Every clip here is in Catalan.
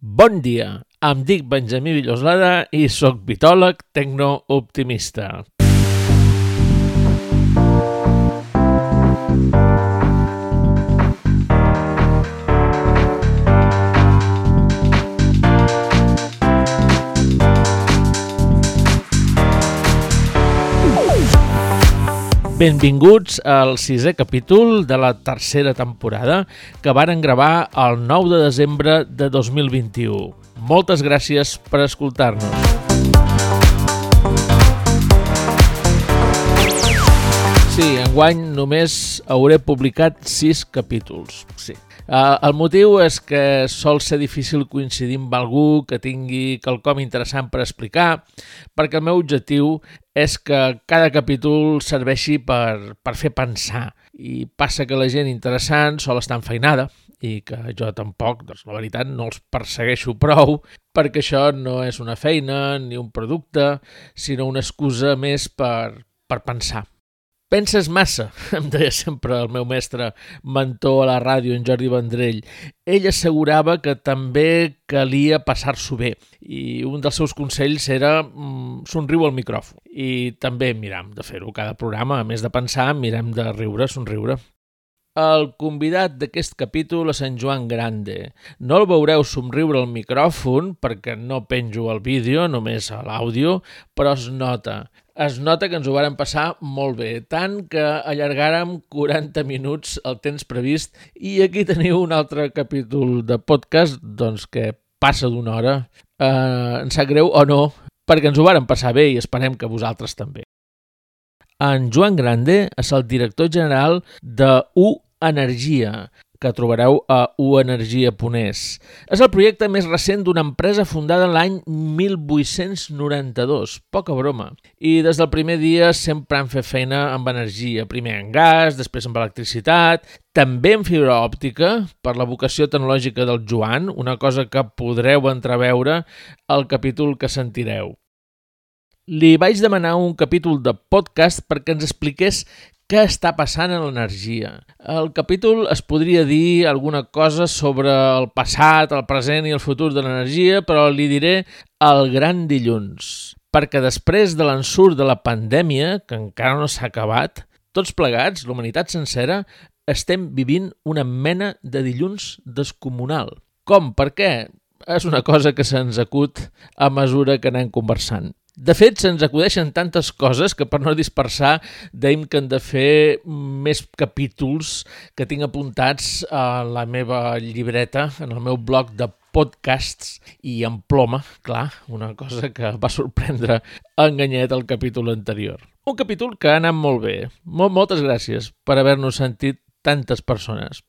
Bon dia, em dic Benjamí Villoslada i sóc vitòleg tecnooptimista. Benvinguts al sisè capítol de la tercera temporada que varen gravar el 9 de desembre de 2021. Moltes gràcies per escoltar-nos. Sí, enguany només hauré publicat 6 capítols. Sí. Uh, el motiu és que sol ser difícil coincidir amb algú que tingui quelcom interessant per explicar, perquè el meu objectiu és que cada capítol serveixi per, per fer pensar. I passa que la gent interessant sol estar enfeinada i que jo tampoc, doncs la veritat, no els persegueixo prou perquè això no és una feina ni un producte, sinó una excusa més per, per pensar. Penses massa, em deia sempre el meu mestre mentor a la ràdio, en Jordi Vendrell. Ell assegurava que també calia passar-s'ho bé i un dels seus consells era mm, somriu al micròfon. I també mirem de fer-ho cada programa, a més de pensar, mirem de riure, somriure. El convidat d'aquest capítol és en Joan Grande. No el veureu somriure al micròfon perquè no penjo el vídeo, només l'àudio, però es nota es nota que ens ho varen passar molt bé, tant que allargàrem 40 minuts el temps previst i aquí teniu un altre capítol de podcast doncs, que passa d'una hora. Eh, ens sap greu o no, perquè ens ho varen passar bé i esperem que vosaltres també. En Joan Grande és el director general de U Energia, que trobareu a uenergia.es. És el projecte més recent d'una empresa fundada l'any 1892, poca broma. I des del primer dia sempre han fet feina amb energia, primer en gas, després amb electricitat, també en fibra òptica, per la vocació tecnològica del Joan, una cosa que podreu entreveure al capítol que sentireu. Li vaig demanar un capítol de podcast perquè ens expliqués què està passant en l'energia. El capítol es podria dir alguna cosa sobre el passat, el present i el futur de l'energia, però li diré el gran dilluns. Perquè després de l'ensurt de la pandèmia, que encara no s'ha acabat, tots plegats, l'humanitat sencera, estem vivint una mena de dilluns descomunal. Com? Per què? És una cosa que se'ns acut a mesura que anem conversant. De fet, se'ns acudeixen tantes coses que per no dispersar deim que hem de fer més capítols que tinc apuntats a la meva llibreta, en el meu blog de podcasts i en ploma, clar, una cosa que va sorprendre enganyet el capítol anterior. Un capítol que ha anat molt bé. Mol moltes gràcies per haver-nos sentit tantes persones.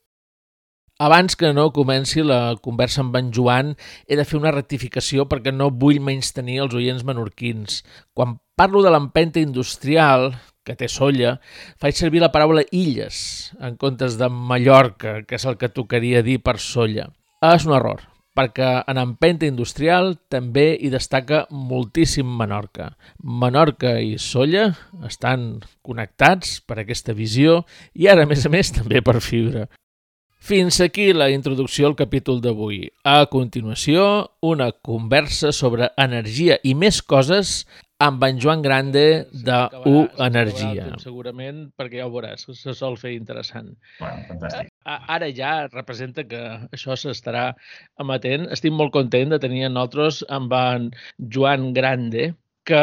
Abans que no comenci la conversa amb en Joan, he de fer una rectificació perquè no vull menys tenir els oients menorquins. Quan parlo de l'empenta industrial, que té solla, faig servir la paraula illes en comptes de Mallorca, que és el que tocaria dir per solla. És un error, perquè en empenta industrial també hi destaca moltíssim Menorca. Menorca i Solla estan connectats per aquesta visió i ara, a més a més, també per fibra. Fins aquí la introducció al capítol d'avui. A continuació, una conversa sobre energia i més coses amb en Joan Grande de U Energia. Segurament, perquè ja ho veuràs, se sol fer interessant. Bueno, fantàstic. Ara ja representa que això s'estarà amatent. Estic molt content de tenir en nosaltres amb en Joan Grande, que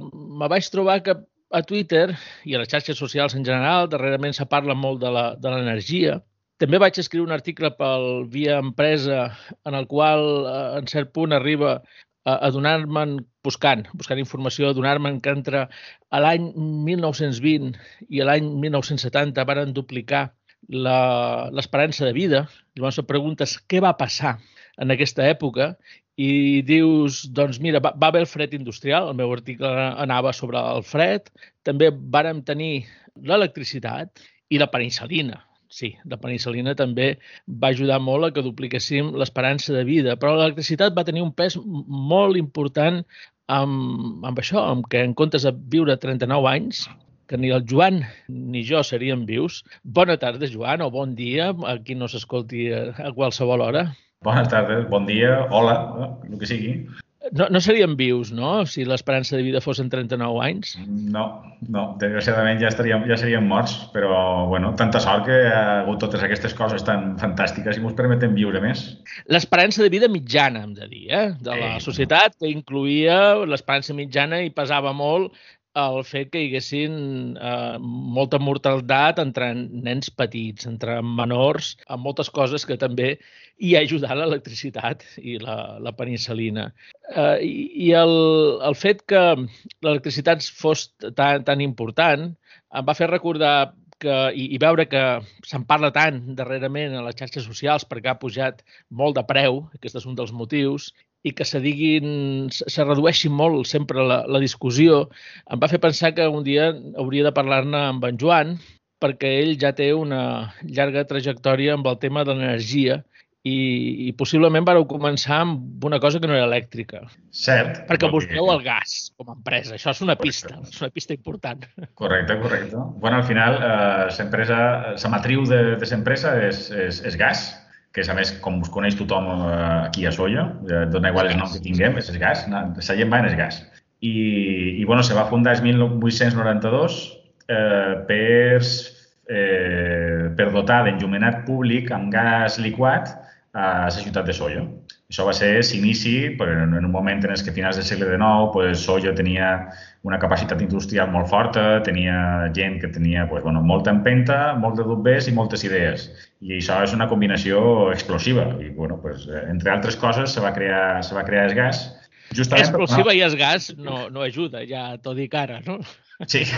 me vaig trobar que a Twitter i a les xarxes socials en general, darrerament se parla molt de l'energia, també vaig escriure un article pel Via Empresa en el qual, eh, en cert punt, arriba a, donar-me'n, buscant, buscant informació, a donar-me'n que entre l'any 1920 i l'any 1970 varen duplicar l'esperança de vida. Llavors et preguntes què va passar en aquesta època? I dius, doncs mira, va, va haver el fred industrial, el meu article anava sobre el fred, també vàrem tenir l'electricitat i la penicilina sí, la penicilina també va ajudar molt a que dupliquéssim l'esperança de vida, però l'electricitat va tenir un pes molt important amb, amb això, amb que en comptes de viure 39 anys, que ni el Joan ni jo seríem vius. Bona tarda, Joan, o bon dia, a qui no s'escolti a qualsevol hora. Bones tardes, bon dia, hola, el que sigui. No, no serien vius, no?, si l'esperança de vida fossin 39 anys. No, no, desgraciadament ja, estaríem, ja seríem morts, però, bueno, tanta sort que ha hagut totes aquestes coses tan fantàstiques i ens permeten viure més. L'esperança de vida mitjana, hem de dir, eh? de la societat, que incluïa l'esperança mitjana i pesava molt el fet que hi haguessin eh, molta mortalitat entre nens petits, entre menors, amb moltes coses que també hi ha ajudat l'electricitat i la, la penicil·lina. Eh, I i el, el fet que l'electricitat fos tan, tan important em va fer recordar que, i, i veure que se'n parla tant darrerament a les xarxes socials perquè ha pujat molt de preu, aquest és un dels motius, i que se diguin, se redueixi molt sempre la, la discussió, em va fer pensar que un dia hauria de parlar-ne amb en Joan, perquè ell ja té una llarga trajectòria amb el tema de l'energia i, i possiblement vareu començar amb una cosa que no era elèctrica. Cert. Perquè busqueu el gas com a empresa. Això és una pista, és una pista important. Correcte, correcte. Bueno, al final, eh, la matriu de, de l'empresa és, és, és gas, que és, a més, com us coneix tothom eh, aquí a Solla, eh, dona igual el nom que tinguem, és el gas, la gent va en el gas. I, i bueno, se va fundar en 1892 eh, per, eh, per dotar d'enllumenat públic amb gas liquat a la ciutat de Solla. Això va ser l'inici, en un moment en què a finals del segle XIX pues, Solla tenia una capacitat industrial molt forta, tenia gent que tenia pues, bueno, molta empenta, molts de dubtes i moltes idees. I això és una combinació explosiva. I, bueno, pues, entre altres coses, se va crear, se va crear el gas. Justament, explosiva no. i el gas no, no ajuda, ja t'ho dic ara, no? Sí.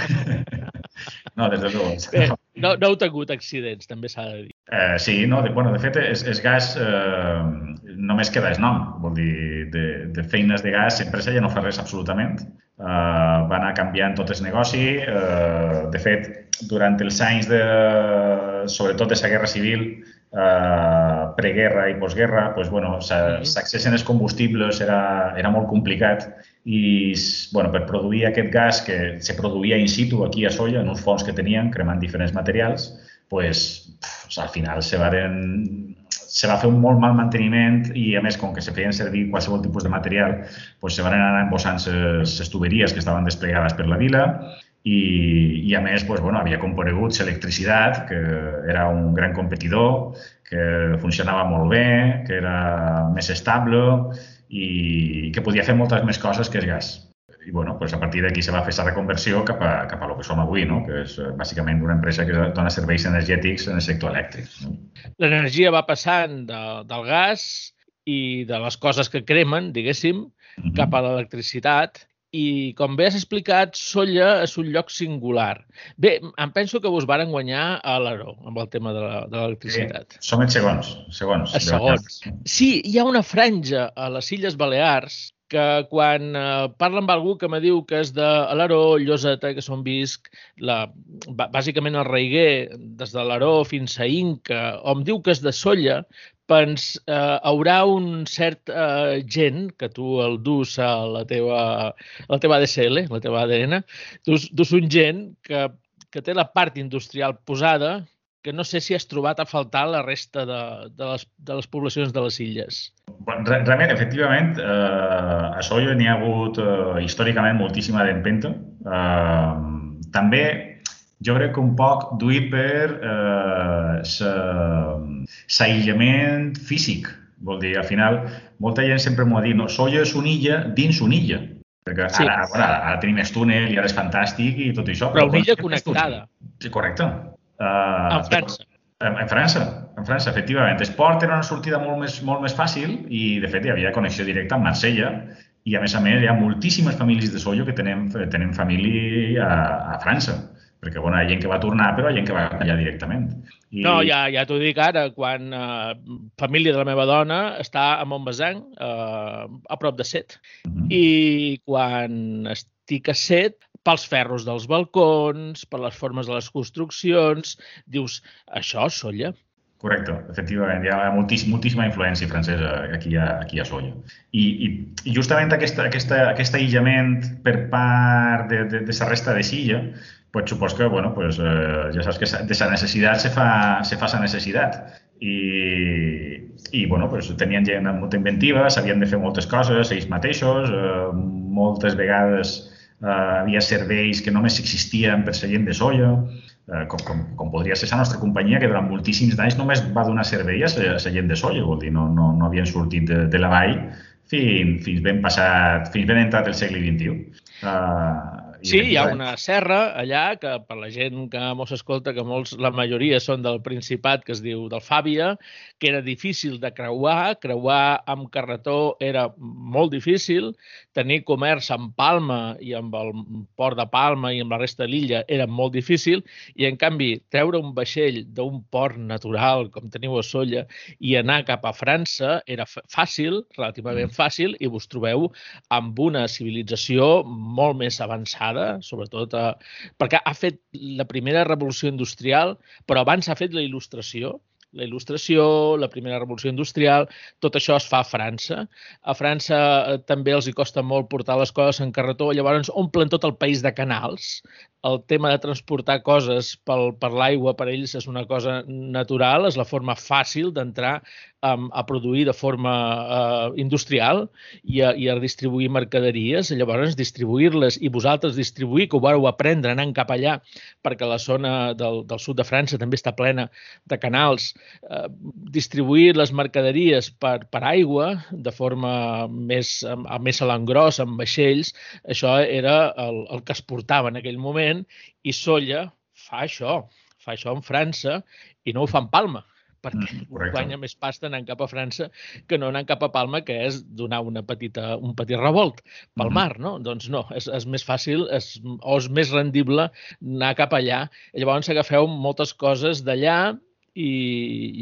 No, des de luego. No, no heu tingut accidents, també s'ha de dir. Eh, sí, no, de, bueno, de fet, és, és gas eh, només queda el nom. Vol dir, de, de feines de gas, l'empresa ja no fa res absolutament. Eh, va anar canviant tot el negoci. Eh, de fet, durant els anys, de, sobretot de la Guerra Civil, eh, preguerra i postguerra, pues, bueno, l'accés en els combustibles era, era molt complicat. I bueno, per produir aquest gas que se produïa in situ aquí a Solla, en uns fons que tenien, cremant diferents materials, pues, pff, al final se, varen, se va fer un molt mal manteniment i, a més, com que se feien servir qualsevol tipus de material, pues, se van anar embossant les tuberies que estaven desplegades per la vila i, i a més, pues, bueno, havia comparegut l'electricitat, que era un gran competidor, que funcionava molt bé, que era més estable i que podia fer moltes més coses que el gas. I bueno, pues a partir d'aquí se va fer aquesta reconversió cap a, cap a lo que som avui, no? que és eh, bàsicament una empresa que dona serveis energètics en el sector elèctric. No? L'energia va passant de, del gas i de les coses que cremen, diguéssim, uh -huh. cap a l'electricitat i, com bé has explicat, Solla és un lloc singular. Bé, em penso que vos varen guanyar a l'Aro amb el tema de l'electricitat. Sí, som els segons. segons els segons. Sí, hi ha una franja a les Illes Balears que quan eh, parla amb algú que me diu que és de l'Aró, Lloseta, que són visc, la, bàsicament el Reiguer, des de l'Aró fins a Inca, o em diu que és de Solla, pens, eh, haurà un cert eh, gent que tu el dus a la teva, a la teva ADSL, la teva ADN, dus, dus un gent que, que té la part industrial posada que no sé si has trobat a faltar la resta de, de, les, de les poblacions de les illes. Realment, efectivament, eh, a Solla n'hi ha hagut eh, històricament moltíssima d'empenta. Eh, també jo crec que un poc duit per eh, l'aïllament físic. Vol dir, al final, molta gent sempre m'ho ha dit, no, Solla és una illa dins una illa. Perquè sí. ara, ara, ara tenim el túnel i ara és fantàstic i tot això. Però, però una illa connectada. Sí, correcte. Uh, en França. En, en França, en França, efectivament. Esport era una sortida molt més, molt més fàcil i, de fet, hi havia connexió directa amb Marsella i, a més a més, hi ha moltíssimes famílies de Sollo que tenen, tenen família a, a França perquè bueno, hi ha gent que va tornar, però hi ha gent que va allà directament. I... No, ja, ja t'ho dic ara, quan uh, família de la meva dona està a Montbazang, uh, a prop de Set, uh -huh. i quan estic a Set, pels ferros dels balcons, per les formes de les construccions, dius, això, Solla? Correcte, efectivament. Hi ha moltíssim, moltíssima influència francesa aquí a, aquí a Solla. I, i, i justament aquesta, aquesta, aquest aïllament per part de, de, de la resta de Silla pues supos que, bueno, pues, eh, ja saps que de la necessitat se fa, se fa la necessitat. i, i bueno, pues, tenien gent amb molta inventiva, sabien de fer moltes coses ells mateixos, eh, moltes vegades eh, havia serveis que només existien per ser gent de soia, eh, com, com, com podria ser la nostra companyia, que durant moltíssims anys només va donar servei a la gent de soia, vol dir, no, no, no havien sortit de, de la vall fins, fins ben passat, fins ben entrat el segle XXI. Uh, Sí, hi ha una serra allà que per la gent que mos escolta, que molts, la majoria són del Principat, que es diu del Fàbia, que era difícil de creuar, creuar amb carretó era molt difícil, tenir comerç amb Palma i amb el port de Palma i amb la resta de l'illa era molt difícil. I en canvi treure un vaixell d'un port natural com teniu a Solla i anar cap a França era fàcil, relativament mm. fàcil i vos trobeu amb una civilització molt més avançada avançada, sobretot a, perquè ha fet la primera revolució industrial, però abans ha fet la il·lustració, la il·lustració, la primera revolució industrial, tot això es fa a França. A França eh, també els hi costa molt portar les coses en carretó, llavors omplen tot el país de canals. El tema de transportar coses pel, per l'aigua per ells és una cosa natural, és la forma fàcil d'entrar um, a produir de forma uh, industrial i a, i a distribuir mercaderies, llavors distribuir-les i vosaltres distribuir, que ho vareu aprendre anant cap allà, perquè la zona del, del sud de França també està plena de canals, uh, distribuir les mercaderies per, per aigua de forma més, a, més a l'engròs, amb vaixells, això era el, el que es portava en aquell moment i Solla fa això, fa això en França i no ho fa en Palma perquè mm, guanya més pasta anant cap a França que no anant cap a Palma, que és donar una petita, un petit revolt pel mm. mar, no? Doncs no, és, és més fàcil és, o és més rendible anar cap allà. Llavors agafeu moltes coses d'allà i,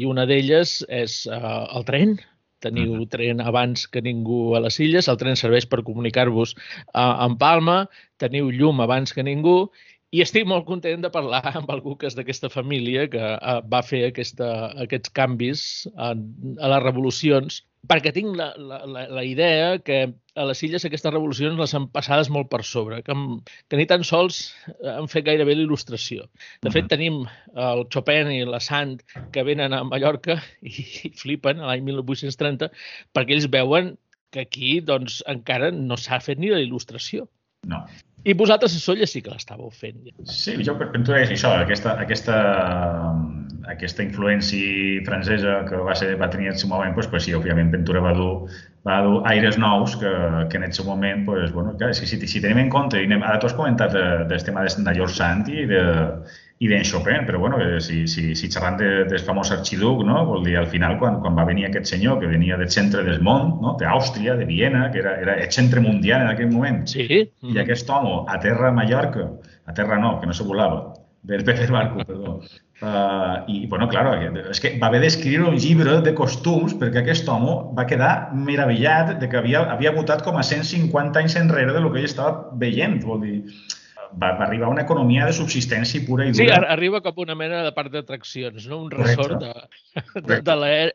i una d'elles és uh, el tren, teniu uh -huh. tren abans que ningú a les illes, el tren serveix per comunicar-vos uh, amb Palma, teniu llum abans que ningú. I estic molt content de parlar amb algú que és d'aquesta família que uh, va fer aquesta, aquests canvis a, a les revolucions, perquè tinc la, la, la, la idea que a les illes aquestes revolucions les han passades molt per sobre, que, que ni tan sols han fet gairebé l'il·lustració. De fet, tenim el Chopin i la Sant que venen a Mallorca i, i flipen l'any 1830 perquè ells veuen que aquí doncs, encara no s'ha fet ni la il·lustració. No. I vosaltres a Solla sí que l'estàveu fent. Sí, jo penso que és això, aquesta, aquesta, aquesta influència francesa que va, ser, va tenir en seu moment, pues, pues sí, òbviament Ventura va dur, va dur aires nous que, que en el seu moment, pues, bueno, clar, si, si, si tenim en compte, i anem, ara tu has comentat de, del tema de, de George Sand i de, i d'en Chopin, però bueno, si, si, si xerrant de, del famós arxiduc, no? vol dir, al final, quan, quan va venir aquest senyor que venia del centre del món, no? d'Àustria, de Viena, que era, era el centre mundial en aquell moment, sí. i aquest home a terra a Mallorca, a terra no, que no se volava, del Pepe Barco, perdó, Uh, I, bueno, claro, és que va haver d'escriure un llibre de costums perquè aquest home va quedar meravellat de que havia, havia votat com a 150 anys enrere de lo que ell estava veient. Vol dir, va, va arribar a una economia de subsistència pura i dura. Sí, arriba a una mena de part d'atraccions, no? un ressort de, de,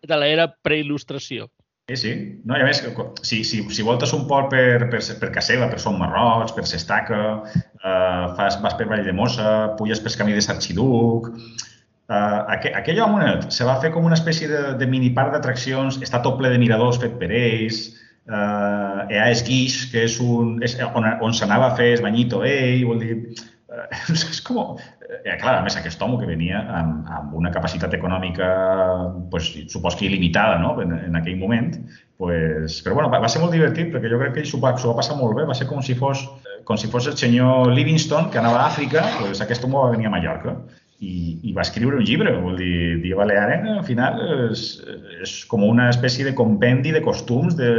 de l'era preil·lustració. Sí, sí. No, i a més, si, si, si voltes un port per, per, per Casela, per Son Marroig, per Sestaca, eh, fas, vas per Vall de Mossa, puges per camí de Sarxiduc... Eh, aqu aquell homonet se va fer com una espècie de, de mini parc d'atraccions, està tot ple de miradors fet per ells, eh, hi ha esquix, que és, un, és on, on s'anava a fer el banyito ell, vol dir... Eh, és com... Eh, clar, a més, aquest home que venia amb, amb una capacitat econòmica, pues, supos que il·limitada no? en, en aquell moment, pues, però bueno, va, va ser molt divertit perquè jo crec que ell s'ho va, va passar molt bé, va ser com si fos com si fos el senyor Livingstone que anava a Àfrica, pues, aquest home va venir a Mallorca i, i va escriure un llibre, vol dir, Dia Balearen, al final és, és com una espècie de compendi de costums de,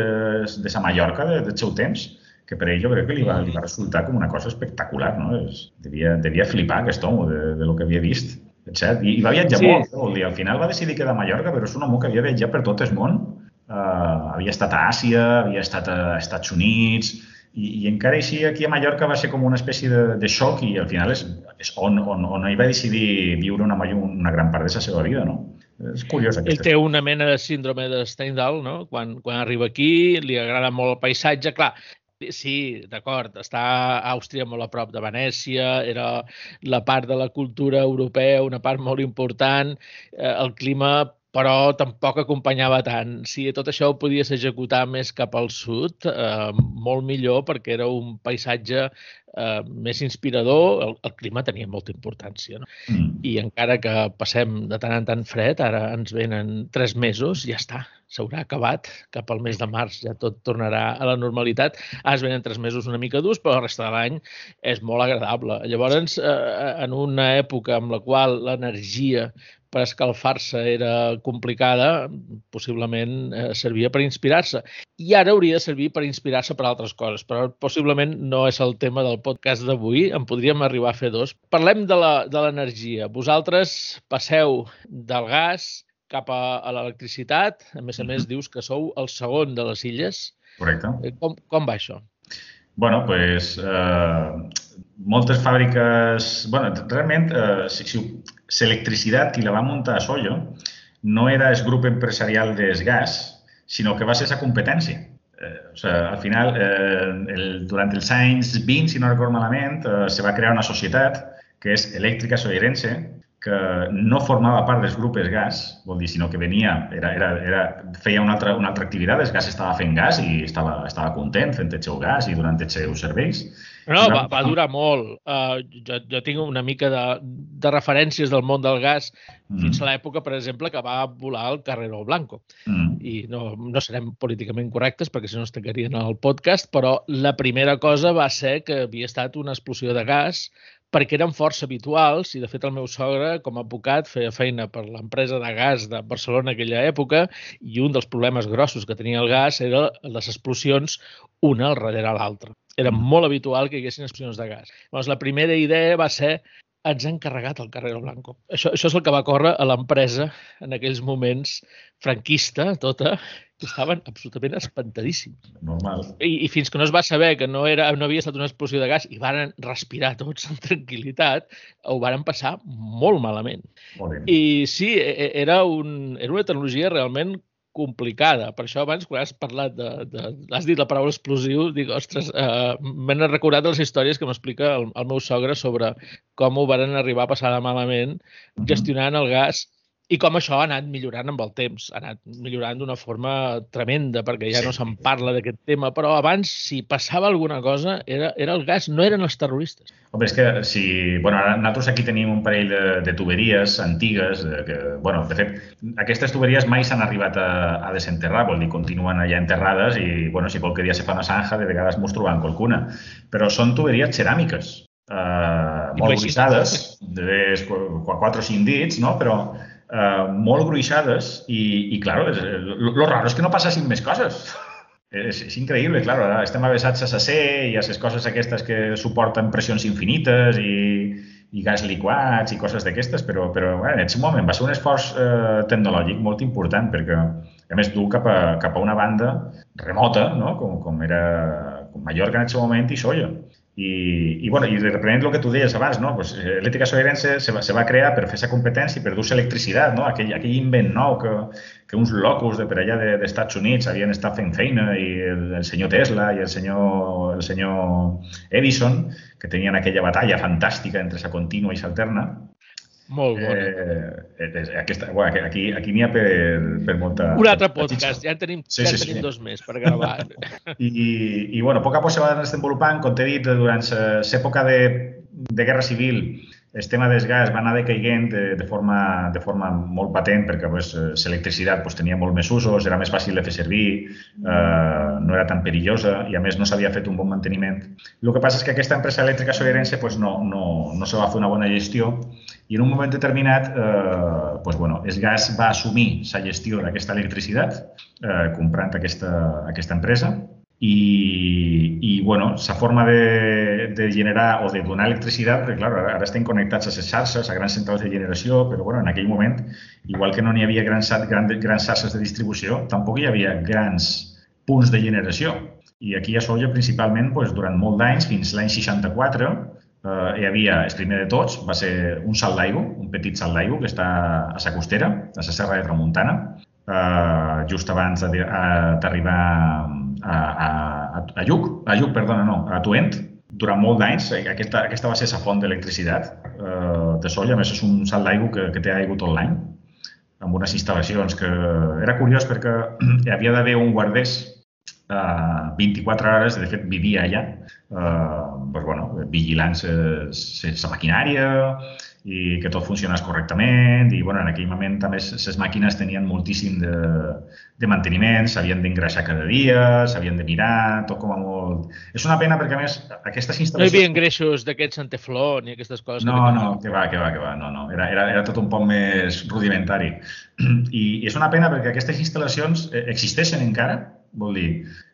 de sa Mallorca de, del seu temps, que per ell jo crec que li va, li va resultar com una cosa espectacular, no? És, devia, devia flipar aquest home de, de lo que havia vist. Etc. I, I va viatjar sí. molt, vol dir, al final va decidir quedar a Mallorca, però és un home que havia viatjat per tot el món. Uh, havia estat a Àsia, havia estat a Estats Units, i, i encara així aquí a Mallorca va ser com una espècie de, de xoc i al final és, és on, on, on ell va decidir viure una, una gran part de la seva vida, no? És curiós. Ell té una mena de síndrome de Stendhal, no? Quan, quan arriba aquí, li agrada molt el paisatge. Clar, sí, d'acord, està a Àustria molt a prop de Venècia, era la part de la cultura europea, una part molt important. Eh, el clima però tampoc acompanyava tant. Si tot això ho podies executar més cap al sud, eh, molt millor perquè era un paisatge eh, més inspirador, el, el clima tenia molta importància. No? Mm. I encara que passem de tant en tant fred, ara ens venen tres mesos, ja està, s'haurà acabat. Cap al mes de març ja tot tornarà a la normalitat. Ara es venen tres mesos una mica durs, però la resta de l'any és molt agradable. Llavors, eh, en una època en la qual l'energia per escalfar-se era complicada, possiblement eh, servia per inspirar-se. I ara hauria de servir per inspirar-se per altres coses, però possiblement no és el tema del podcast d'avui, en podríem arribar a fer dos. Parlem de l'energia. Vosaltres passeu del gas cap a, a l'electricitat, a més a més dius que sou el segon de les illes. Correcte. Eh, com, com va això? Bueno, pues, eh, moltes fàbriques... bueno, realment, eh, si, si, l'electricitat qui la va muntar a Sollo no era el grup empresarial del gas, sinó que va ser sa competència. Eh, o sigui, al final, eh, el, durant els anys 20, si no recordo malament, eh, se va crear una societat que és Elèctrica Soirense, que no formava part dels grupos gas, vol dir, sinó que venia, era, era, era, feia una altra, una altra activitat, el gas estava fent gas i estava, estava content fent el seu gas i donant els seus serveis. No, va, va durar molt. Uh, jo, jo tinc una mica de, de referències del món del gas mm. fins a l'època, per exemple, que va volar el Carrero Blanco. Mm. I no, no serem políticament correctes perquè si no es tancarien el podcast, però la primera cosa va ser que havia estat una explosió de gas perquè eren força habituals i, de fet, el meu sogre, com a advocat, feia feina per l'empresa de gas de Barcelona en aquella època i un dels problemes grossos que tenia el gas era les explosions una al darrere l'altra. Era molt habitual que hi haguessin explosions de gas. Llavors, la primera idea va ser ens han carregat el Carrero Blanco. Això, això és el que va córrer a l'empresa en aquells moments franquista, tota, que estaven absolutament espantadíssims. Normal. I, I fins que no es va saber que no, era, no havia estat una explosió de gas i van respirar tots amb tranquil·litat, ho varen passar molt malament. Molt I sí, e, e, era, un, era una tecnologia realment complicada. Per això abans, quan has parlat de... de has dit la paraula explosiu, dic, ostres, eh, m'he recordat les històries que m'explica el, el meu sogre sobre com ho van arribar a passar de malament gestionant el gas i com això ha anat millorant amb el temps, ha anat millorant d'una forma tremenda, perquè ja sí. no se'n parla d'aquest tema, però abans, si passava alguna cosa, era, era el gas, no eren els terroristes. Home, és que si... Bueno, ara nosaltres aquí tenim un parell de, de tuberies antigues, de, que, bueno, de fet, aquestes tuberies mai s'han arribat a, a desenterrar, vol dir, continuen allà enterrades i, bueno, si qualque dia se fa una zanja, de vegades mos trobem qualcuna. Però són tuberies ceràmiques, eh, molt gruixades, de 4 o 5 dits, no? però eh, molt gruixades i, i clar, lo raro és que no passessin més coses. És, és increïble, clar, estem avesats a sacer i a les coses aquestes que suporten pressions infinites i, i gas liquats i coses d'aquestes, però, però bueno, en aquest moment va ser un esforç eh, tecnològic molt important perquè, a més, du cap a, cap a una banda remota, no? com, com era com Mallorca en aquest moment i Solla. I, i, bueno, i reprenent el que tu deies abans, no? pues, eh, l'ètica soirense se va, se va crear per fer aquesta competència i per dur-se electricitat, no? aquell, aquell invent nou que, que uns locos de per allà de, d'Estats Units havien estat fent feina i el, el senyor Tesla i el senyor, el senyor Edison, que tenien aquella batalla fantàstica entre sa contínua i s'alterna, molt bona. Eh, eh, aquesta, bueno, aquí aquí n'hi ha per, per molta... Un altre podcast, ja en tenim, sí, ja sí, tenim sí. dos més per gravar. I, I, bueno, a poc a poc se va desenvolupant, com t'he dit, durant l'època de, de Guerra Civil, el tema del gas va anar decaiguent de, de, forma, de forma molt patent perquè pues, l'electricitat pues, tenia molt més usos, era més fàcil de fer servir, eh, no era tan perillosa i a més no s'havia fet un bon manteniment. El que passa és que aquesta empresa elèctrica soirense pues, no, no, no se va fer una bona gestió i en un moment determinat eh, pues, bueno, el gas va assumir la gestió d'aquesta electricitat eh, comprant aquesta, aquesta empresa i, i bueno, la forma de, de generar o de donar electricitat, perquè clar, ara, estem connectats a les xarxes, a grans centrals de generació, però bueno, en aquell moment, igual que no n'hi havia grans, grans, grans xarxes de distribució, tampoc hi havia grans punts de generació. I aquí a Solla, principalment, doncs, durant molt d'anys, fins l'any 64, eh, hi havia, el primer de tots, va ser un salt d'aigua, un petit salt d'aigua que està a sa costera, a la Serra de Tramuntana, eh, just abans d'arribar a, a, a Lluc, a Lluc, perdona, no, a Tuent, durant molt d'anys, eh, aquesta, aquesta va ser la font d'electricitat eh, de Solla, a més és un salt d'aigua que, que té aigua tot l'any. amb unes instal·lacions que era curiós perquè hi havia d'haver un guardés uh, 24 hores, de fet vivia allà, uh, pues, bueno, vigilant la maquinària i que tot funcionés correctament i bueno, en aquell moment també les màquines tenien moltíssim de, de manteniment, s'havien d'engreixar cada dia, s'havien de mirar, tot com a molt... És una pena perquè a més aquestes instal·lacions... No hi havia engreixos d'aquests anteflor ni aquestes coses? No, que no, que va, que va, que va, no, no. Era, era, era tot un poc més rudimentari. I, I és una pena perquè aquestes instal·lacions eh, existeixen encara, vol dir,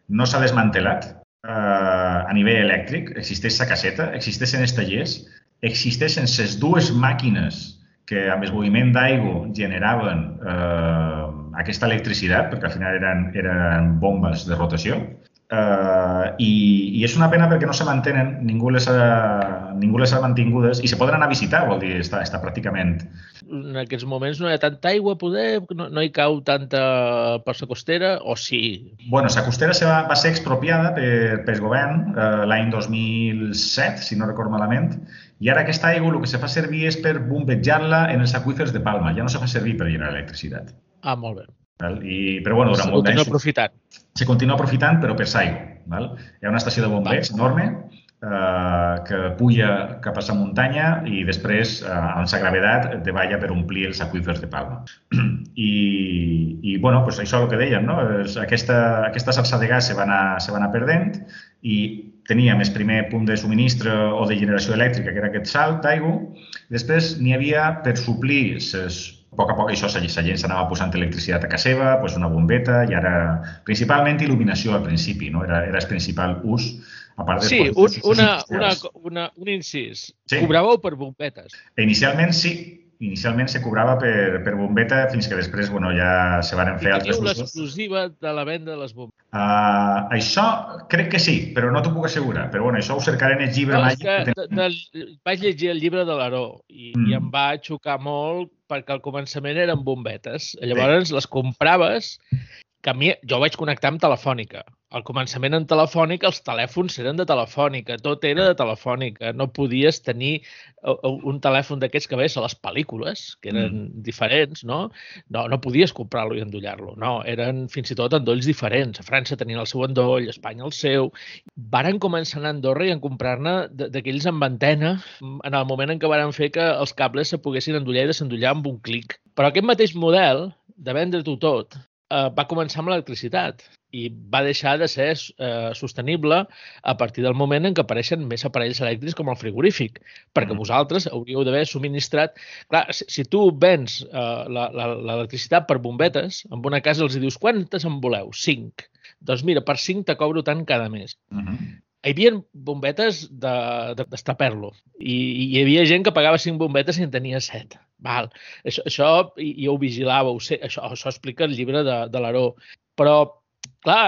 no s'ha desmantelat eh, a nivell elèctric, existeix la caseta, existeixen els tallers, existeixen les dues màquines que amb el moviment d'aigua generaven eh, aquesta electricitat, perquè al final eren, eren bombes de rotació, Uh, i, i és una pena perquè no se mantenen, ningú les ha, ningú les ha mantingudes i se poden anar a visitar, vol dir, està, està pràcticament... En aquests moments no hi ha tanta aigua, poder, no, no hi cau tanta per la costera, o sí? Bueno, la costera se va, va ser expropiada per, per govern uh, l'any 2007, si no recordo malament, i ara aquesta aigua el que se fa servir és per bombejar-la en els aqüífers de Palma, ja no se fa servir per generar electricitat. Ah, molt bé. I, però bueno, durant molt d'anys... aprofitant. Se continua aprofitant, però per s'aigua. Val? Hi ha una estació de bombers enorme eh, que puja cap a la muntanya i després, eh, amb la gravetat, davalla per omplir els aqüífers de Palma. I, i bueno, pues això és el que dèiem, no? Aquesta, aquesta salsa de gas se va anar, se va anar perdent i teníem el primer punt de subministre o de generació elèctrica, que era aquest salt d'aigua, després n'hi havia per suplir les a poc a poc això, la gent s'anava posant electricitat a casa seva, pues una bombeta, i ara principalment il·luminació al principi, no? Era, era el principal ús, a part de... Sí, un, una, una, una, un incís. Sí. Cobràveu per bombetes? Inicialment sí, inicialment se cobrava per, per bombeta fins que després bueno, ja se van fer altres usos. l'exclusiva de la venda de les bombetes? Uh, això crec que sí, però no t'ho puc assegurar. Però bueno, això ho cercaré en el llibre. No, és que de, de, vaig llegir el llibre de l'Aró i, mm. i em va xocar molt perquè al començament eren bombetes. Llavors sí. les compraves que a mi, jo vaig connectar amb Telefònica. Al començament en Telefònica els telèfons eren de Telefònica, tot era de Telefònica. No podies tenir uh, uh, un telèfon d'aquests que veies a les pel·lícules, que eren mm. diferents, no? No, no podies comprar-lo i endollar-lo, no. Eren fins i tot endolls diferents. A França tenien el seu endoll, a Espanya el seu. Varen començar a Andorra i a comprar-ne d'aquells amb antena en el moment en què varen fer que els cables se poguessin endollar i desendollar amb un clic. Però aquest mateix model de vendre-t'ho tot eh, va començar amb l'electricitat i va deixar de ser eh, sostenible a partir del moment en què apareixen més aparells elèctrics com el frigorífic, perquè mm. vosaltres hauríeu d'haver subministrat... Clar, si, si tu vens eh, l'electricitat per bombetes, en una casa els dius quantes en voleu? Cinc. Doncs mira, per cinc te cobro tant cada mes. Mm -hmm hi havia bombetes d'estaper-lo i, i hi havia gent que pagava cinc bombetes i en tenia set. Val. Això, això i ho vigilàveu, això, això explica el llibre de, de l'Aró. Però, clar,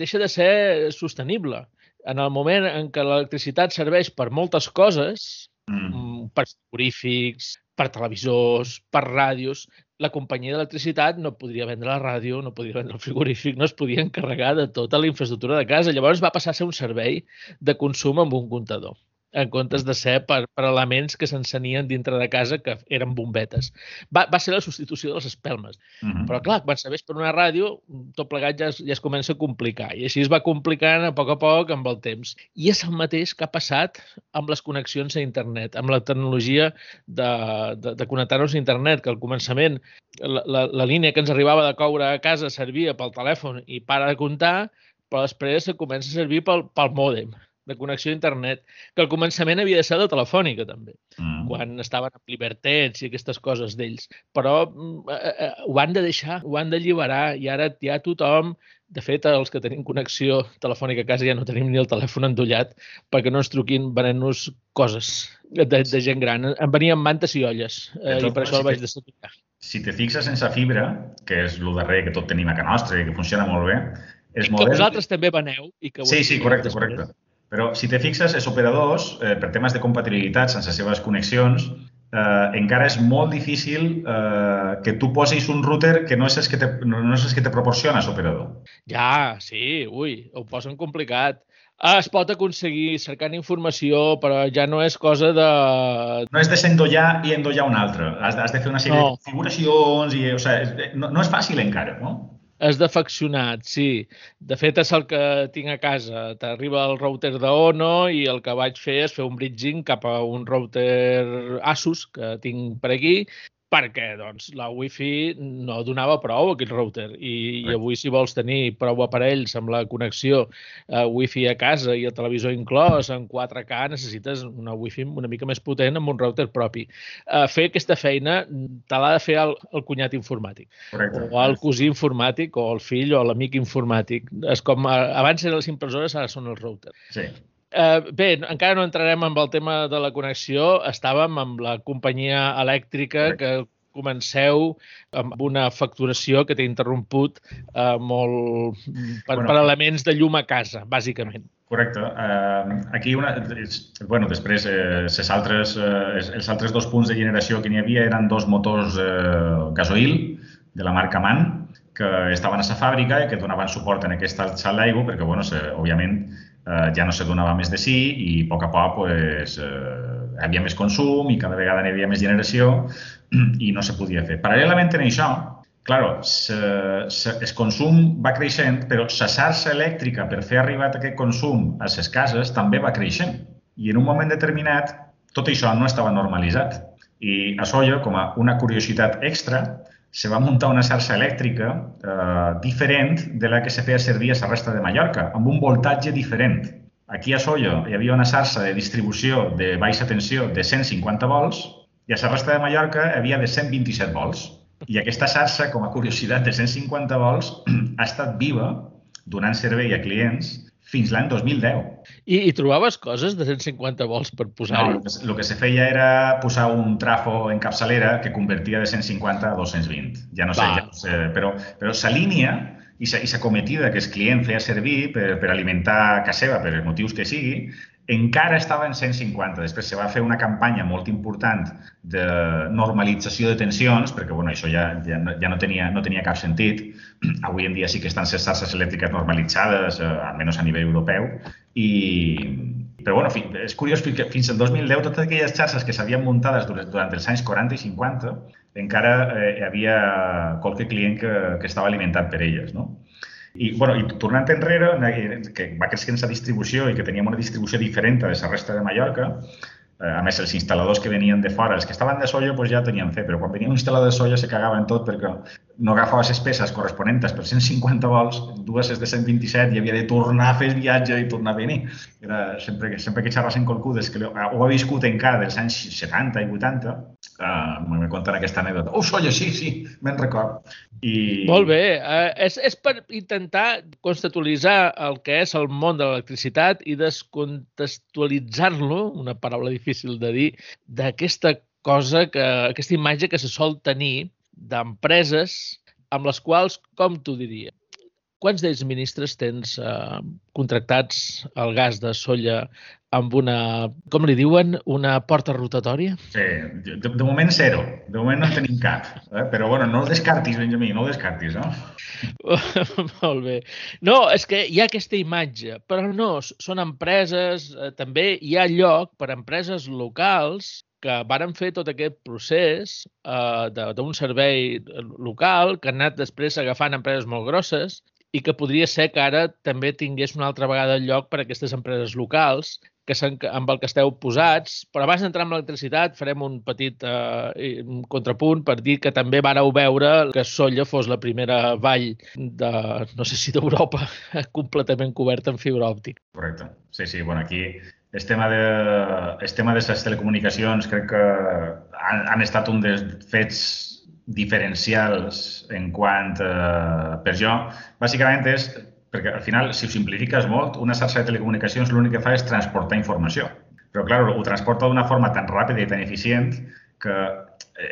deixa de ser sostenible. En el moment en què l'electricitat serveix per moltes coses, mm. mm per frigorífics, per televisors, per ràdios, la companyia d'electricitat no podria vendre la ràdio, no podria vendre el frigorífic, no es podia encarregar de tota la infraestructura de casa. Llavors va passar a ser un servei de consum amb un comptador en comptes de ser per, per elements que s'encenien dintre de casa que eren bombetes. Va, va ser la substitució de les espelmes. Uh mhm. -huh. Però, clar, quan sabés per una ràdio, tot plegat ja es, ja es comença a complicar. I així es va complicant a poc a poc amb el temps. I és el mateix que ha passat amb les connexions a internet, amb la tecnologia de, de, de connectar-nos a internet, que al començament la, la, la línia que ens arribava de coure a casa servia pel telèfon i para de comptar, però després se comença a servir pel, pel mòdem de connexió a internet, que al començament havia de ser de telefònica, també, mm. quan estaven amb llibertets i aquestes coses d'ells. Però mm, eh, eh, ho han de deixar, ho han d'alliberar, i ara ja tothom, de fet, els que tenim connexió telefònica a casa ja no tenim ni el telèfon endollat perquè no ens truquin venent-nos coses de, de gent gran. Em venien mantes i olles, eh, i per això el vaig desaplicar. Si te fixes sense fibra, que és el darrer que tot tenim a casa nostra i que funciona molt bé, és I que vosaltres també veneu. I que sí, sí, correcte, correcte. Però si te fixes, els operadors, eh, per temes de compatibilitat sense les seves connexions, eh, encara és molt difícil eh, que tu posis un router que no és el que te, no és el que te proporciona l'operador. Ja, sí, ui, ho posen complicat. Ah, es pot aconseguir cercant informació, però ja no és cosa de... No és de s'endollar i endollar un altre. Has, has de fer una sèrie no. de configuracions i... O sigui, no, no és fàcil encara, no? És defeccionat, sí. De fet, és el que tinc a casa. T'arriba el router d'Ono i el que vaig fer és fer un bridging cap a un router Asus que tinc per aquí perquè doncs, la Wi-Fi no donava prou aquell router i, i avui si vols tenir prou aparells amb la connexió eh, Wi-Fi a casa i el televisor inclòs en 4K necessites una Wi-Fi una mica més potent amb un router propi. Eh, fer aquesta feina te l'ha de fer el, el cunyat informàtic Correcte. o el cosí informàtic o el fill o l'amic informàtic. És com, eh, abans eren les impressores, ara són els routers. Sí. Uh, bé, encara no entrarem amb el tema de la connexió. Estàvem amb la companyia elèctrica que comenceu amb una facturació que t'he interromput uh, molt per, bueno, per elements de llum a casa, bàsicament. Correcte. Uh, aquí, una, bueno, després, eh, ses altres, eh, els altres dos punts de generació que n'hi havia eren dos motors eh, gasoil de la marca MAN, que estaven a la fàbrica i que donaven suport en aquesta salt d'aigua perquè, bueno, se, òbviament, eh, ja no se donava més de sí i a poc a poc pues, eh, hi havia més consum i cada vegada n'hi havia més generació i no se podia fer. Paral·lelament en això, claro, se, se, el consum va creixent, però la xarxa elèctrica per fer arribar aquest consum a les cases també va creixent. I en un moment determinat tot això no estava normalitzat. I a Solla, com a una curiositat extra, se va muntar una xarxa elèctrica eh, diferent de la que se feia servir a la resta de Mallorca, amb un voltatge diferent. Aquí a Solla hi havia una xarxa de distribució de baixa tensió de 150 volts i a la resta de Mallorca hi havia de 127 volts. I aquesta xarxa, com a curiositat de 150 volts, ha estat viva donant servei a clients fins l'any 2010. I, I trobaves coses de 150 volts per posar-hi? No, el que se feia era posar un trafo en capçalera que convertia de 150 a 220. Ja no sé, ja no sé però, però sa línia i sa cometida que el client feia servir per, per alimentar casa seva, per motius que sigui, encara estava en 150. Després se va fer una campanya molt important de normalització de tensions, perquè bueno, això ja, ja, no, ja no, tenia, no tenia cap sentit. Avui en dia sí que estan les xarxes elèctriques normalitzades, eh, almenys a nivell europeu, i, però bueno, és curiós fins al 2010 totes aquelles xarxes que s'havien muntades durant els anys 40 i 50 encara eh, hi havia qualque client que, que estava alimentat per elles, no? I, bueno, i tornant enrere, que va creixent la distribució i que teníem una distribució diferent de la resta de Mallorca, eh, a més, els instal·ladors que venien de fora, els que estaven de solla, doncs ja tenien fe, però quan venia un instal·lador de solla se cagaven tot perquè no agafava les peces corresponents per 150 volts, dues és de 127 i havia de tornar a fer el viatge i tornar a venir. Era sempre, sempre que xerrasen qualcudes que ho ha viscut encara dels anys 70 i 80, uh, me conten aquesta anècdota. Oh, soia, sí, sí, me'n record. I... Molt bé. Uh, és, és per intentar constatualitzar el que és el món de l'electricitat i descontextualitzar-lo, una paraula difícil de dir, d'aquesta cosa, que, aquesta imatge que se sol tenir d'empreses amb les quals, com t'ho diria, quants d'ells ministres tens eh, contractats al gas de Solla amb una, com li diuen, una porta rotatòria? Sí, de, de moment zero. De moment no en tenim cap. Eh? Però, bueno, no el descartis, Benjamí, no el descartis, no? Molt bé. No, és que hi ha aquesta imatge, però no, són empreses, eh, també hi ha lloc per a empreses locals que varen fer tot aquest procés eh, d'un servei local que han anat després agafant empreses molt grosses i que podria ser que ara també tingués una altra vegada lloc per a aquestes empreses locals que amb el que esteu posats. Però abans d'entrar en l'electricitat farem un petit eh, un contrapunt per dir que també vareu veure que Solla fos la primera vall de, no sé si d'Europa, completament coberta en fibra òptica. Correcte. Sí, sí. Bueno, aquí el tema de, el tema de les telecomunicacions crec que han, han estat un dels fets diferencials en quant, eh, per jo, bàsicament és, perquè al final, si ho simplifiques molt, una xarxa de telecomunicacions l'únic que fa és transportar informació. Però, clar, ho transporta d'una forma tan ràpida i tan eficient que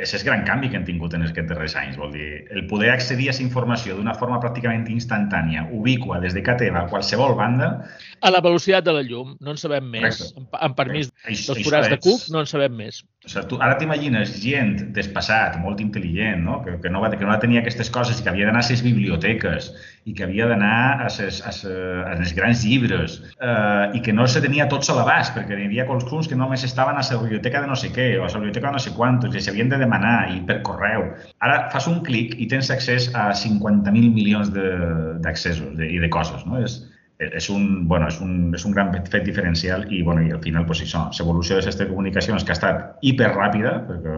és el gran canvi que hem tingut en aquests darrers anys. Vol dir, el poder accedir a aquesta informació d'una forma pràcticament instantània, ubicua, des de casa teva, a qualsevol banda... A la velocitat de la llum, no en sabem més. Correcte. En, en permís Correcte. dels forats de cuc, no en sabem més. O sigui, tu ara t'imagines gent despassat, molt intel·ligent, no? que, que, no va, que no va tenir aquestes coses i que havia d'anar a les biblioteques i que havia d'anar a les grans llibres eh, i que no se tenia tots a l'abast perquè hi havia qualcuns que només estaven a la biblioteca de no sé què o a la biblioteca de no sé quantos i s'havien de demanar i per correu. Ara fas un clic i tens accés a 50.000 milions d'accessos i de coses. No? És, és un, bueno, és un, és un gran fet diferencial i, bueno, i al final pues, això, l'evolució de les telecomunicacions que ha estat hiperràpida, perquè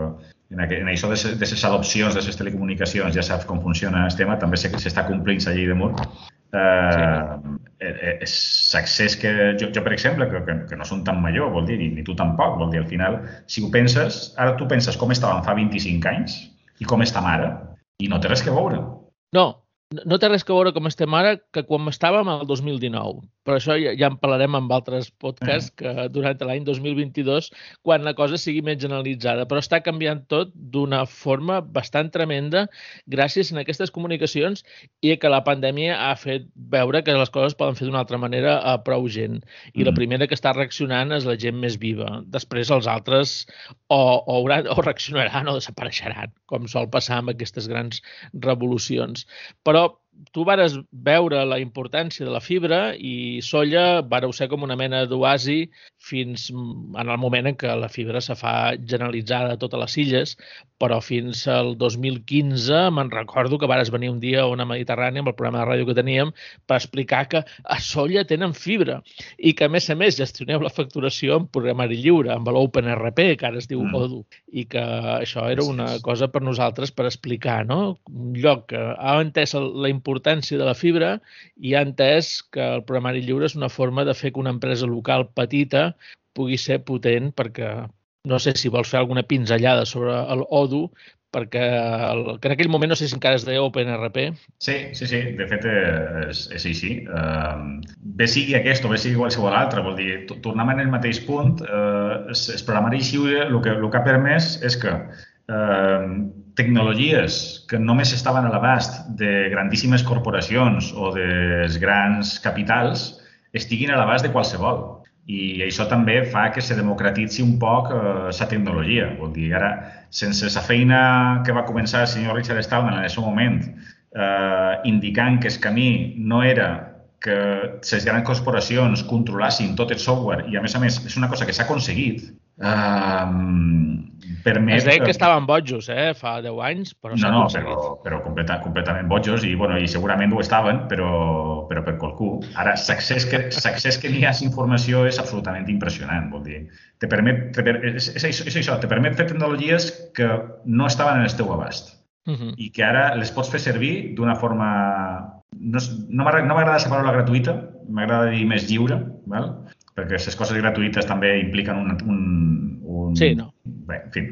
en, aquest, en això de, les adopcions de les telecomunicacions ja saps com funciona el tema, també sé que s'està complint la llei de Moore. Eh. L'accés que jo, jo, per exemple, que, que, que no som tan major, vol dir, ni, ni tu tampoc, vol dir, al final, si ho penses, ara tu penses com estàvem fa 25 anys i com estem ara, i no té res que veure. No, no té res a veure com estem ara que quan estàvem al 2019. Però això ja, ja en parlarem amb altres podcasts que durant l'any 2022, quan la cosa sigui més generalitzada. Però està canviant tot d'una forma bastant tremenda gràcies a aquestes comunicacions i que la pandèmia ha fet veure que les coses poden fer d'una altra manera a prou gent. I mm. la primera que està reaccionant és la gent més viva. Després els altres o, o, hauran, o reaccionaran o desapareixeran, com sol passar amb aquestes grans revolucions. Però tu vares veure la importància de la fibra i Solla vareu ser com una mena d'oasi fins en el moment en què la fibra se fa generalitzada a totes les illes, però fins al 2015 me'n recordo que vares venir un dia a una Mediterrània amb el programa de ràdio que teníem per explicar que a Solla tenen fibra i que a més a més gestioneu la facturació en programari lliure, amb l'OpenRP, que ara es diu mm. Odoo, i que això era una cosa per nosaltres per explicar, no? Un lloc que ha entès la importància importància de la fibra i ha entès que el programari lliure és una forma de fer que una empresa local petita pugui ser potent perquè no sé si vols fer alguna pinzellada sobre el Odoo, perquè el, que en aquell moment no sé si encara es deia OpenRP. Sí, sí, sí, de fet és, és així. Uh, bé sigui aquest o bé sigui qualsevol altre, vol dir, tornem en el mateix punt, uh, el programari lliure el que, el que ha permès és que uh, tecnologies que només estaven a l'abast de grandíssimes corporacions o dels grans capitals estiguin a l'abast de qualsevol. I això també fa que se democratitzi un poc la eh, tecnologia. Vol dir, ara, sense la feina que va començar el senyor Richard Stallman en aquest moment, eh, indicant que el camí no era que les grans corporacions controlassin tot el software i, a més a més, és una cosa que s'ha aconseguit, eh, permet... Es deia que estaven bojos, eh, fa 10 anys, però No, no, però, però completa, completament bojos i, bueno, i segurament ho estaven, però, però per qualcú. Ara, l'accés que, que n'hi ha informació és absolutament impressionant, vol dir. Te permet, te, és, és, és, és això, te permet fer tecnologies que no estaven en el teu abast uh -huh. i que ara les pots fer servir d'una forma... No, no m'agrada la paraula gratuïta, m'agrada dir més lliure, val? Perquè les coses gratuïtes també impliquen un, un, un... Sí, no. bé, en fi,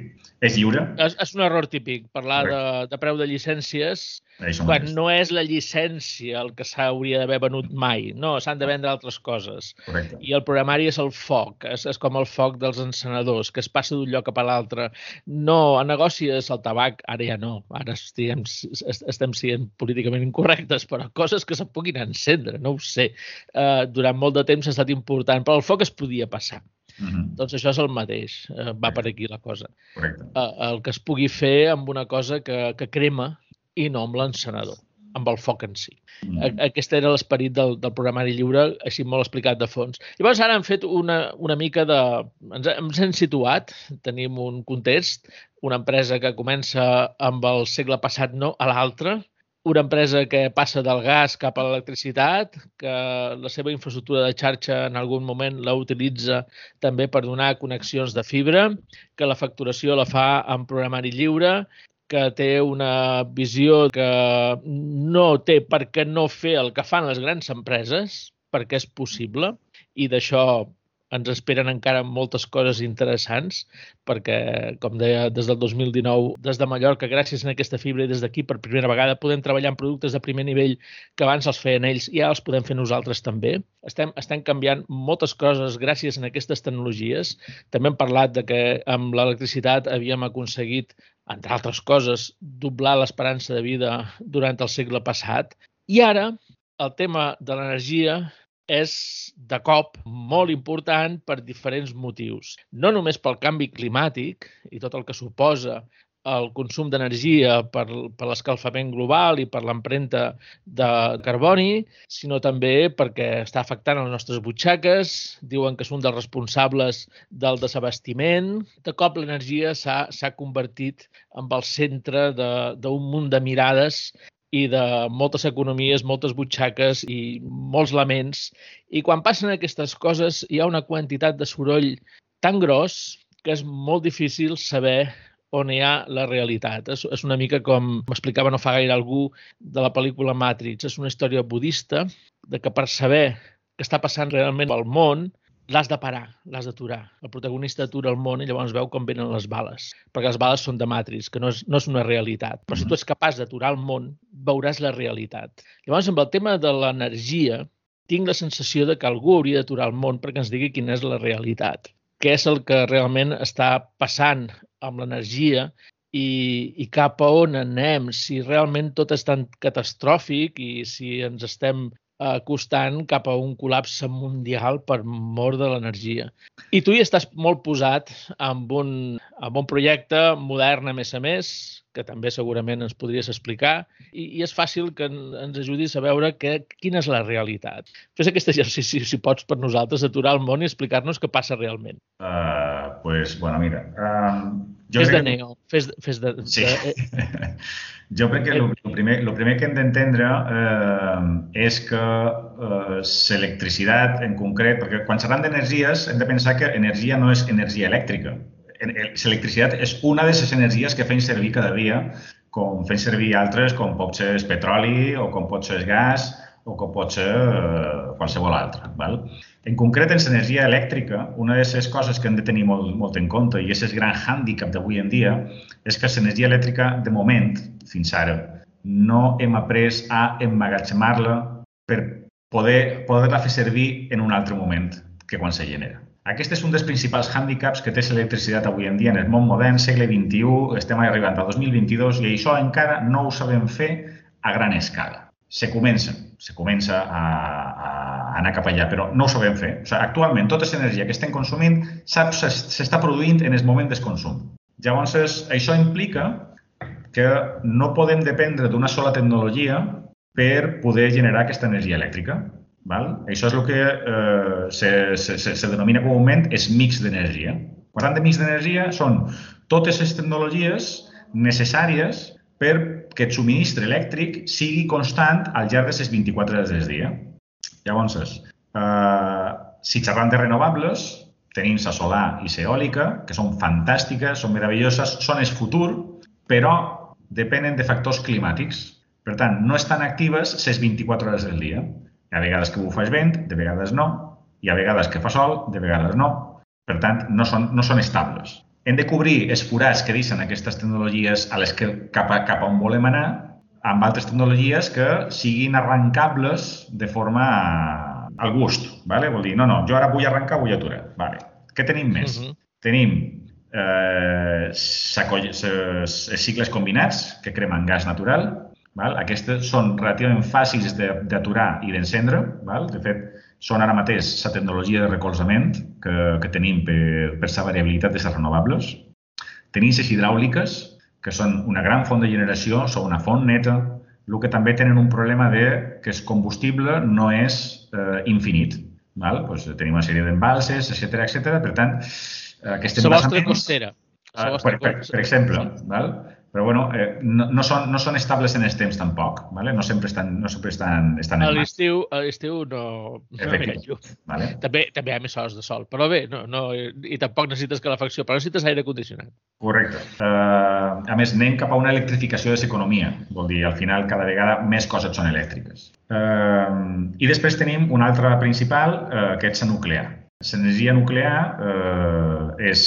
és lliure. És, és un error típic, parlar de, de preu de llicències quan no és la llicència el que s'hauria d'haver venut mai. No, s'han de vendre altres coses. Correcte. I el programari és el foc, és, és com el foc dels encenedors, que es passa d'un lloc cap a l'altre. No, a negoci és el tabac, ara ja no, ara estem, estem sent políticament incorrectes, però coses que se puguin encendre, no ho sé. Uh, durant molt de temps ha estat important, però el foc es podia passar. Uh -huh. Doncs això és el mateix, eh, va per aquí la cosa. Correcte. Eh, el que es pugui fer amb una cosa que, que crema i no amb l'encenedor, amb el foc en si. Uh -huh. Aquest era l'esperit del, del programari lliure, així molt explicat de fons. Llavors ara hem fet una, una mica de... Ens, ens hem situat, tenim un context, una empresa que comença amb el segle passat no a l'altre, una empresa que passa del gas cap a l'electricitat, que la seva infraestructura de xarxa en algun moment la utilitza també per donar connexions de fibra, que la facturació la fa en programari lliure, que té una visió que no té per què no fer el que fan les grans empreses, perquè és possible, i d'això ens esperen encara moltes coses interessants perquè, com deia, des del 2019, des de Mallorca, gràcies a aquesta fibra i des d'aquí per primera vegada podem treballar en productes de primer nivell que abans els feien ells i ara els podem fer nosaltres també. Estem, estem canviant moltes coses gràcies a aquestes tecnologies. També hem parlat de que amb l'electricitat havíem aconseguit, entre altres coses, doblar l'esperança de vida durant el segle passat. I ara el tema de l'energia és de cop molt important per diferents motius. No només pel canvi climàtic i tot el que suposa el consum d'energia per, per l'escalfament global i per l'empremta de carboni, sinó també perquè està afectant les nostres butxaques, diuen que és un dels responsables del desabastiment. De cop l'energia s'ha convertit en el centre d'un munt de mirades i de moltes economies, moltes butxaques i molts laments. I quan passen aquestes coses hi ha una quantitat de soroll tan gros que és molt difícil saber on hi ha la realitat. És, és una mica com m'explicava no fa gaire algú de la pel·lícula Matrix. És una història budista de que per saber què està passant realment al món l'has de parar, l'has d'aturar. El protagonista atura el món i llavors veu com venen les bales, perquè les bales són de Matrix, que no és, no és una realitat. Però si tu ets capaç d'aturar el món, veuràs la realitat. Llavors, amb el tema de l'energia, tinc la sensació de que algú hauria d'aturar el món perquè ens digui quina és la realitat, què és el que realment està passant amb l'energia i, i cap a on anem, si realment tot és tan catastròfic i si ens estem acostant cap a un col·lapse mundial per mort de l'energia. I tu hi estàs molt posat amb un, amb un projecte modern, a més a més, que també segurament ens podries explicar, i, i és fàcil que ens ajudis a veure que, quina és la realitat. Fes aquest exercici, si pots, per nosaltres, aturar el món i explicar-nos què passa realment. Uh, pues, bueno, mira... Uh, jo fes de neo, fes, fes de... Sí. de... jo crec que el primer, lo primer que hem d'entendre eh, és que eh, l'electricitat en concret, perquè quan xerram d'energies hem de pensar que energia no és energia elèctrica, l'electricitat és una de les energies que fem servir cada dia, com fem servir altres, com pot ser el petroli o com pot ser el gas o com pot ser eh, qualsevol altra. Val? En concret, en l'energia elèctrica, una de les coses que hem de tenir molt, molt en compte, i és el gran hàndicap d'avui en dia, és que l'energia elèctrica, de moment, fins ara, no hem après a emmagatzemar-la per poder poder-la fer servir en un altre moment que quan se genera. Aquest és un dels principals hàndicaps que té l'electricitat avui en dia en el món modern, segle XXI, estem arribant al 2022 i això encara no ho sabem fer a gran escala. Se comença, se comença a, a anar cap allà, però no ho sabem fer. O sigui, actualment, tota l'energia que estem consumint s'està produint en el moment del consum. Llavors, això implica que no podem dependre d'una sola tecnologia per poder generar aquesta energia elèctrica. Val? Això és el que eh, se, se, se, se denomina comúment és mix d'energia. Per tant, de mix d'energia són totes les tecnologies necessàries per que el subministre elèctric sigui constant al llarg de les 24 hores del dia. Llavors, eh, si xerram de renovables, tenim la solar i la eòlica, que són fantàstiques, són meravelloses, són el futur, però depenen de factors climàtics. Per tant, no estan actives les 24 hores del dia. Hi ha vegades que bufa el vent, de vegades no. Hi ha vegades que fa sol, de vegades no. Per tant, no són, no són estables. Hem de cobrir els forats que deixen aquestes tecnologies a les que cap a, cap a on volem anar amb altres tecnologies que siguin arrancables de forma al gust. ¿vale? Vol dir, no, no, jo ara vull arrencar, vull aturar. Vale. Què tenim més? Uh -huh. Tenim eh, cicles combinats que cremen gas natural, Val? Aquestes són relativament fàcils d'aturar i d'encendre. De fet, són ara mateix la tecnologia de recolzament que, que tenim per, per la variabilitat de les renovables. Tenim les hidràuliques, que són una gran font de generació, són una font neta, el que també tenen un problema de que el combustible no és eh, infinit. Val? Pues tenim una sèrie d'embalses, etc etc. Per tant, aquest embalsaments... La vostra costera. Uh, per, per, per exemple, val? Però bueno, eh, no, no, són, no són estables en els temps tampoc, ¿vale? no sempre estan, no sempre estan, estan a l'estiu a l'estiu no, no vale? també, també hi ha més hores de sol, però bé, no, no, i tampoc necessites calefacció, però necessites aire condicionat. Correcte. Uh, a més, anem cap a una electrificació de l'economia, vol dir, al final cada vegada més coses són elèctriques. Uh, I després tenim una altra principal, uh, que és la nuclear. L'energia nuclear uh, és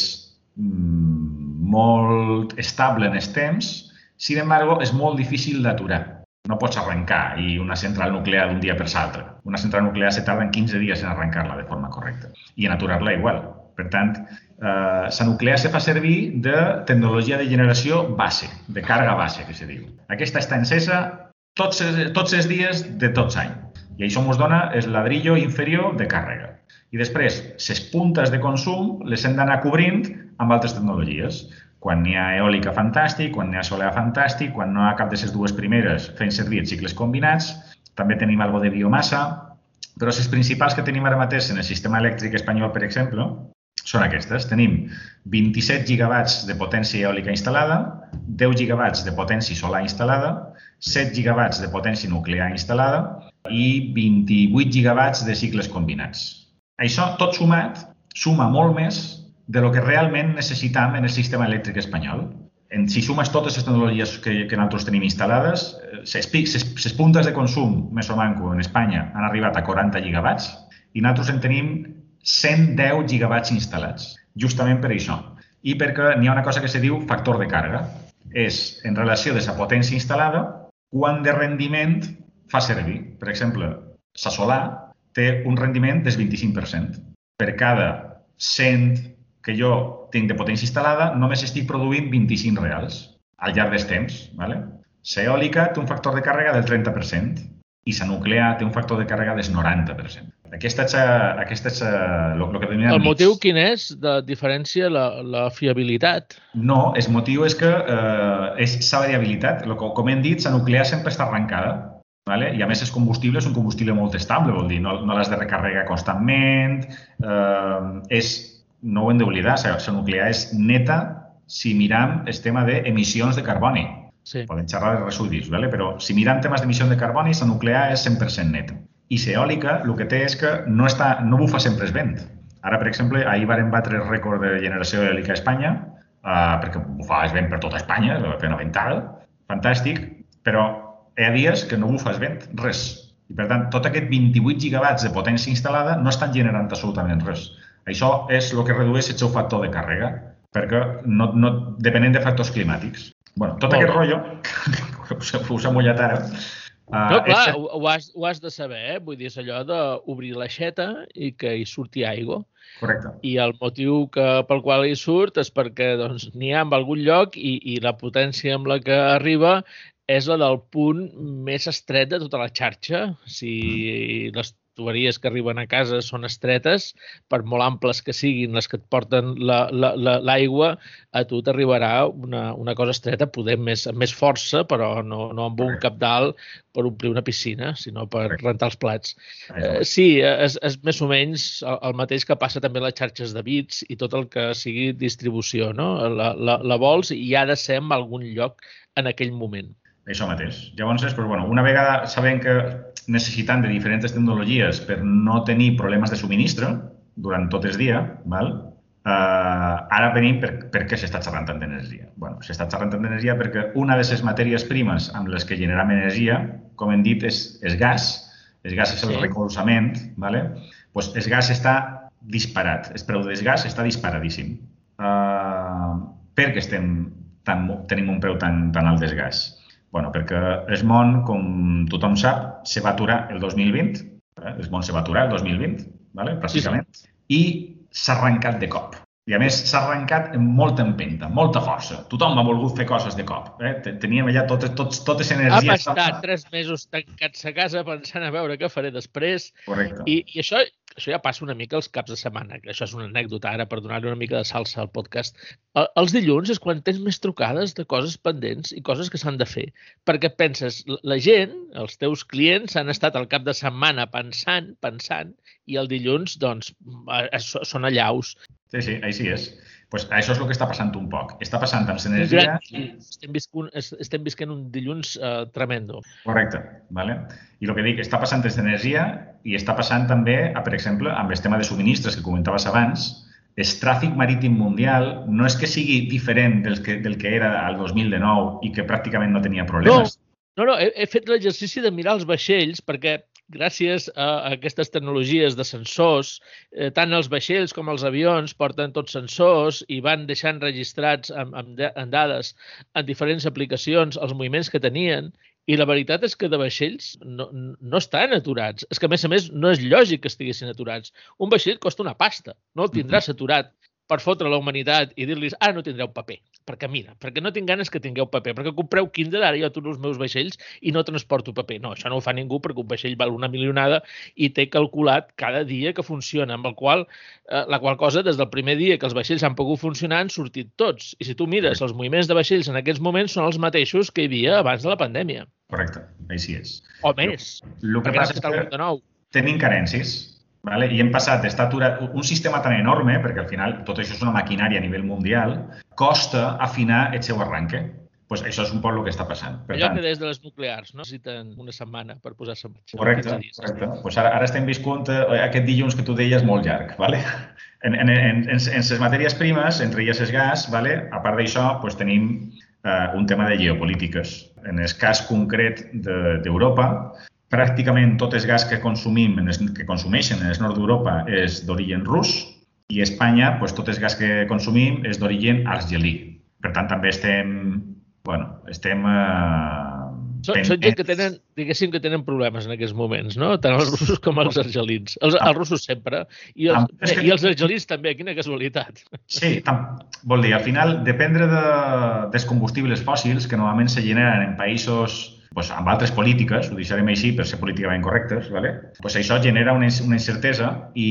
mm, molt estable en els temps, sin embargo, és molt difícil d'aturar. No pots arrencar i una central nuclear d'un dia per l'altre. Una central nuclear se tarda en 15 dies en arrencar-la de forma correcta i en aturar-la igual. Per tant, eh, la nuclear se fa servir de tecnologia de generació base, de càrrega base, que se diu. Aquesta està encesa tots, tots els dies de tots anys. I això ens dona el ladrillo inferior de càrrega. I després, les puntes de consum les hem d'anar cobrint amb altres tecnologies. Quan n'hi ha eòlica, fantàstic, quan n'hi ha solar, fantàstic, quan no hi ha cap de les dues primeres fent servir els cicles combinats, també tenim algo de biomassa, però les principals que tenim ara mateix en el sistema elèctric espanyol, per exemple, són aquestes. Tenim 27 gigawatts de potència eòlica instal·lada, 10 gigawatts de potència solar instal·lada, 7 gigawatts de potència nuclear instal·lada i 28 gigawatts de cicles combinats. Això, tot sumat, suma molt més de lo que realment necessitam en el sistema elèctric espanyol. En, si sumes totes les tecnologies que, que nosaltres tenim instal·lades, les eh, puntes de consum més o manco en Espanya han arribat a 40 gigawatts i nosaltres en tenim 110 gigawatts instal·lats, justament per això. I perquè n'hi ha una cosa que se diu factor de càrrega. És, en relació de la potència instal·lada, quant de rendiment fa servir. Per exemple, la solar té un rendiment del 25%. Per cada 100 que jo tinc de potència instal·lada, només estic produint 25 reals al llarg del temps. ¿vale? La eòlica té un factor de càrrega del 30% i la nuclear té un factor de càrrega del 90%. Aquesta és, aquesta és lo, lo que denominem... El motiu quin és de diferència la, la fiabilitat? No, el motiu és que eh, és la variabilitat. Lo que, com hem dit, la nuclear sempre està arrencada Vale? I a més, el combustible és un combustible molt estable, vol dir, no, no l'has de recarregar constantment, eh, és, no ho hem d'oblidar, la nuclear és neta si miram el tema d'emissions de carboni. Sí. Podem xerrar de residus, vale? però si miram temes d'emissions de carboni, la nuclear és 100% neta. I l'eòlica el que té és que no, està, no bufa sempre el vent. Ara, per exemple, ahir varen batre el rècord de generació eòlica a Espanya, eh, perquè bufava el vent per tota Espanya, fenomenal, fantàstic, però hi ha dies que no bufes vent, res. I per tant, tot aquest 28 gigawatts de potència instal·lada no estan generant absolutament res. Això és el que redueix el seu factor de càrrega, perquè no, no, depenent de factors climàtics. bueno, tot aquest rotllo, que us, us ha mullat ara, Uh, no, clar, és... ho, has, ho has de saber, eh? Vull dir, és allò d'obrir l'aixeta i que hi surti aigua. Correcte. I el motiu que, pel qual hi surt és perquè doncs, n'hi ha en algun lloc i, i la potència amb la que arriba és la del punt més estret de tota la xarxa. Si mm. les tuberies que arriben a casa són estretes, per molt amples que siguin les que et porten l'aigua, la, la, a tu t'arribarà una, una cosa estreta, poder més, amb més força, però no, no amb un cap dalt per omplir una piscina, sinó per rentar els plats. Eh, sí, és, és més o menys el, el mateix que passa també a les xarxes de bits i tot el que sigui distribució, no? La, la, la vols i ha de ser en algun lloc en aquell moment. Això mateix. Llavors, doncs, bueno, una vegada sabem que necessitant de diferents tecnologies per no tenir problemes de subministre durant tot el dia, val? Uh, ara venim per, per què s'està xerrant tant d'energia. Bueno, s'està xerrant tant d'energia perquè una de les matèries primes amb les que generem energia, com hem dit, és, és gas. El gas és el sí. recolzament, ¿vale? pues el gas està disparat. El preu del gas està disparadíssim. Uh, per què estem tan, tenim un preu tan, tan alt del gas? Bueno, perquè el món, com tothom sap, se va aturar el 2020, eh? el món se va aturar el 2020, ¿vale? pràcticament, sí, sí. i s'ha arrencat de cop. I a més s'ha arrencat amb molta empenta, molta força. Tothom ha volgut fer coses de cop. Eh? Teníem allà totes, totes, totes energies... Hem estat tres mesos tancats a casa pensant a veure què faré després. Correcte. I, i això això ja passa una mica els caps de setmana, que això és una anècdota ara per donar-li una mica de salsa al podcast. Els dilluns és quan tens més trucades de coses pendents i coses que s'han de fer. Perquè penses, la gent, els teus clients, han estat al cap de setmana pensant, pensant, i el dilluns, doncs, són allaus. Sí, sí, així és pues això és el que està passant un poc. Està passant amb l'energia... Estem, viscun, estem visquent un dilluns uh, tremendo. Correcte. Vale? I el que dic, està passant amb l'energia i està passant també, per exemple, amb el tema de subministres que comentaves abans, el tràfic marítim mundial no és que sigui diferent del que, del que era al 2019 i que pràcticament no tenia problemes. No, no, no he, he fet l'exercici de mirar els vaixells perquè gràcies a aquestes tecnologies de sensors, eh, tant els vaixells com els avions porten tots sensors i van deixant registrats amb, amb, amb dades en diferents aplicacions els moviments que tenien i la veritat és que de vaixells no, no estan aturats. És que, a més a més, no és lògic que estiguessin aturats. Un vaixell costa una pasta, no el tindràs aturat per fotre la humanitat i dir-los ara no tindreu paper, perquè mira, perquè no tinc ganes que tingueu paper, perquè compreu Kinder, ara jo aturo els meus vaixells i no transporto paper. No, això no ho fa ningú perquè un vaixell val una milionada i té calculat cada dia que funciona, amb el qual, eh, la qual cosa, des del primer dia que els vaixells han pogut funcionar, han sortit tots. I si tu mires, els moviments de vaixells en aquests moments són els mateixos que hi havia abans de la pandèmia. Correcte, així és. O més. El que passa és que de nou. tenim carències Vale? I hem passat d'estar aturat... Un sistema tan enorme, perquè al final tot això és una maquinària a nivell mundial, costa afinar el seu arranque. pues això és un poc el que està passant. Per Allò tant, que des de les nuclears no? necessiten una setmana per posar-se en marxa. Correcte, correcte. Pues ara, ara estem viscut eh, aquest dilluns que tu deies molt llarg. Vale? En, en, en, en, en les matèries primes, entre elles el gas, vale? a part d'això, pues, tenim eh, un tema de geopolítiques. En el cas concret d'Europa, de, pràcticament tot el gas que consumim, que consumeixen en el nord d'Europa és d'origen rus i a Espanya pues, tot el gas que consumim és d'origen argelí. Per tant, també estem, bueno, estem eh, són, són gent que tenen, diguéssim, que tenen problemes en aquests moments, no? Tant els russos com els argelins. Els, els russos sempre. I els, que... i els argelins també, quina casualitat. Sí, tam, vol dir, al final, dependre de, dels combustibles fòssils que normalment se generen en països pues, amb altres polítiques, ho deixarem així per ser políticament correctes, ¿vale? pues això genera una, una incertesa i,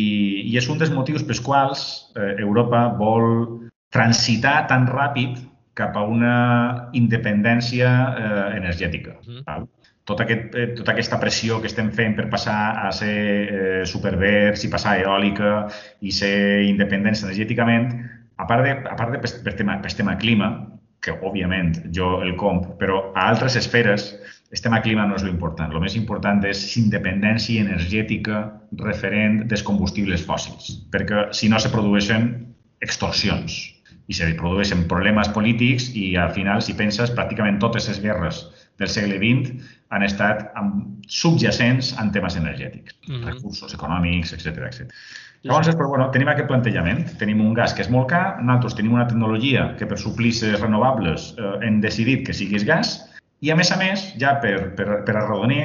i és un dels motius pels quals eh, Europa vol transitar tan ràpid cap a una independència eh, energètica. Mm. Val? Tot aquest, eh, tota aquesta pressió que estem fent per passar a ser eh, superverds i passar a eòlica i ser independents energèticament, a part de, a part de per, per, tema, per tema clima, que òbviament jo el comp, però a altres esferes el tema clima no és l'important. El més important és independència energètica referent dels combustibles fòssils, perquè si no se produeixen extorsions i se produeixen problemes polítics i al final, si penses, pràcticament totes les guerres del segle XX han estat subjacents en temes energètics, mm -hmm. recursos econòmics, etc etc. Llavors, però, bueno, tenim aquest plantejament. Tenim un gas que és molt car, nosaltres tenim una tecnologia que per suplir les renovables eh, hem decidit que siguis gas, i, a més a més, ja per, per, per arrodonir,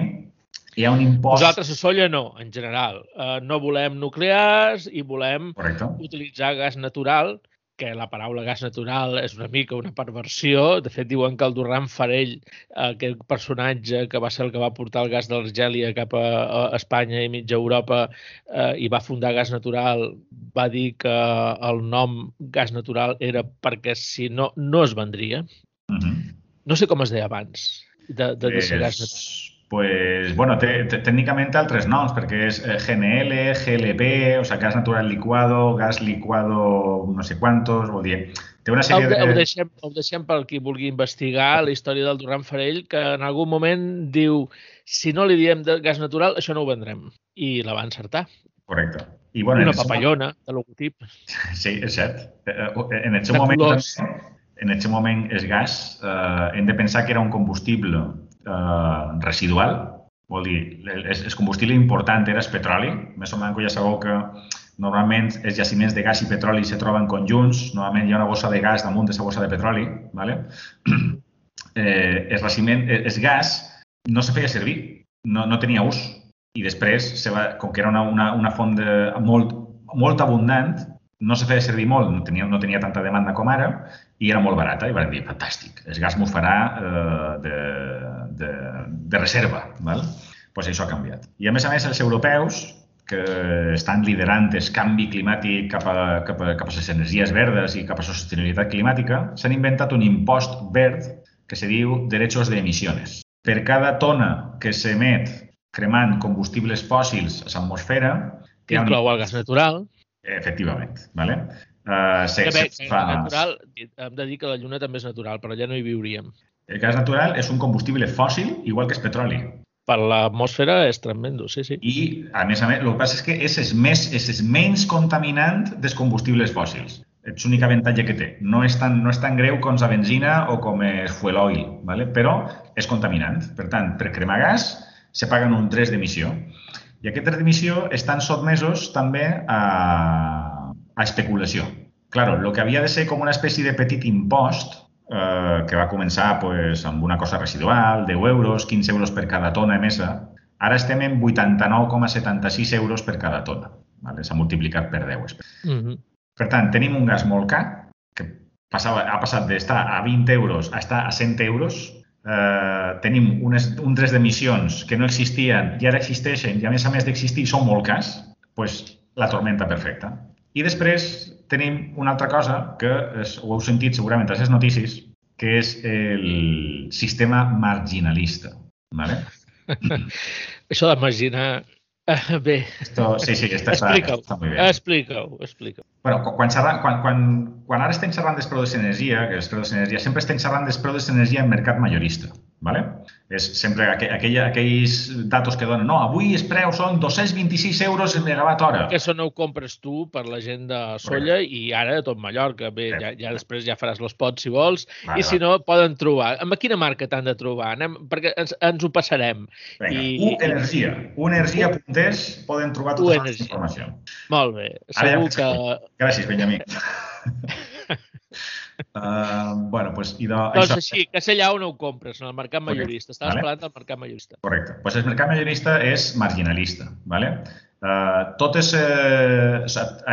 hi ha un impost... Nosaltres a Solla no, en general. Uh, no volem nuclears i volem Correcte. utilitzar gas natural, que la paraula gas natural és una mica una perversió. De fet, diuen que el Durran Farell, aquest personatge que va ser el que va portar el gas d'Argèlia cap a, Espanya i mitja Europa eh, i va fundar gas natural, va dir que el nom gas natural era perquè si no, no es vendria. Uh mhm. -huh. No sé com es deia abans, de, de, de ser gas natural. Pues, bueno, tècnicament altres noms, perquè és eh, GNL, GLP, o sigui, gas natural licuado, gas licuado no sé quantos, vol dir, té una sèrie de... Ho deixem, ho deixem per qui vulgui investigar la història del Duran Farell, que en algun moment diu si no li diem de gas natural, això no ho vendrem. I la va encertar. Correcte. I, bueno, una papallona de logotip. Sí, és cert. Eh, eh, en el seu moment... Colors. En aquest moment el gas eh, hem de pensar que era un combustible eh, residual, vol dir, el, el combustible important era el petroli. Més o menys ja sabeu que normalment els jaciments de gas i petroli se troben conjunts, normalment hi ha una bossa de gas damunt d'aquesta bossa de petroli, ¿vale? eh, el, el, el gas no se feia servir, no, no tenia ús. I després, se va, com que era una, una, una font de, molt, molt abundant, no se feia servir molt, no tenia, no tenia tanta demanda com ara i era molt barata i van dir, fantàstic, el gas m'ho farà eh, de, de, de reserva. Val? pues això ha canviat. I a més a més els europeus, que estan liderant el canvi climàtic cap a, cap a, cap a les energies verdes i cap a la sostenibilitat climàtica, s'han inventat un impost verd que se diu derechos de emisiones. Per cada tona que s'emet cremant combustibles fòssils a l'atmosfera... Inclou el gas natural Efectivament. Vale? Uh, se, bé, se fa... natural, hem de dir que la Lluna també és natural, però allà no hi viuríem. El gas natural és un combustible fòssil, igual que és petroli. Per l'atmosfera és tremendo, sí, sí. I, a més a més, el que passa és que és el, més, és el menys contaminant dels combustibles fòssils. És l'únic avantatge que té. No és, tan, no és tan greu com la benzina o com el fuel oil, ¿vale? però és contaminant. Per tant, per cremar gas se paguen un 3 d'emissió. I aquests d'emissió estan sotmesos també a, a especulació. Claro, el que havia de ser com una espècie de petit impost eh, que va començar pues, amb una cosa residual, 10 euros, 15 euros per cada tona emesa, ara estem en 89,76 euros per cada tona. Vale? S'ha multiplicat per 10. Mm -hmm. Per tant, tenim un gas molt car, que passava, ha passat d'estar a 20 euros a estar a 100 euros, eh, tenim unes, un tres d'emissions que no existien i ara existeixen i a més a més d'existir són molt cars, doncs la tormenta perfecta. I després tenim una altra cosa que és, ho heu sentit segurament a les notícies, que és el sistema marginalista. ¿vale? Això d'imaginar Uh, bé. Esto, sí, sí, està, explica-ho, està molt bé. Explica-ho, explica-ho. Bueno, quan, quan, quan, quan ara estem xerrant dels preus d'energia, que els preus d'energia, sempre estem xerrant dels preus d'energia en mercat majorista. ¿vale? És sempre aqu aquella, aquells datos que donen. No, avui els preus són 226 euros el megawatt hora. Que això no ho compres tu per la gent de Solla Correcte. i ara de tot Mallorca. Bé, ja, ja després ja faràs l'espot si vols. Vale, I si no, poden trobar. Amb quina marca t'han de trobar? Anem, perquè ens, ens ho passarem. Vinga, I, U Energia. U Energia.es poden trobar tota la informació. Molt bé. Segur ja, que... Gràcies, Benjamí. Uh, bueno, pues, i de, doncs això... així, que sé allà on ho compres, en el mercat majorista. Estaves vale. parlant del mercat majorista. Correcte. Pues el mercat majorista és marginalista. Vale? Uh, totes, uh,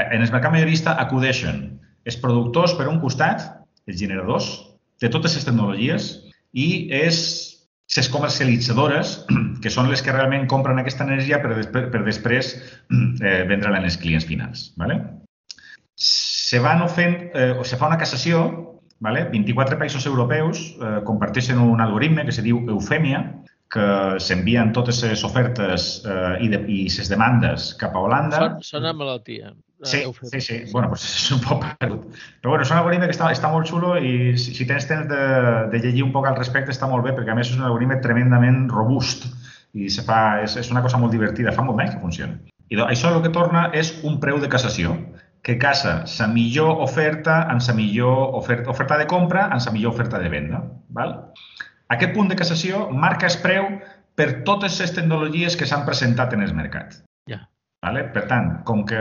en el mercat majorista acudeixen els productors per un costat, els generadors de totes les tecnologies i és les comercialitzadores, que són les que realment compren aquesta energia per, per després eh, vendre-la als clients finals. Vale? Se, van fent, eh, se fa una cassació, vale? 24 països europeus eh, comparteixen un algoritme que se diu Eufèmia, que s'envien totes les ofertes eh, i, de, i les demandes cap a Holanda. Són, sona malaltia. Sí, sí, sí. Bueno, pues és un poc perdut. Però bueno, és un algoritme que està, està molt xulo i si, si tens temps de, de llegir un poc al respecte està molt bé perquè a més és un algoritme tremendament robust i se fa, és, és una cosa molt divertida, fa molt bé que funciona. I això el que torna és un preu de cassació que casa la millor oferta amb la millor oferta, oferta de compra amb la millor oferta de venda. Val? Aquest punt de cassació marca el preu per totes les tecnologies que s'han presentat en el mercat. Ja. Vale? Per tant, com que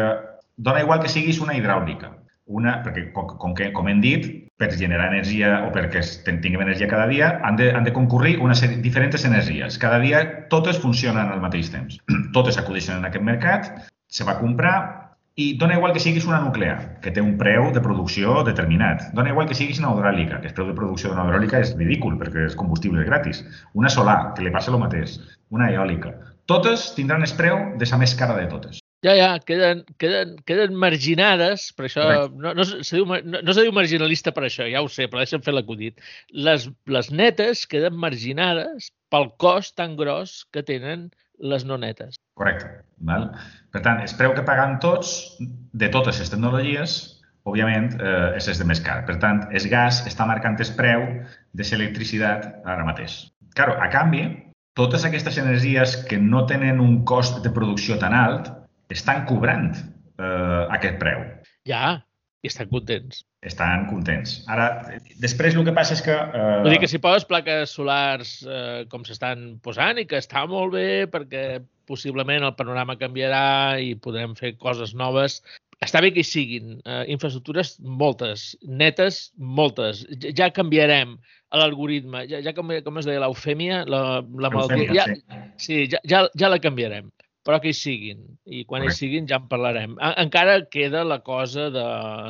dona igual que siguis una hidràulica, una, perquè com, com, que, com hem dit, per generar energia o perquè tinguem energia cada dia, han de, han de concurrir una sèrie, diferents energies. Cada dia totes funcionen al mateix temps. totes acudeixen en aquest mercat, se va comprar, i dona igual que siguis una nuclear, que té un preu de producció determinat. Dona igual que siguis una hidràulica, que el preu de producció d'una hidràulica és ridícul perquè és combustible gratis. Una solar, que li passa el mateix. Una eòlica. Totes tindran el preu de la més cara de totes. Ja, ja, queden, queden, queden marginades, per això no, no, se diu, no, no se diu marginalista per això, ja ho sé, però deixa'm fer l'acudit. Les, les netes queden marginades pel cost tan gros que tenen les no netes. Correcte. Val? Per tant, el preu que paguen tots de totes les tecnologies, òbviament, eh, és de més car. Per tant, el gas està marcant el preu de l'electricitat ara mateix. Claro, a canvi, totes aquestes energies que no tenen un cost de producció tan alt estan cobrant eh, aquest preu. Ja, i estan contents. Estan contents. Ara, després el que passa és que... Eh... Vull dir que si poses plaques solars eh, com s'estan posant i que està molt bé perquè possiblement el panorama canviarà i podrem fer coses noves, està bé que hi siguin. Eh, infraestructures moltes, netes moltes. Ja, ja canviarem l'algoritme. Ja, ja com, com es deia, l'eufèmia, la, la malaltia... Ja, sí, ja, ja, ja la canviarem però que hi siguin. I quan Correcte. hi siguin ja en parlarem. Encara queda la cosa de,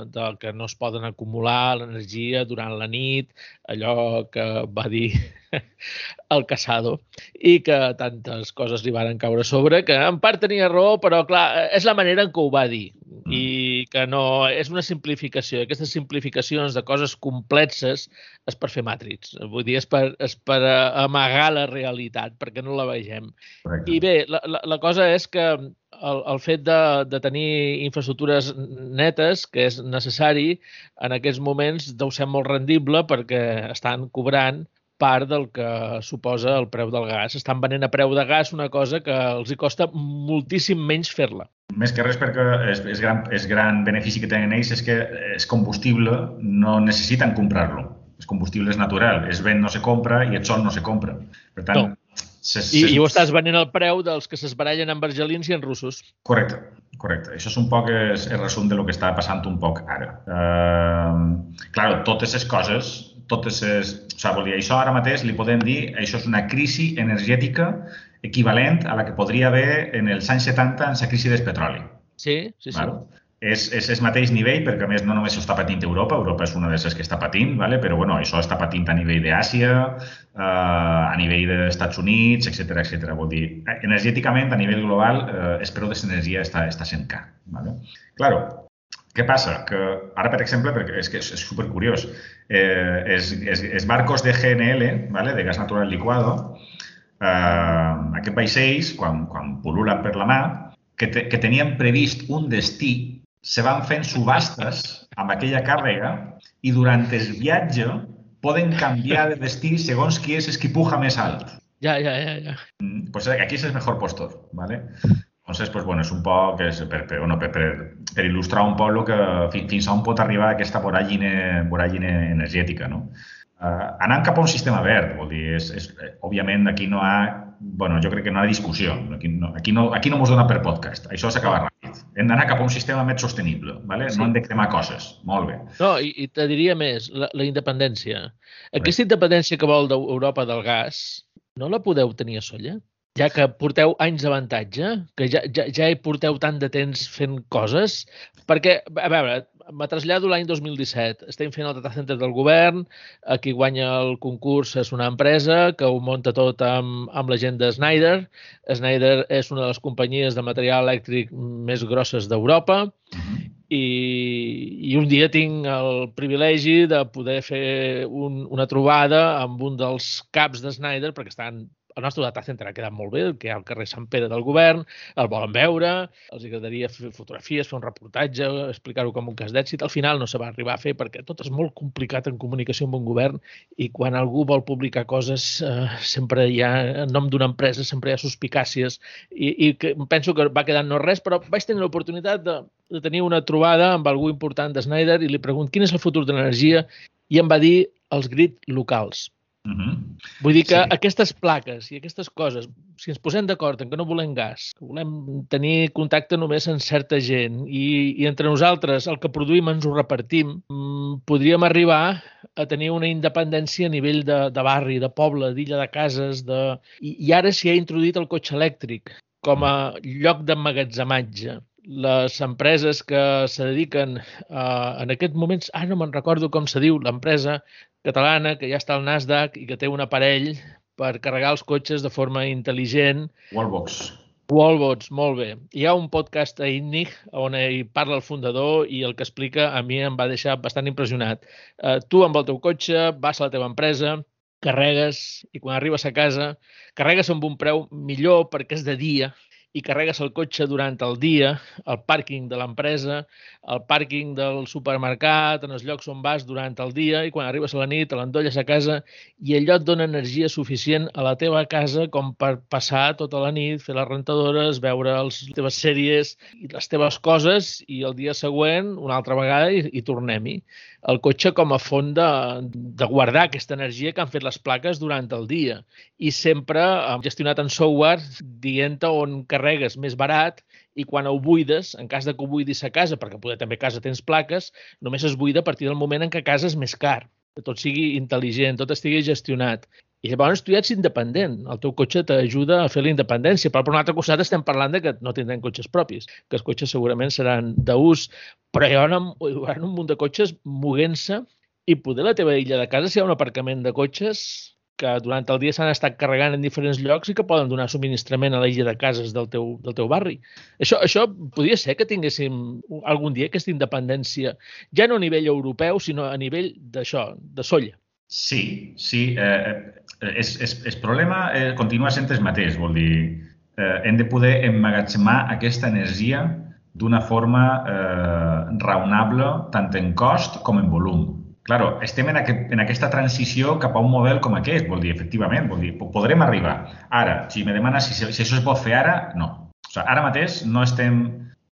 de que no es poden acumular l'energia durant la nit, allò que va dir el Casado, i que tantes coses li varen caure sobre, que en part tenia raó, però clar, és la manera en què ho va dir i mm. que no és una simplificació. Aquestes simplificacions de coses complexes és per fer matrix. Vull dir, és per, és per amagar la realitat, perquè no la vegem. Correcte. I bé, la, la, la cosa és que el, el fet de, de tenir infraestructures netes, que és necessari, en aquests moments deu ser molt rendible perquè estan cobrant part del que suposa el preu del gas. Estan venent a preu de gas una cosa que els hi costa moltíssim menys fer-la. Més que res perquè és, és, gran, és gran benefici que tenen ells és que és combustible, no necessiten comprar-lo. És combustible és natural, és vent no se compra i el sol no se compra. Per tant, no. Se, se... I, I ho estàs venent al preu dels que s'esbarallen amb argelins i en russos. Correcte, correcte. Això és un poc el resum de lo que està passant un poc ara. Uh, claro, totes les coses totes les... Sigui, vol dir, això ara mateix li podem dir, això és una crisi energètica equivalent a la que podria haver en els anys 70 en la crisi del petroli. Sí, sí, sí. Val? és, és el mateix nivell, perquè a més no només ho està patint Europa, Europa és una de les que està patint, ¿vale? però bueno, això està patint a nivell d'Àsia, eh, a nivell dels Estats Units, etc etc. Vol dir, energèticament, a nivell global, eh, el preu de l'energia està, està sent car. ¿vale? Claro, què passa? Que ara, per exemple, perquè és que és, és supercuriós, eh, els, els, els barcos de GNL, ¿vale? de gas natural liquado, eh, aquests vaixells, quan, quan pol·lulen per la mar, que, te, que tenien previst un destí se van fent subhastes amb aquella càrrega i durant el viatge poden canviar de destí segons qui és el que puja més alt. Ja, ja, ja. ja. Mm, pues aquí és el millor postor, ¿vale? Entonces, pues bueno, és un poc és per, per, bueno, per, per, per il·lustrar un poc lo que, fins a on pot arribar aquesta voràgine, voràgine energètica, no? Uh, anant cap a un sistema verd, vol dir, és, és, òbviament aquí no ha, bueno, jo crec que no hi ha discussió, aquí no, aquí no, aquí no mos dona per podcast, això s'acaba ràpid. Hem d'anar cap a un sistema més sostenible, ¿vale? Sí. no hem de cremar coses, molt bé. No, i, i te diria més, la, la independència. Aquesta independència que vol d'Europa del gas, no la podeu tenir a Solla? Ja que porteu anys d'avantatge, que ja, ja, ja hi porteu tant de temps fent coses, perquè, a veure, me trasllado l'any 2017. Estem fent el data center del govern, qui guanya el concurs és una empresa que ho munta tot amb, amb la gent de Schneider. Schneider és una de les companyies de material elèctric més grosses d'Europa i, i un dia tinc el privilegi de poder fer un, una trobada amb un dels caps de Schneider perquè estan el nostre data center ha quedat molt bé, que hi ha al carrer Sant Pere del Govern, el volen veure, els agradaria fer fotografies, fer un reportatge, explicar-ho com un cas d'èxit. Al final no se va arribar a fer perquè tot és molt complicat en comunicació amb un govern i quan algú vol publicar coses eh, sempre hi ha, en nom d'una empresa, sempre hi ha suspicàcies i, i que penso que va quedar no res, però vaig tenir l'oportunitat de, de tenir una trobada amb algú important de Snyder i li pregunto quin és el futur de l'energia i em va dir els grid locals Mhm. -huh. Vull dir que sí. aquestes plaques i aquestes coses, si ens posem d'acord en que no volem gas, que volem tenir contacte només amb certa gent i, i entre nosaltres el que produïm ens ho repartim, mm, podríem arribar a tenir una independència a nivell de, de barri, de poble, d'illa de cases, de... I, i ara s'hi ha introduït el cotxe elèctric com a lloc d'emmagatzematge les empreses que se dediquen a, en aquests moments, ah, no me'n recordo com se diu, l'empresa catalana que ja està al Nasdaq i que té un aparell per carregar els cotxes de forma intel·ligent. Wallbox. Wallbox, molt bé. Hi ha un podcast a INNIG on hi parla el fundador i el que explica a mi em va deixar bastant impressionat. Uh, tu amb el teu cotxe vas a la teva empresa, carregues i quan arribes a casa carregues amb un preu millor perquè és de dia i carregues el cotxe durant el dia, al pàrquing de l'empresa, al pàrquing del supermercat, en els llocs on vas durant el dia i quan arribes a la nit, l'endolles a casa i allò et dona energia suficient a la teva casa com per passar tota la nit, fer les rentadores, veure les teves sèries i les teves coses i el dia següent una altra vegada i, i tornem-hi. El cotxe com a font de, de guardar aquesta energia que han fet les plaques durant el dia i sempre gestionat en software dient on carregues més barat i quan ho buides, en cas de que ho buidis a casa, perquè poder també a casa tens plaques, només es buida a partir del moment en què a casa és més car, que tot sigui intel·ligent, tot estigui gestionat. I llavors tu ja ets independent. El teu cotxe t'ajuda a fer la independència. Però per un altre costat estem parlant de que no tindrem cotxes propis, que els cotxes segurament seran d'ús, però hi haurà, un, hi haurà un munt de cotxes moguent-se i poder la teva illa de casa, si hi ha un aparcament de cotxes, que durant el dia s'han estat carregant en diferents llocs i que poden donar subministrament a la illa de cases del teu, del teu barri. Això, això podria ser que tinguéssim algun dia aquesta independència, ja no a nivell europeu, sinó a nivell d'això, de solla. Sí, sí. Eh, eh és, és, el problema eh, continua sent el mateix, vol dir, eh, hem de poder emmagatzemar aquesta energia d'una forma eh, raonable tant en cost com en volum. Claro, estem en, aquest, en aquesta transició cap a un model com aquest, vol dir, efectivament, vol dir, podrem arribar. Ara, si me demanes si, si això es pot fer ara, no. O sigui, ara mateix no estem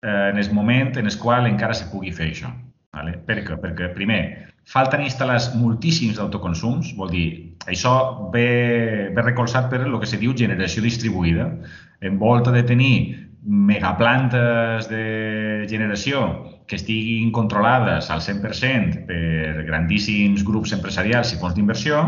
eh, en el moment en el qual encara se pugui fer això. Vale? Per què? Perquè, primer, falten instal·lar moltíssims autoconsums, vol dir, això ve, ve recolzat per el que se diu generació distribuïda. En volta de tenir megaplantes de generació que estiguin controlades al 100% per grandíssims grups empresarials i fons d'inversió,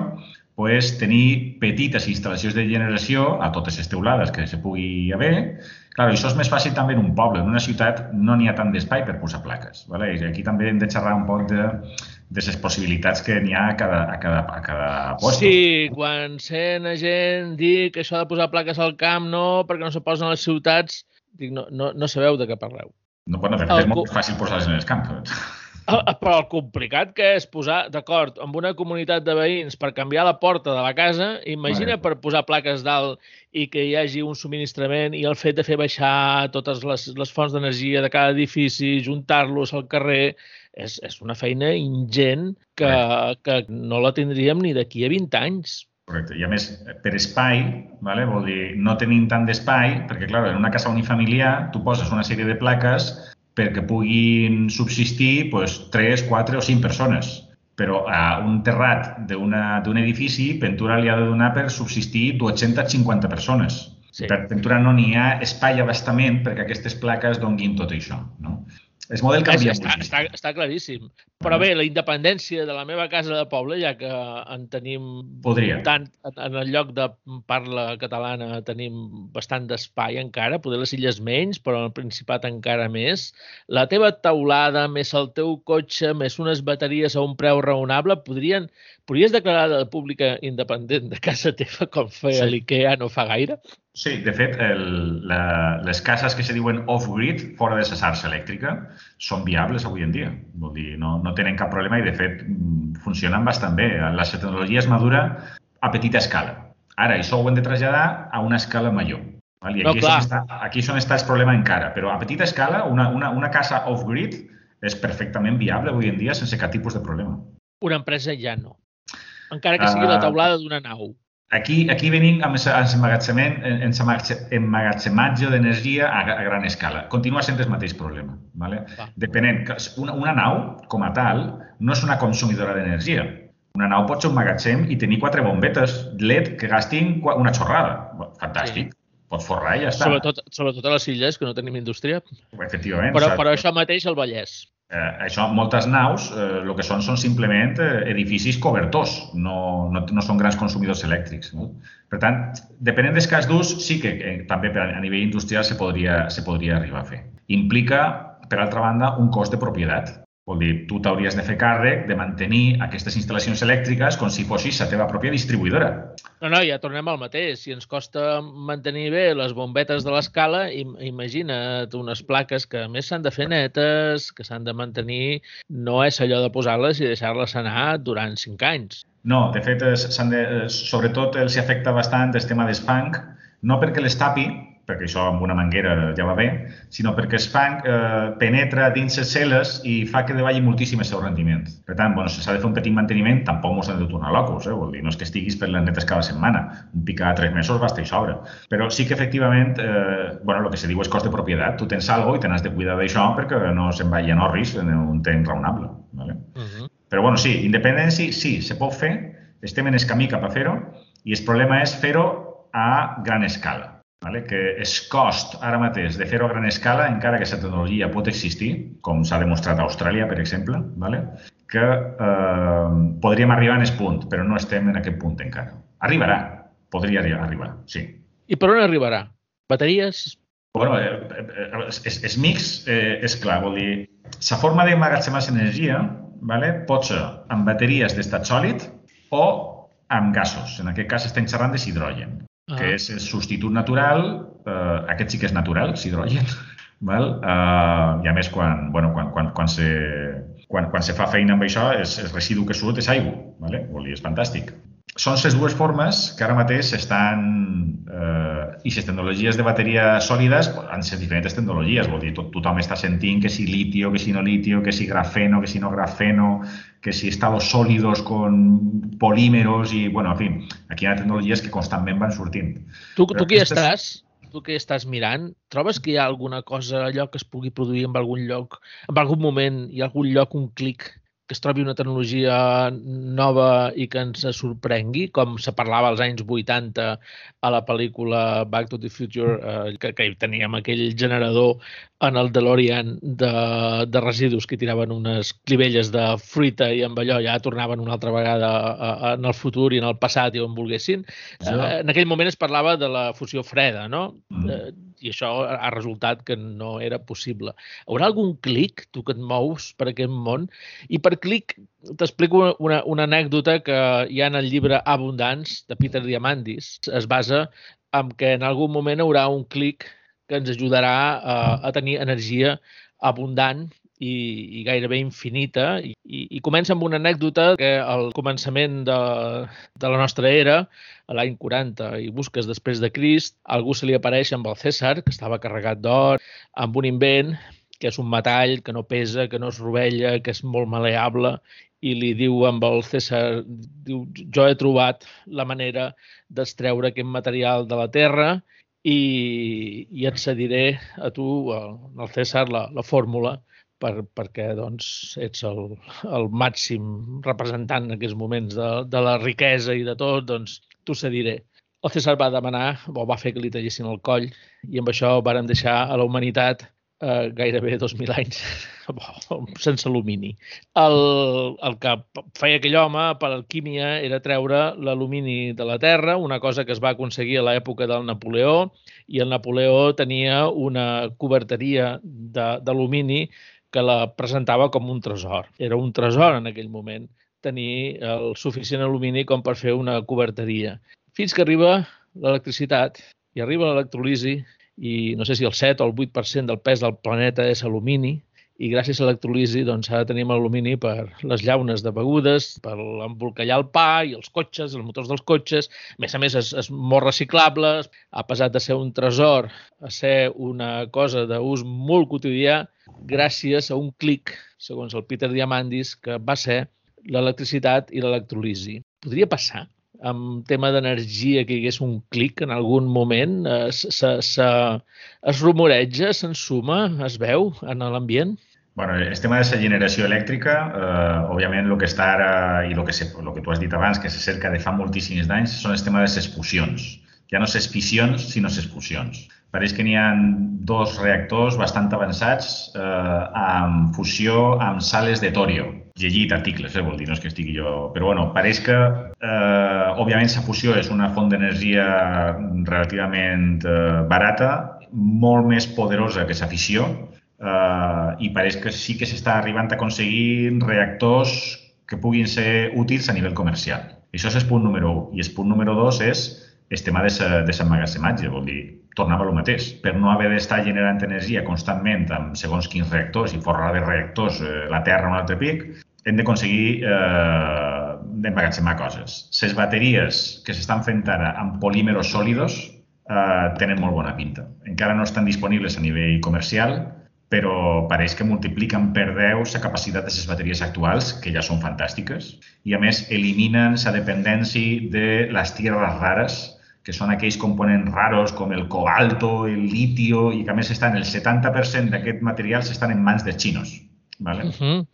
pues, tenir petites instal·lacions de generació a totes les teulades que se pugui haver. Clar, això és més fàcil també en un poble. En una ciutat no n'hi ha tant d'espai per posar plaques. Vale? I aquí també hem de xerrar un poc de, de les possibilitats que n'hi ha a cada, a cada, a cada post. Sí, quan sent a gent dir que això de posar plaques al camp no, perquè no se posen a les ciutats, dic, no, no, no sabeu de què parleu. No, bueno, de fet, és molt fàcil posar-les en el camp. Però el complicat que és posar d'acord amb una comunitat de veïns per canviar la porta de la casa, imagina per posar plaques dalt i que hi hagi un subministrament i el fet de fer baixar totes les, les fonts d'energia de cada edifici, juntar-los al carrer, és, és una feina ingent que, que no la tindríem ni d'aquí a 20 anys. Correcte. I a més, per espai, vale? vol dir, no tenim tant d'espai, perquè, clar, en una casa unifamiliar tu poses una sèrie de plaques perquè puguin subsistir pues, 3, 4 o 5 persones. Però a un terrat d'un edifici, Ventura li ha de donar per subsistir 250 persones. Sí. Per Ventura no n'hi ha espai abastament perquè aquestes plaques donguin tot això. No? És model canvia està, està, està claríssim. Però bé, la independència de la meva casa de poble, ja que en tenim Podria. tant, en el lloc de parla catalana tenim bastant d'espai encara, poder les illes menys, però el Principat encara més. La teva taulada, més el teu cotxe, més unes bateries a un preu raonable, podrien, podries declarar de la pública independent de casa teva com feia sí. l'IKEA no fa gaire? Sí, de fet, el, la, les cases que se diuen off-grid, fora de la xarxa elèctrica, són viables avui en dia. Vol dir, no, no tenen cap problema i, de fet, mm, funcionen bastant bé. La tecnologia es madura a petita escala. Ara, això ho hem de traslladar a una escala major. Val? I aquí, no, és on està, aquí és on està el problema encara. Però a petita escala, una, una, una casa off-grid és perfectament viable avui en dia sense cap tipus de problema. Una empresa ja no. Encara que sigui uh, la ah. taulada d'una nau. Aquí, aquí venim amb emmagatzematge d'energia a, a gran escala. Continua sent el mateix problema. ¿vale? Depenent, una, una nau, com a tal, no és una consumidora d'energia. Una nau pot ser un magatzem i tenir quatre bombetes LED que gastin una xorrada. Fantàstic. Sí. Pot forrar i ja està. Sobretot, sobretot a les illes, que no tenim indústria. Efectivament. Però, però això mateix al Vallès. Eh, això, moltes naus, eh, que són són simplement eh, edificis cobertors, no, no, no són grans consumidors elèctrics. No? Per tant, depenent del cas d'ús, sí que eh, també per a, a nivell industrial se podria, se podria arribar a fer. Implica, per altra banda, un cost de propietat. Vol dir, tu t'hauries de fer càrrec de mantenir aquestes instal·lacions elèctriques com si fossis la teva pròpia distribuïdora. No, no, ja tornem al mateix. Si ens costa mantenir bé les bombetes de l'escala, imagina't unes plaques que a més s'han de fer netes, que s'han de mantenir. No és allò de posar-les i deixar-les anar durant cinc anys. No, de fet, de, sobretot els afecta bastant el tema d'espanc, no perquè les tapi, perquè això amb una manguera ja va bé, sinó perquè el fang eh, penetra dins les cel·les i fa que davalli moltíssim el seu rendiment. Per tant, bueno, si s'ha de fer un petit manteniment, tampoc mos han de tornar locos, eh? Vol dir, no és que estiguis per les netes cada setmana. Un pic cada tres mesos basta i sobra. Però sí que efectivament, eh, bueno, el que se diu és cost de propietat. Tu tens algo i te n'has de cuidar d'això perquè no se'n vagi en orris en un temps raonable. Vale? Uh -huh. Però bueno, sí, independència sí, se pot fer, estem en el camí cap a fer-ho i el problema és fer-ho a gran escala vale? que és cost ara mateix de fer-ho a gran escala, encara que aquesta tecnologia pot existir, com s'ha demostrat a Austràlia, per exemple, vale? que eh, podríem arribar en aquest punt, però no estem en aquest punt encara. Arribarà, podria arribar, sí. I per on arribarà? Bateries? Bueno, eh, eh, és, és mix, eh, és clar, vol dir, la forma d'emmagatzemar energia vale, pot ser amb bateries d'estat sòlid o amb gasos. En aquest cas estem xerrant de hidrogen ah. que és el substitut natural, eh, aquest sí que és natural, hidrogen, val? Eh, i a més quan, bueno, quan, quan, quan, se, quan, quan se fa feina amb això, és, el residu que surt és aigua, vale? Vol dir, és fantàstic. Són les dues formes que ara mateix estan... Eh, I les tecnologies de bateria sòlides han ser diferents tecnologies. Vol dir, tot, tothom està sentint que si litio, que si no litio, que si grafeno, que si no grafeno, que si estados sòlidos con polímeros i, bueno, en fi, aquí hi ha tecnologies que constantment van sortint. Tu, tu qui aquestes... estàs? Tu que estàs mirant, trobes que hi ha alguna cosa, allò que es pugui produir en algun lloc, en algun moment, hi ha algun lloc, un clic que es trobi una tecnologia nova i que ens sorprengui, com se parlava als anys 80 a la pel·lícula Back to the Future, eh, que, que teníem aquell generador en el DeLorean de, de residus que tiraven unes clivelles de fruita i amb allò ja tornaven una altra vegada a, a, en el futur i en el passat i on volguessin. Sí. Eh, en aquell moment es parlava de la fusió freda, no? Mm. Eh, I això ha resultat que no era possible. Haurà algun clic, tu que et mous per aquest món? I per clic t'explico una, una anècdota que hi ha en el llibre Abundance de Peter Diamandis. Es basa en que en algun moment haurà un clic que ens ajudarà a, a tenir energia abundant i, i gairebé infinita. I, i comença amb una anècdota que al començament de, de la nostra era, a l'any 40, i busques després de Crist, algú se li apareix amb el César, que estava carregat d'or, amb un invent que és un metall que no pesa, que no es rovella, que és molt maleable, i li diu amb el César, diu, jo he trobat la manera d'estreure aquest material de la terra i, i et cediré a tu, al César, la, la fórmula per, perquè doncs, ets el, el màxim representant en aquests moments de, de la riquesa i de tot, doncs t'ho cediré. El César va demanar, o va fer que li tallessin el coll, i amb això varen deixar a la humanitat eh, gairebé 2.000 anys sense alumini. El, el que feia aquell home per alquímia era treure l'alumini de la Terra, una cosa que es va aconseguir a l'època del Napoleó, i el Napoleó tenia una coberteria d'alumini que la presentava com un tresor. Era un tresor en aquell moment tenir el suficient alumini com per fer una coberteria. Fins que arriba l'electricitat i arriba l'electrolisi i no sé si el 7 o el 8% del pes del planeta és alumini, i gràcies a l'electrolisi doncs, ara tenim alumini per les llaunes de begudes, per embolcallar el pa i els cotxes, els motors dels cotxes. A més a més, és, és molt reciclable, ha passat de ser un tresor a ser una cosa d'ús molt quotidià gràcies a un clic, segons el Peter Diamandis, que va ser l'electricitat i l'electrolisi. Podria passar amb tema d'energia que hi hagués un clic en algun moment? Eh, se, se, es rumoreja, s'ensuma, es veu en l'ambient? Bueno, el tema de la generació elèctrica, eh, òbviament el que està ara i el que, se, el que tu has dit abans, que se cerca de fa moltíssims d'anys, són el tema de les fusions. Ja no les fissions, sinó les fusions. Pareix que n'hi ha dos reactors bastant avançats eh, amb fusió amb sales de torio llegit articles, eh, vol dir, no és que estigui jo... Però bueno, pareix que, eh, òbviament, la fusió és una font d'energia relativament eh, barata, molt més poderosa que la fissió, eh, i pareix que sí que s'està arribant a aconseguir reactors que puguin ser útils a nivell comercial. Això és el punt número 1. I el punt número 2 és el tema de l'emmagatzematge, vol dir, tornava el mateix. Per no haver d'estar generant energia constantment amb segons quins reactors i forrar de reactors eh, la Terra un altre pic, hem d'aconseguir eh, emmagatzemar coses. Les bateries que s'estan fent ara amb polímeros sòlidos eh, tenen molt bona pinta. Encara no estan disponibles a nivell comercial, però pareix que multipliquen per 10 la capacitat de les bateries actuals, que ja són fantàstiques, i a més eliminen la dependència de les tierres rares, que són aquells components raros com el cobalto, el litio, i que a més estan el 70% d'aquest material estan en mans dels xinos. ¿vale? Uh -huh.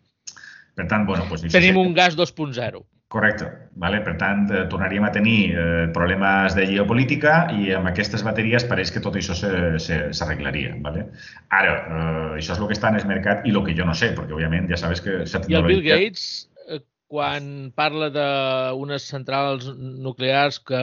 Per tant, bueno, doncs... Tenim un gas 2.0. Correcte. Vale? Per tant, eh, tornaríem a tenir eh, problemes de geopolítica i amb aquestes bateries pareix que tot això s'arreglaria. Vale? Ara, eh, això és el que està en el mercat i el que jo no sé, perquè, òbviament, ja sabes que... I el Bill Gates, eh, quan parla d'unes centrals nuclears que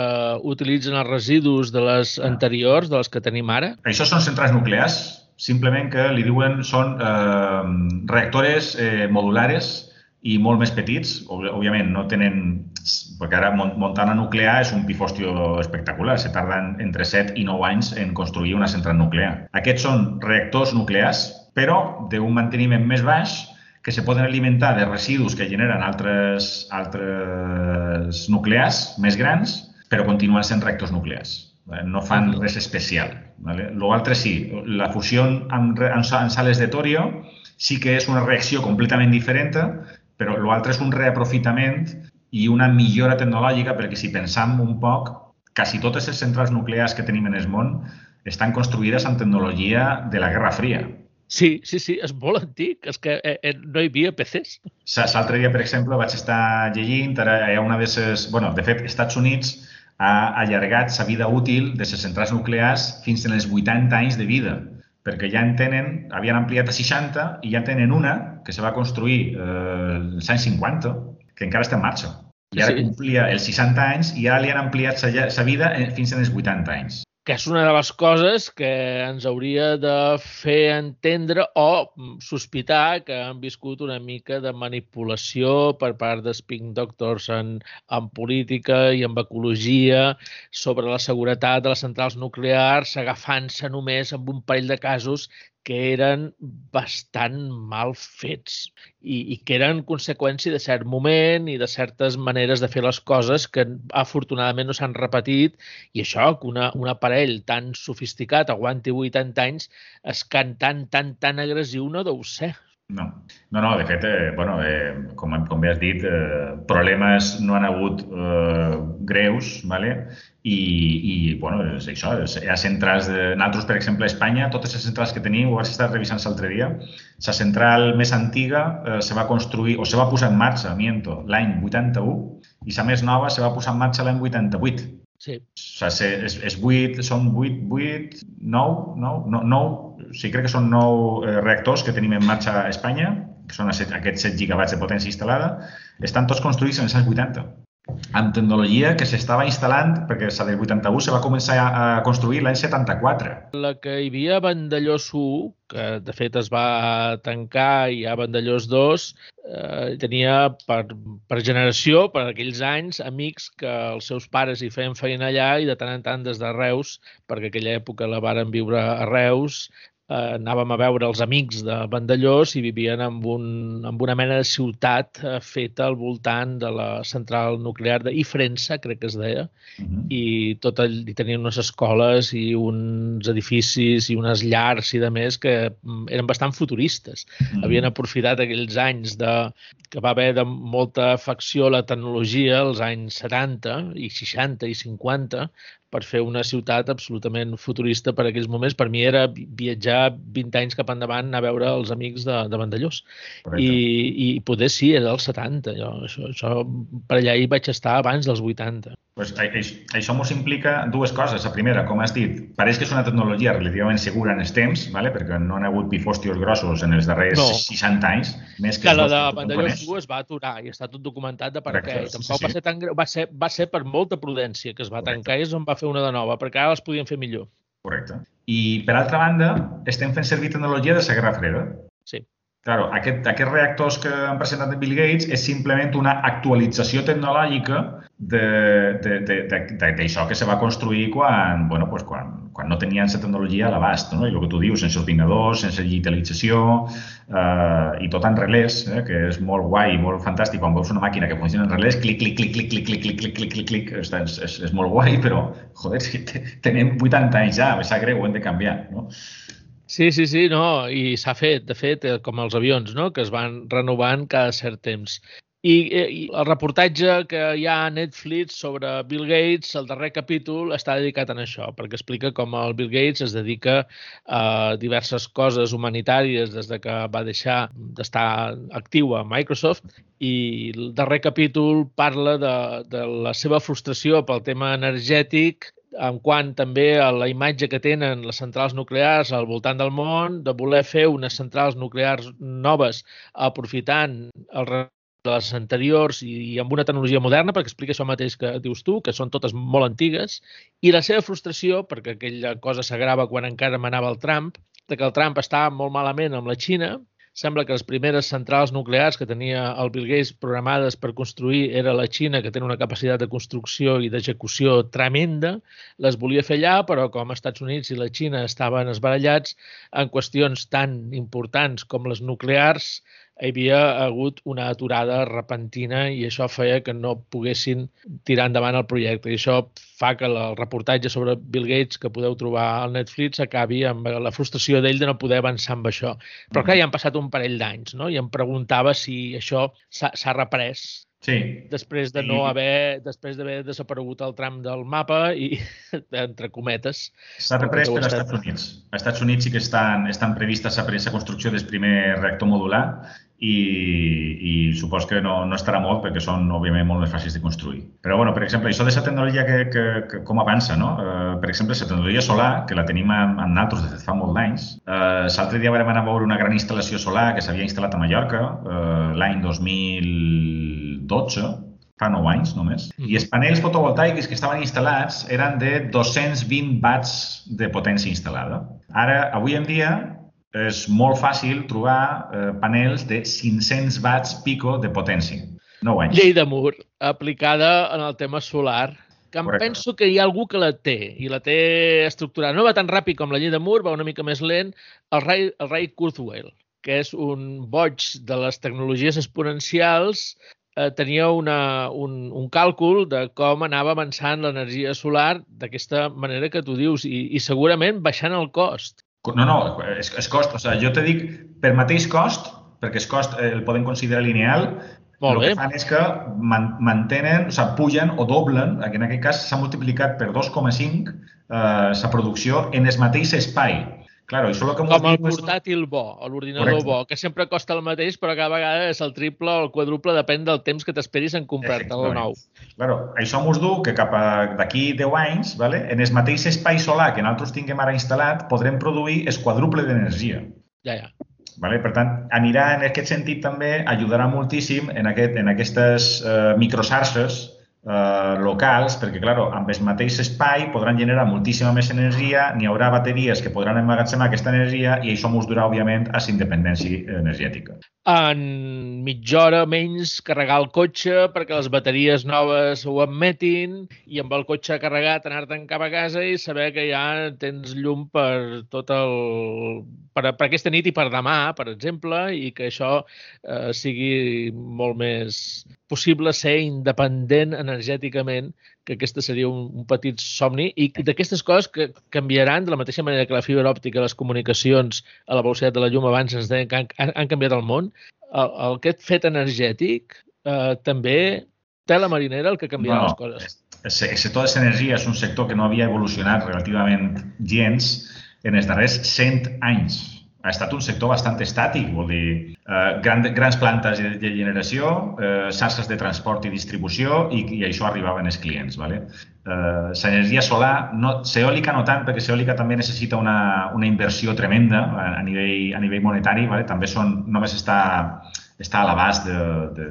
utilitzen els residus de les anteriors, de les que tenim ara... Això són centrals nuclears, simplement que li diuen són eh, reactores eh, modulares i molt més petits. Òbviament, no tenen... Perquè ara Montana nuclear és un pifòstio espectacular. Se tarden entre 7 i 9 anys en construir una central nuclear. Aquests són reactors nuclears, però d'un manteniment més baix que se poden alimentar de residus que generen altres, altres nuclears més grans, però continuen sent reactors nuclears. No fan res especial. Vale? L'altre sí, la fusió amb, amb, amb sales de torio sí que és una reacció completament diferent, però l'altre és un reaprofitament i una millora tecnològica perquè si pensam un poc, quasi totes les centrals nuclears que tenim en el món estan construïdes amb tecnologia de la Guerra Fria. Sí, sí, sí, és molt antic. És que eh, eh, no hi havia PCs. L'altre dia, per exemple, vaig estar llegint, ara hi ha una de les... bueno, de fet, Estats Units ha allargat la vida útil de les centrals nuclears fins als 80 anys de vida, perquè ja en tenen, havien ampliat a 60 i ja tenen una que se va construir eh, als anys 50, que encara està en marxa. I ara sí. complia els 60 anys i ara li han ampliat sa vida fins als 80 anys que és una de les coses que ens hauria de fer entendre o sospitar que han viscut una mica de manipulació per part dels Pink Doctors en, en política i en ecologia sobre la seguretat de les centrals nuclears, agafant-se només amb un parell de casos que eren bastant mal fets i, i que eren conseqüència de cert moment i de certes maneres de fer les coses que afortunadament no s'han repetit i això, que una, un aparell tan sofisticat aguanti 80 anys és can tan, tan, tan agressiu no deu ser. No, no, no de fet, eh, bueno, eh, com, com bé has dit, eh, problemes no han hagut eh, greus, ¿vale? i, i bueno, és això, és, hi ha centrals de... Nosaltres, per exemple, a Espanya, totes les centrals que tenim, ho has estat revisant l'altre dia, la central més antiga eh, se va construir, o se va posar en marxa, miento, l'any 81, i la més nova se va posar en marxa l'any 88. Sí. O sigui, és, és 8, són 8, 8, 9, 9, 9, sí, crec que són 9 eh, reactors que tenim en marxa a Espanya, que són aquests 7 gigawatts de potència instal·lada, estan tots construïts en els anys 80 amb tecnologia que s'estava instal·lant, perquè la del 81 se va començar a construir l'any 74. La que hi havia a Vandellós 1, que de fet es va tancar i a Vandellós 2, eh, tenia per, per generació, per aquells anys, amics que els seus pares hi feien feina allà i de tant en tant des de Reus, perquè aquella època la varen viure a Reus, eh, anàvem a veure els amics de Vandellós i vivien en, un, en una mena de ciutat eh, feta al voltant de la central nuclear de Ifrensa, crec que es deia, uh -huh. i tot el, i tenien unes escoles i uns edificis i unes llars i de més que mm, eren bastant futuristes. Uh -huh. Havien aprofitat aquells anys de, que va haver de molta afecció a la tecnologia, els anys 70 i 60 i 50, per fer una ciutat absolutament futurista per aquells moments. Per mi era viatjar 20 anys cap endavant a veure els amics de, de Vandellós. I, I poder sí, era dels 70. Jo, això, això, per allà hi vaig estar abans dels 80. Pues, això ens implica dues coses. La primera, com has dit, pareix que és una tecnologia relativament segura en els temps, ¿vale? perquè no han hagut pifòstios grossos en els darrers no. 60 anys. Més que, que la de Vandellós 1 es va aturar i està tot documentat de per què. Tampoc sí, va, ser tan, va, ser, va ser per molta prudència que es va Correcte. tancar i es en va fer una de nova, perquè ara les podien fer millor. Correcte. I, per altra banda, estem fent servir tecnologia de Guerra Freda. Sí. Claro, aquest, aquests reactors que han presentat en Bill Gates és simplement una actualització tecnològica d'això que se va construir quan, bueno, pues quan, quan no tenien la tecnologia a l'abast. No? I el que tu dius, sense ordinadors, sense digitalització eh, i tot en relés, eh, que és molt guai i molt fantàstic. Quan veus una màquina que funciona en relés, clic, clic, clic, clic, clic, clic, clic, clic, clic, clic, clic, és, és, és molt guai, però, joder, si tenem 80 anys ja, sap greu, ho hem de canviar. No? Sí, sí, sí, no, i s'ha fet, de fet, eh, com els avions, no?, que es van renovant cada cert temps. I, eh, I el reportatge que hi ha a Netflix sobre Bill Gates, el darrer capítol, està dedicat a això, perquè explica com el Bill Gates es dedica a diverses coses humanitàries des de que va deixar d'estar actiu a Microsoft i el darrer capítol parla de, de la seva frustració pel tema energètic en quant també a la imatge que tenen les centrals nuclears al voltant del món, de voler fer unes centrals nuclears noves aprofitant el de les anteriors i, i amb una tecnologia moderna, perquè explica això mateix que dius tu, que són totes molt antigues, i la seva frustració, perquè aquella cosa s'agrava quan encara manava el Trump, de que el Trump està molt malament amb la Xina, Sembla que les primeres centrals nuclears que tenia el Bill Gates programades per construir era la Xina, que té una capacitat de construcció i d'execució tremenda. Les volia fer allà, però com els Estats Units i la Xina estaven esbarallats en qüestions tan importants com les nuclears, hi havia hagut una aturada repentina i això feia que no poguessin tirar endavant el projecte. I això fa que el reportatge sobre Bill Gates que podeu trobar al Netflix acabi amb la frustració d'ell de no poder avançar amb això. Però clar, ja han passat un parell d'anys, no? I em preguntava si això s'ha reprès Sí. Després de no haver, després d'haver desaparegut el tram del mapa i, entre cometes... S'ha reprès per als Estats Units. Als Estats Units sí que estan, estan previstes la construcció del primer reactor modular i, i supos que no, no estarà molt perquè són, òbviament, molt més fàcils de construir. Però, bueno, per exemple, això de la tecnologia que, que, que com avança, no? Uh, per exemple, la tecnologia solar, que la tenim en, en nosaltres des de fa molt d'anys, uh, l'altre dia vam anar a veure una gran instal·lació solar que s'havia instal·lat a Mallorca uh, l'any 2012, fa 9 anys només, mm i els panells fotovoltaics que estaven instal·lats eren de 220 watts de potència instal·lada. Ara, avui en dia, és molt fàcil trobar eh, panels de 500 watts pico de potència. 9 anys. Llei de Mur, aplicada en el tema solar, que em Correcte. penso que hi ha algú que la té, i la té estructurada. No va tan ràpid com la llei de Mur, va una mica més lent, el Ray, el Ray Kurzweil, que és un boig de les tecnologies exponencials, eh, tenia una, un, un càlcul de com anava avançant l'energia solar d'aquesta manera que tu dius, i, i segurament baixant el cost. No, no, és, és cost. O sigui, jo te dic, per mateix cost, perquè el cost eh, el podem considerar lineal, Molt el bé. que fan és que man, mantenen, o sigui, pugen o doblen, en aquest cas s'ha multiplicat per 2,5 eh, la producció en el mateix espai. Claro, això que Com el portàtil és... bo, o l'ordinador bo, que sempre costa el mateix, però cada vegada és el triple o el quadruple, depèn del temps que t'esperis en comprar-te el nou. Claro, això mos du que cap d'aquí 10 anys, vale, en el mateix espai solar que nosaltres tinguem ara instal·lat, podrem produir el quadruple d'energia. Ja, ja. Vale? Per tant, anirà en aquest sentit també, ajudarà moltíssim en, aquest, en aquestes eh, microxarxes eh, locals, perquè, clar, amb el mateix espai podran generar moltíssima més energia, n'hi haurà bateries que podran emmagatzemar aquesta energia i això ens durà, òbviament, a la independència energètica. En mitja hora menys carregar el cotxe perquè les bateries noves ho admetin i amb el cotxe carregat anar-te'n cap a casa i saber que ja tens llum per tot el... per, per aquesta nit i per demà, per exemple, i que això eh, sigui molt més possible ser independent energèticament, que aquesta seria un, un petit somni, i d'aquestes coses que canviaran de la mateixa manera que la fibra òptica, les comunicacions a la velocitat de la llum abans ens deien que han, han canviat el món, el, el, aquest fet energètic eh, també té la marinera el que canviarà no, les coses. El sector de l'energia és un sector que no havia evolucionat relativament gens en els darrers 100 anys ha estat un sector bastant estàtic, vol dir, eh, gran, grans plantes de, de generació, eh, xarxes de transport i distribució i, i això arribaven als clients. Vale? Eh, L'energia solar, no, eòlica no tant, perquè l'eòlica també necessita una, una inversió tremenda a, a, nivell, a nivell monetari, vale? també són, només està, està a l'abast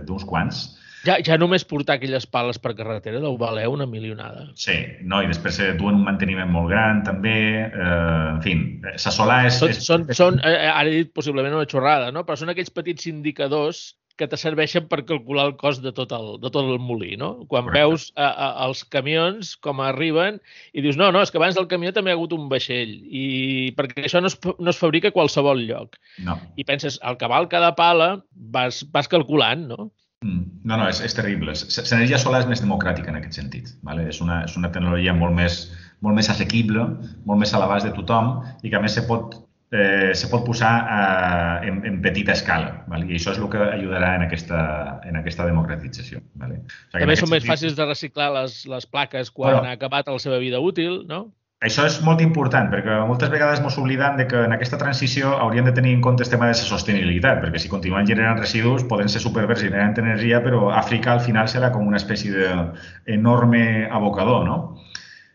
d'uns quants, ja, ja només portar aquelles pales per carretera deu valer una milionada. Sí, no, i després eh, duen un manteniment molt gran, també. Eh, en fi, solar és... Són, és, són, són eh, ara he dit possiblement una xorrada, no? però són aquells petits indicadors que te serveixen per calcular el cost de tot el, de tot el molí, no? Quan Correcte. veus a, a, els camions com arriben i dius, no, no, és que abans del camió també ha hagut un vaixell i perquè això no es, no es fabrica a qualsevol lloc. No. I penses, al cabal cada pala vas, vas calculant, no? Mm. No, no, és, és terrible. L'energia solar és més democràtica en aquest sentit. Vale? És, una, és una tecnologia molt més, molt més assequible, molt més a l'abast de tothom i que a més se pot, eh, se pot posar eh, en, en petita escala. Vale? I això és el que ajudarà en aquesta, en aquesta democratització. Vale? O sigui, També són sentit... més fàcils de reciclar les, les plaques quan bueno, ha acabat la seva vida útil, no? Això és molt important, perquè moltes vegades ens oblidem de que en aquesta transició hauríem de tenir en compte el tema de la sostenibilitat, perquè si continuen generant residus poden ser superverds generant energia, però Àfrica al final serà com una espècie d'enorme abocador, no?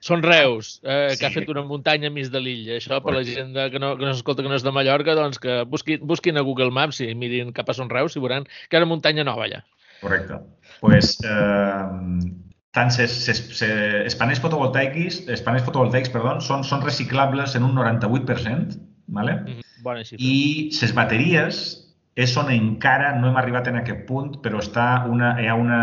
Són Reus, eh, sí. que ha fet una muntanya mig de l'illa. Això, per la gent de, que, no, que no s'escolta que no és de Mallorca, doncs que busquin, busquin a Google Maps i mirin cap a Son Reus i veuran que una muntanya nova allà. Correcte. pues, eh, tant els panells fotovoltaics, els panells fotovoltaics perdó, són, són reciclables en un 98%, ¿vale? Mm -hmm. Bona xifra. i les bateries és on encara no hem arribat en aquest punt, però està una, hi ha una,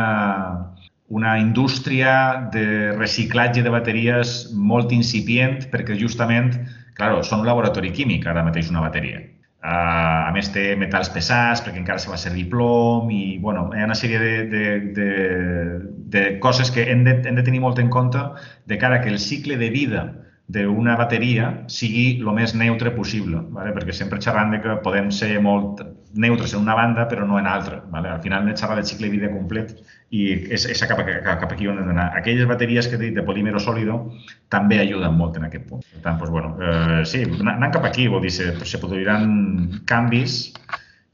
una indústria de reciclatge de bateries molt incipient perquè justament, claro, són un laboratori químic ara mateix una bateria. Uh, a més, té metalls pesats perquè encara se va servir plom i bueno, hi ha una sèrie de, de, de, de coses que hem de, hem de tenir molt en compte de cara que el cicle de vida d'una bateria sigui el més neutre possible, ¿vale? perquè sempre xerrant de que podem ser molt neutres en una banda però no en altra. ¿vale? Al final hem de cicle de vida complet i és, és cap, cap, cap aquí on hem d'anar. Aquelles bateries que he dit de polímero sòlido també ajuden molt en aquest punt. Per tant, doncs, bueno, eh, sí, anant cap aquí, vol dir, se, se produiran canvis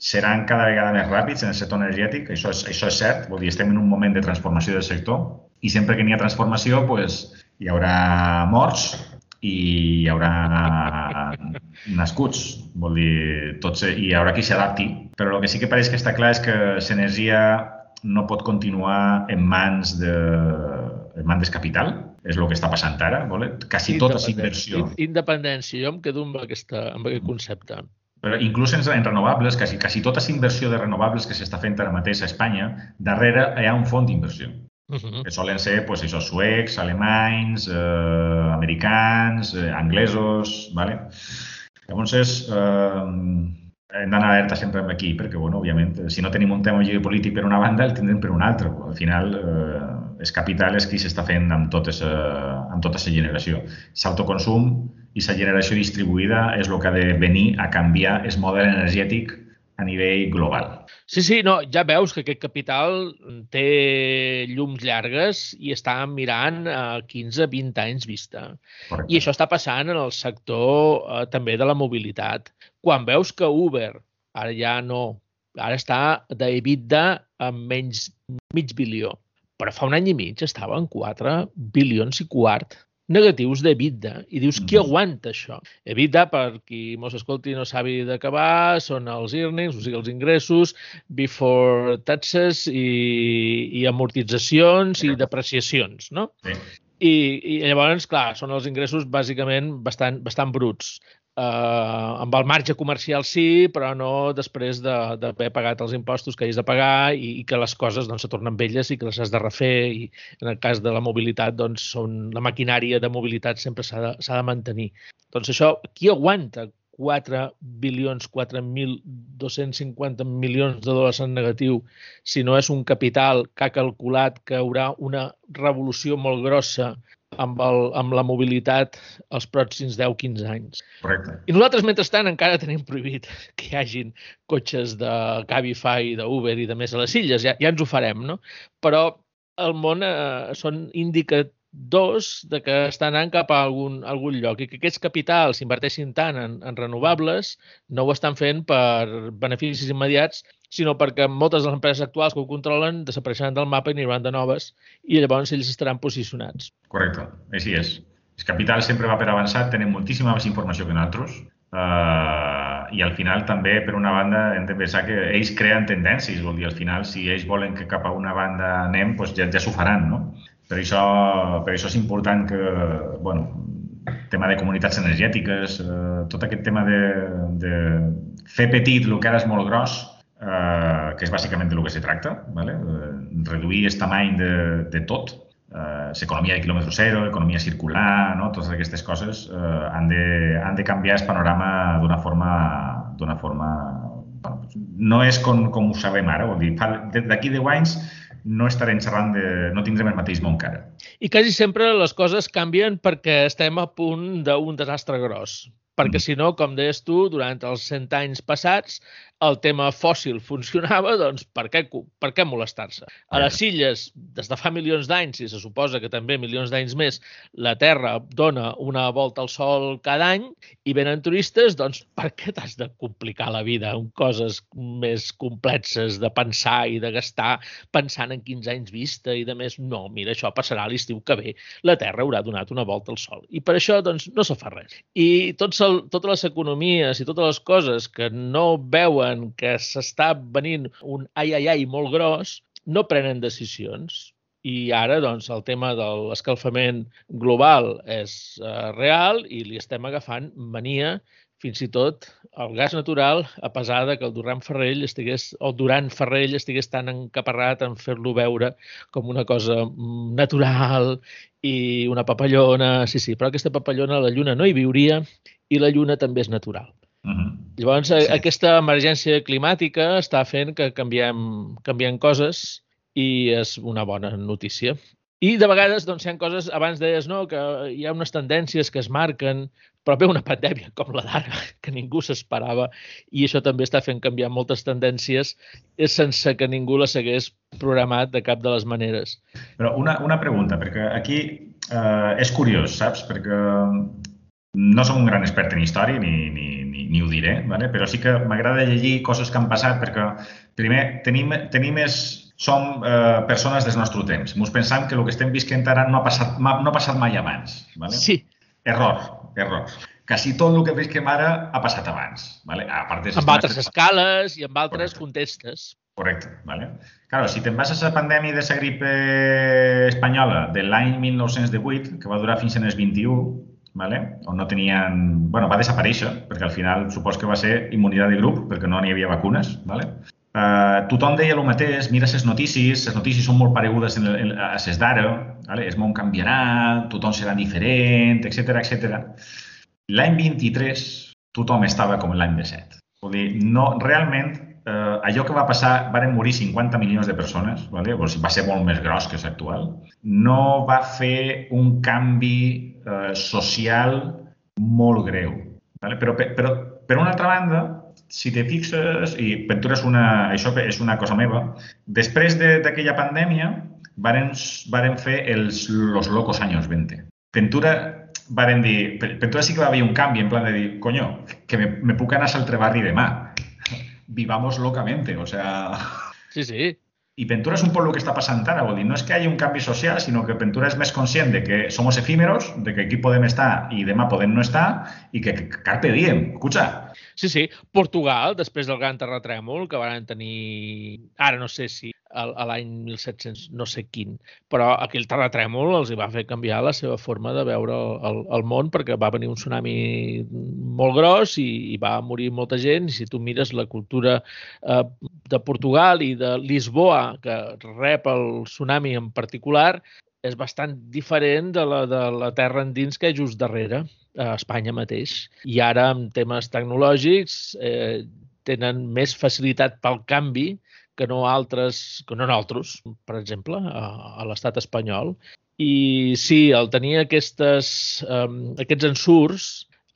seran cada vegada més ràpids en el sector energètic, això és, això és cert, vol dir, estem en un moment de transformació del sector i sempre que n'hi ha transformació pues, hi haurà morts i hi haurà nascuts, vol dir, tots, i hi haurà qui s'adapti, però el que sí que pareix que està clar és que l'energia no pot continuar en mans de, en mans capital, és el que està passant ara, vale? quasi tota és inversió. Independència, jo em quedo amb, aquesta, amb aquest concepte. Però inclús en, en renovables, quasi, quasi tota la inversió de renovables que s'està fent ara mateix a Espanya, darrere hi ha un fons d'inversió. Uh -huh. que solen ser pues, això, suecs, alemanys, eh, americans, eh, anglesos, ¿vale? Llavors, eh, hem d'anar alerta sempre amb aquí, perquè, bueno, òbviament, si no tenim un tema geopolític per una banda, el tindrem per una altra. Al final, eh, és capital és qui s'està fent amb, totes, eh, amb tota la generació. L'autoconsum i la generació distribuïda és el que ha de venir a canviar el model energètic a nivell global. Sí, sí, no, ja veus que aquest capital té llums llargues i està mirant a 15-20 anys vista. Correcte. I això està passant en el sector eh, també de la mobilitat. Quan veus que Uber, ara ja no, ara està d'EBITDA amb menys mig bilió, però fa un any i mig estava en 4 bilions i quart negatius d'EBITDA. I dius, qui aguanta això? EBITDA, per qui mos escolti no sabi d'acabar, són els earnings, o sigui, els ingressos, before taxes i, i amortitzacions i depreciacions, no? Sí. I, I llavors, clar, són els ingressos bàsicament bastant, bastant bruts eh, amb el marge comercial sí, però no després d'haver de, pagat els impostos que hagis de pagar i, i que les coses doncs, se tornen velles i que les has de refer i en el cas de la mobilitat doncs, són, la maquinària de mobilitat sempre s'ha de, de mantenir. Doncs això, qui aguanta 4 bilions, 4.250 milions de dòlars en negatiu si no és un capital que ha calculat que haurà una revolució molt grossa amb, el, amb la mobilitat els pròxims 10-15 anys. Correcte. I nosaltres, mentrestant, encara tenim prohibit que hi hagin cotxes de Cabify, d'Uber i de més a les illes. Ja, ja ens ho farem, no? Però el món eh, són indicadors de que està anant cap a algun, algun lloc i que aquests capitals s'inverteixin tant en, en renovables no ho estan fent per beneficis immediats, sinó perquè moltes de les empreses actuals que ho controlen desapareixeran del mapa i aniran de noves i llavors ells estaran posicionats. Correcte, així és. El capital sempre va per avançat, tenen moltíssima més informació que nosaltres uh, i al final també, per una banda, hem de pensar que ells creen tendències, vol dir, al final, si ells volen que cap a una banda anem, doncs ja, ja s'ho faran, no? Per això, per això és important que, bueno, tema de comunitats energètiques, eh, tot aquest tema de, de fer petit el que ara és molt gros, eh, que és bàsicament de lo que se tracta, ¿vale? Eh, reduir el tamany de, de tot, eh, l'economia de quilòmetre zero, economia circular, no? totes aquestes coses eh, han, de, han de canviar el panorama d'una forma, d'una forma bueno, no és com, com ho sabem ara, vol dir, d'aquí 10 anys no estarem xerrant de... no tindrem el mateix món que ara. I quasi sempre les coses canvien perquè estem a punt d'un desastre gros. Perquè mm. si no, com deies tu, durant els 100 anys passats el tema fòssil funcionava, doncs per què, per què molestar-se? A les illes, des de fa milions d'anys, i se suposa que també milions d'anys més, la Terra dona una volta al Sol cada any i venen turistes, doncs per què t'has de complicar la vida amb coses més complexes de pensar i de gastar pensant en 15 anys vista i de més? No, mira, això passarà l'estiu que ve. La Terra haurà donat una volta al Sol. I per això, doncs, no se fa res. I tots el, totes les economies i totes les coses que no veuen veuen que s'està venint un ai, ai, ai molt gros, no prenen decisions. I ara, doncs, el tema de l'escalfament global és uh, real i li estem agafant mania fins i tot el gas natural, a pesar de que el Duran Ferrell estigués, o Duran Ferrell estigués tan encaparrat en fer-lo veure com una cosa natural i una papallona, sí, sí, però aquesta papallona la Lluna no hi viuria i la Lluna també és natural. Uh -huh. Llavors, sí. aquesta emergència climàtica està fent que canviem, canviem coses i és una bona notícia. I de vegades doncs, hi ha coses, abans deies no, que hi ha unes tendències que es marquen, però ve una pandèmia com la d'ara, que ningú s'esperava, i això també està fent canviar moltes tendències sense que ningú les hagués programat de cap de les maneres. Però una, una pregunta, perquè aquí eh, és curiós, saps? Perquè no som un gran expert en història, ni, ni, ni, ni ho diré, ¿vale? però sí que m'agrada llegir coses que han passat, perquè primer tenim, tenim és som eh, persones del nostre temps. Ens pensam que el que estem visquent ara no ha passat, no ha passat mai abans. Vale? Sí. Error, error. Quasi tot el que visquem ara ha passat abans. Vale? A part de amb altres escales i amb altres Correcte. contextes. Correcte. Vale? Claro, si te'n vas a la pandèmia de la gripe espanyola de l'any 1918, que va durar fins en els 21, vale? on no tenien... bueno, va desaparèixer, perquè al final supos que va ser immunitat de grup, perquè no n'hi havia vacunes. Vale? Uh, tothom deia el mateix, mira les notícies, les notícies són molt paregudes en, en, a les d'ara, vale? el món canviarà, tothom serà diferent, etc etc. L'any 23 tothom estava com l'any 17. Vull dir, no, realment, eh, allò que va passar, varen morir 50 milions de persones, vale? o sigui, va ser molt més gros que l'actual, no va fer un canvi eh, social molt greu. Vale? Però, però, per una altra banda, si te fixes, i Ventura és una, això és una cosa meva, després d'aquella de, pandèmia varen, varen fer els Los Locos Años 20. Ventura varen dir, Ventura sí que va haver un canvi en plan de dir, coño, que me, me puc anar a l'altre barri demà. Vivamos locamente, o sea... Sí, sí. I Ventura és un que està passant ara, vol dir, no és que hi hagi un canvi social, sinó que Ventura és més conscient de que somos efímeros, de que aquí podem estar i demà podem no estar, i que, que carpe diem, escucha. Sí, sí. Portugal, després del gran terratrèmol que van tenir, ara no sé si a l'any 1700 no sé quin, però aquell terratrèmol els hi va fer canviar la seva forma de veure el, el món perquè va venir un tsunami molt gros i, i va morir molta gent i si tu mires la cultura eh, de Portugal i de Lisboa que rep el tsunami en particular és bastant diferent de la de la terra endins que és just darrere, a Espanya mateix. I ara, amb temes tecnològics, eh, tenen més facilitat pel canvi que no altres, que no nosaltres, per exemple, a, a l'estat espanyol. I sí, el tenir aquestes, um, aquests ensurts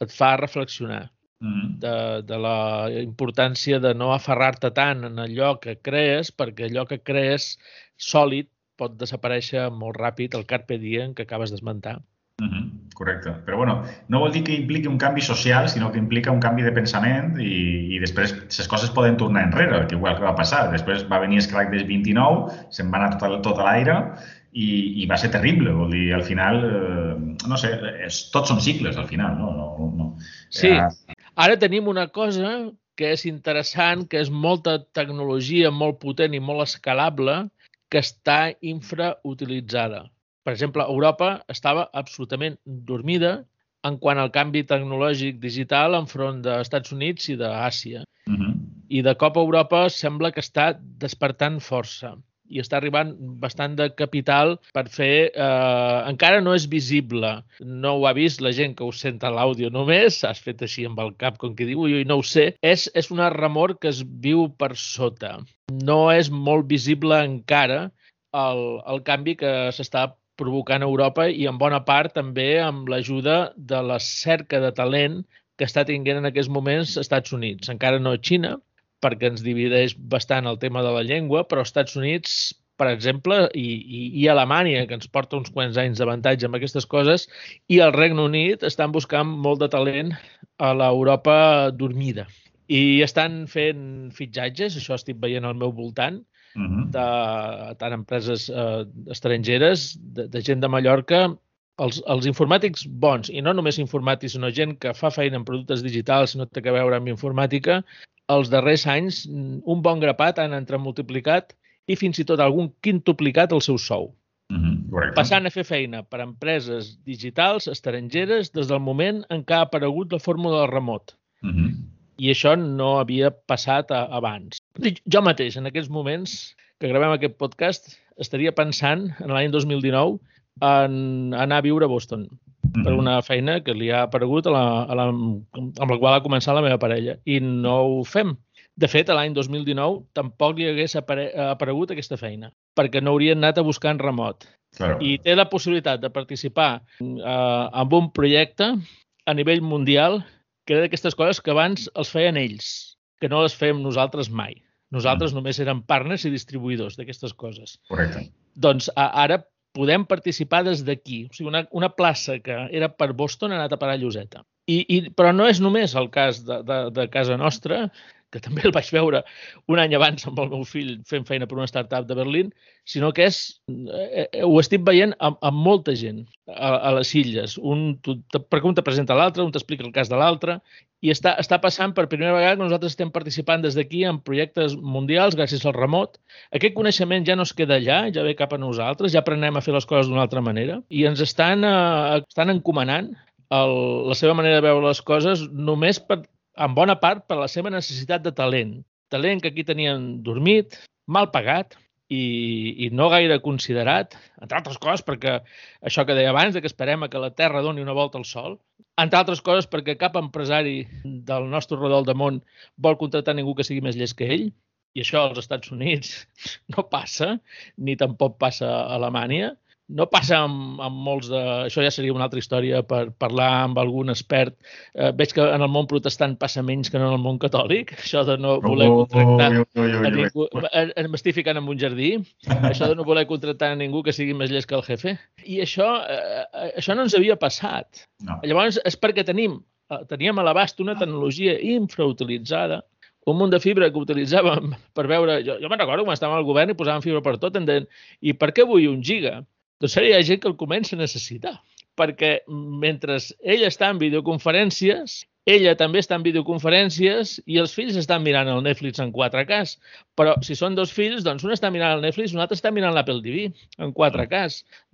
et fa reflexionar mm. de, de la importància de no aferrar-te tant en allò que crees, perquè allò que crees sòlid pot desaparèixer molt ràpid el carpe diem que acabes d'esmentar. Mm -hmm. Correcte. Però bueno, no vol dir que impliqui un canvi social, sinó que implica un canvi de pensament i, i després les coses poden tornar enrere, que igual que va passar. Després va venir el crack del 29, se'n va anar tot, tot a l'aire i, i va ser terrible. Vol dir, al final, eh, no sé, és, tots són cicles al final, no? no, no. Sí. Ja... Ara tenim una cosa que és interessant, que és molta tecnologia molt potent i molt escalable, que està infrautilitzada per exemple, Europa estava absolutament dormida en quant al canvi tecnològic digital enfront dels Estats Units i d'Àsia. Uh -huh. I de cop Europa sembla que està despertant força i està arribant bastant de capital per fer... Eh, encara no és visible, no ho ha vist la gent que ho senta l'àudio només, has fet així amb el cap com que diu, i no ho sé, és, és una remor que es viu per sota. No és molt visible encara el, el canvi que s'està provocant a Europa i en bona part també amb l'ajuda de la cerca de talent que està tinguent en aquests moments Estats Units. Encara no Xina, perquè ens divideix bastant el tema de la llengua, però Estats Units, per exemple, i, i, i Alemanya, que ens porta uns quants anys d'avantatge amb aquestes coses, i el Regne Unit estan buscant molt de talent a l'Europa dormida. I estan fent fitxatges, això estic veient al meu voltant, uh -huh. de tant empreses eh, estrangeres, de, de gent de Mallorca, els, els informàtics bons, i no només informàtics, sinó gent que fa feina en productes digitals, no té a veure amb informàtica, els darrers anys un bon grapat han entramultiplicat i fins i tot algun quintuplicat el seu sou. Uh -huh, passant a fer feina per empreses digitals estrangeres des del moment en què ha aparegut la fórmula del remot. Uh -huh. I això no havia passat a, abans. Jo mateix, en aquests moments que gravem aquest podcast, estaria pensant, en l'any 2019, en anar a viure a Boston per mhm. una feina que li ha aparegut a la, a la, amb la qual ha començat la meva parella. I no ho fem. De fet, l'any 2019 tampoc li hagués apare aparegut aquesta feina, perquè no haurien anat a buscar en remot. Claro. i té la possibilitat de participar eh, en un projecte a nivell mundial que era d'aquestes coses que abans els feien ells, que no les fèiem nosaltres mai. Nosaltres mm. només érem partners i distribuïdors d'aquestes coses. Correcte. Doncs a, ara podem participar des d'aquí. O sigui, una, una plaça que era per Boston ha anat a parar a Lloseta. I, i, però no és només el cas de, de, de casa nostra, que també el vaig veure un any abans amb el meu fill fent feina per una startup de Berlín, sinó que és, eh, eh ho estic veient amb, amb molta gent a, a les illes. Un, tu, un te presenta l'altre, un t'explica el cas de l'altre, i està, està passant per primera vegada que nosaltres estem participant des d'aquí en projectes mundials gràcies al remot. Aquest coneixement ja no es queda allà, ja ve cap a nosaltres, ja aprenem a fer les coses d'una altra manera i ens estan, eh, estan encomanant el, la seva manera de veure les coses només per en bona part per la seva necessitat de talent. Talent que aquí tenien dormit, mal pagat i, i no gaire considerat, entre altres coses perquè això que deia abans, de que esperem que la Terra doni una volta al Sol, entre altres coses perquè cap empresari del nostre rodol de món vol contractar ningú que sigui més llest que ell, i això als Estats Units no passa, ni tampoc passa a Alemanya, no passa amb, amb molts de... Això ja seria una altra història per parlar amb algun expert. Eh, veig que en el món protestant passa menys que en el món catòlic. Això de no voler contractar oh, oh, oh, a ningú... M'estic ficant en un jardí. Això de no voler contractar a ningú que sigui més llest que el jefe. I això, eh, això no ens havia passat. No. Llavors, és perquè tenim, eh, teníem a l'abast una tecnologia infrautilitzada un munt de fibra que utilitzàvem per veure... Jo, jo me'n recordo quan estàvem al govern i posàvem fibra per tot, em deien, i per què vull un giga? Doncs ara hi ha gent que el comença a necessitar, perquè mentre ell està en videoconferències, ella també està en videoconferències i els fills estan mirant el Netflix en 4K. Però si són dos fills, doncs un està mirant el Netflix i un altre està mirant l'Apple TV en 4K.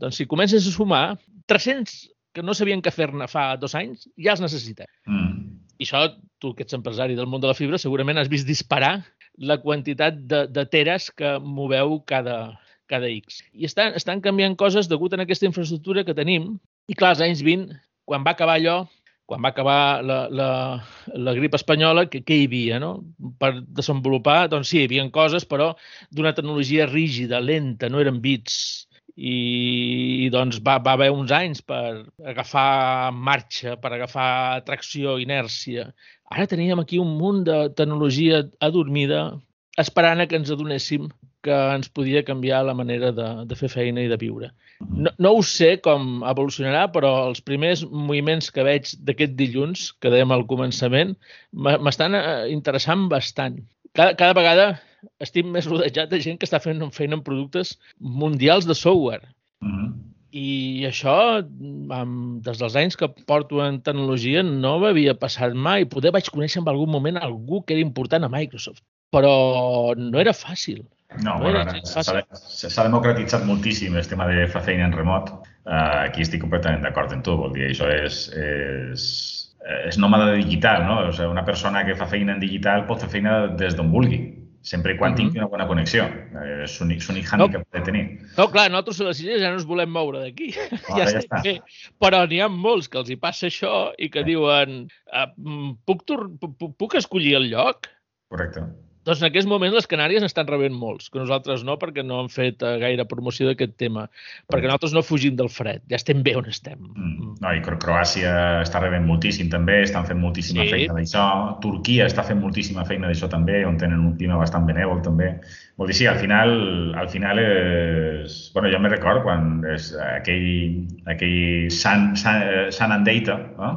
Doncs si comences a sumar, 300 que no sabien què fer-ne fa dos anys, ja els necessita. Mm. I això, tu que ets empresari del món de la fibra, segurament has vist disparar la quantitat de, de teres que moveu cada, cada X. I estan, estan canviant coses degut a aquesta infraestructura que tenim. I clar, als anys 20, quan va acabar allò, quan va acabar la, la, la grip espanyola, què, què hi havia? No? Per desenvolupar, doncs sí, hi havia coses, però d'una tecnologia rígida, lenta, no eren bits. I, i doncs va, va haver uns anys per agafar marxa, per agafar tracció, inèrcia. Ara teníem aquí un munt de tecnologia adormida esperant a que ens adonéssim que ens podia canviar la manera de, de fer feina i de viure. No, no ho sé com evolucionarà, però els primers moviments que veig d'aquest dilluns, que dèiem al començament, m'estan eh, interessant bastant. Cada, cada vegada estic més rodejat de gent que està fent feina en productes mundials de software. Mm -hmm. I això, amb, des dels anys que porto en tecnologia, no m'havia passat mai. Poder vaig conèixer en algun moment algú que era important a Microsoft, però no era fàcil. No, bueno, s'ha democratitzat moltíssim el tema de fer feina en remot. Uh, aquí estic completament d'acord amb tu, vol dir, això és, és, és nòmada digital, no? O sigui, una persona que fa feina en digital pot fer feina des d'on vulgui, sempre i quan uh -huh. tingui una bona connexió. Eh, és l'únic hàndicap no. que té tenir. No, clar, nosaltres a les illes ja no ens volem moure d'aquí. Ah, ja, ja està. Bé. Però n'hi ha molts que els hi passa això i que diuen uh, puc, puc, puc escollir el lloc? Correcte. Doncs en aquests moments les Canàries estan rebent molts, que nosaltres no, perquè no han fet uh, gaire promoció d'aquest tema. Perquè nosaltres no fugim del fred, ja estem bé on estem. Mm. No, i Croàcia està rebent moltíssim també, estan fent moltíssima sí. feina d'això. Turquia està fent moltíssima feina d'això també, on tenen un clima bastant benèvol també. Vol dir, sí, al final, al final és... bueno, jo me record quan és aquell, aquell Sun, Sun, Sun and Data, no?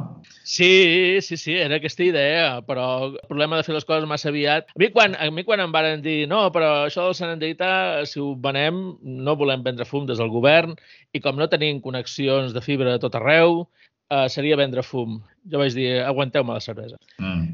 Sí, sí, sí, era aquesta idea, però el problema de fer les coses massa aviat... A mi quan, a mi quan em varen dir no, però això del Sant Andreita, si ho venem, no volem vendre fum des del govern i com no tenim connexions de fibra a tot arreu, eh, seria vendre fum. Jo vaig dir, aguanteu-me la cervesa. Mm.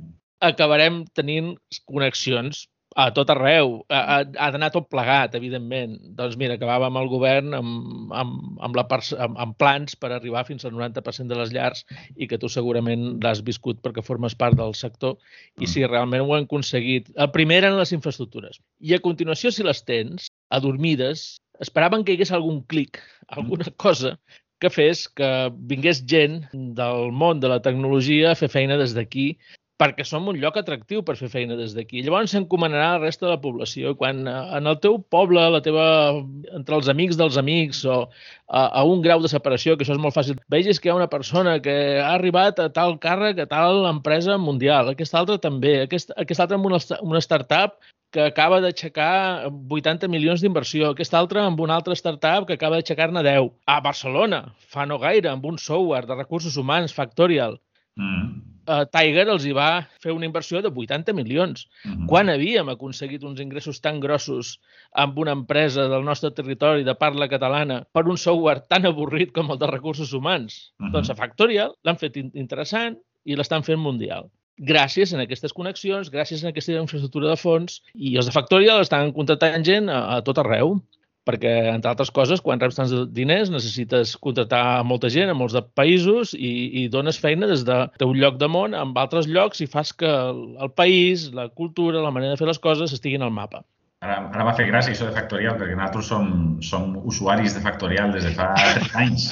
Acabarem tenint connexions a tot arreu. Ha, ha, d'anar tot plegat, evidentment. Doncs mira, acabàvem el govern amb, amb, amb, la amb, amb plans per arribar fins al 90% de les llars i que tu segurament l'has viscut perquè formes part del sector i si realment ho han aconseguit. El primer eren les infraestructures. I a continuació, si les tens, adormides, esperaven que hi hagués algun clic, alguna cosa que fes que vingués gent del món de la tecnologia a fer feina des d'aquí perquè som un lloc atractiu per fer feina des d'aquí. Llavors s'encomanarà la resta de la població. Quan eh, en el teu poble, la teva, entre els amics dels amics o a, a un grau de separació, que això és molt fàcil, vegis que hi ha una persona que ha arribat a tal càrrec, a tal empresa mundial, aquesta altra també, aquesta, aquesta altra amb una, una startup que acaba d'aixecar 80 milions d'inversió, aquesta altra amb una altra startup que acaba d'aixecar-ne 10. A Barcelona, fa no gaire, amb un software de recursos humans, Factorial, mm uh, Tiger els hi va fer una inversió de 80 milions. Uh -huh. Quan havíem aconseguit uns ingressos tan grossos amb una empresa del nostre territori de parla catalana per un software tan avorrit com el de recursos humans? Uh -huh. Doncs a Factorial l'han fet interessant i l'estan fent mundial gràcies a aquestes connexions, gràcies a aquesta infraestructura de fons, i els de Factorial estan contractant gent a, a tot arreu perquè, entre altres coses, quan reps tants diners necessites contractar molta gent a molts de països i, i dones feina des de teu lloc de món amb altres llocs i fas que el, el país, la cultura, la manera de fer les coses estiguin al mapa. Ara, ara m'ha fet gràcia això de Factorial, perquè nosaltres som, som usuaris de Factorial des de fa anys.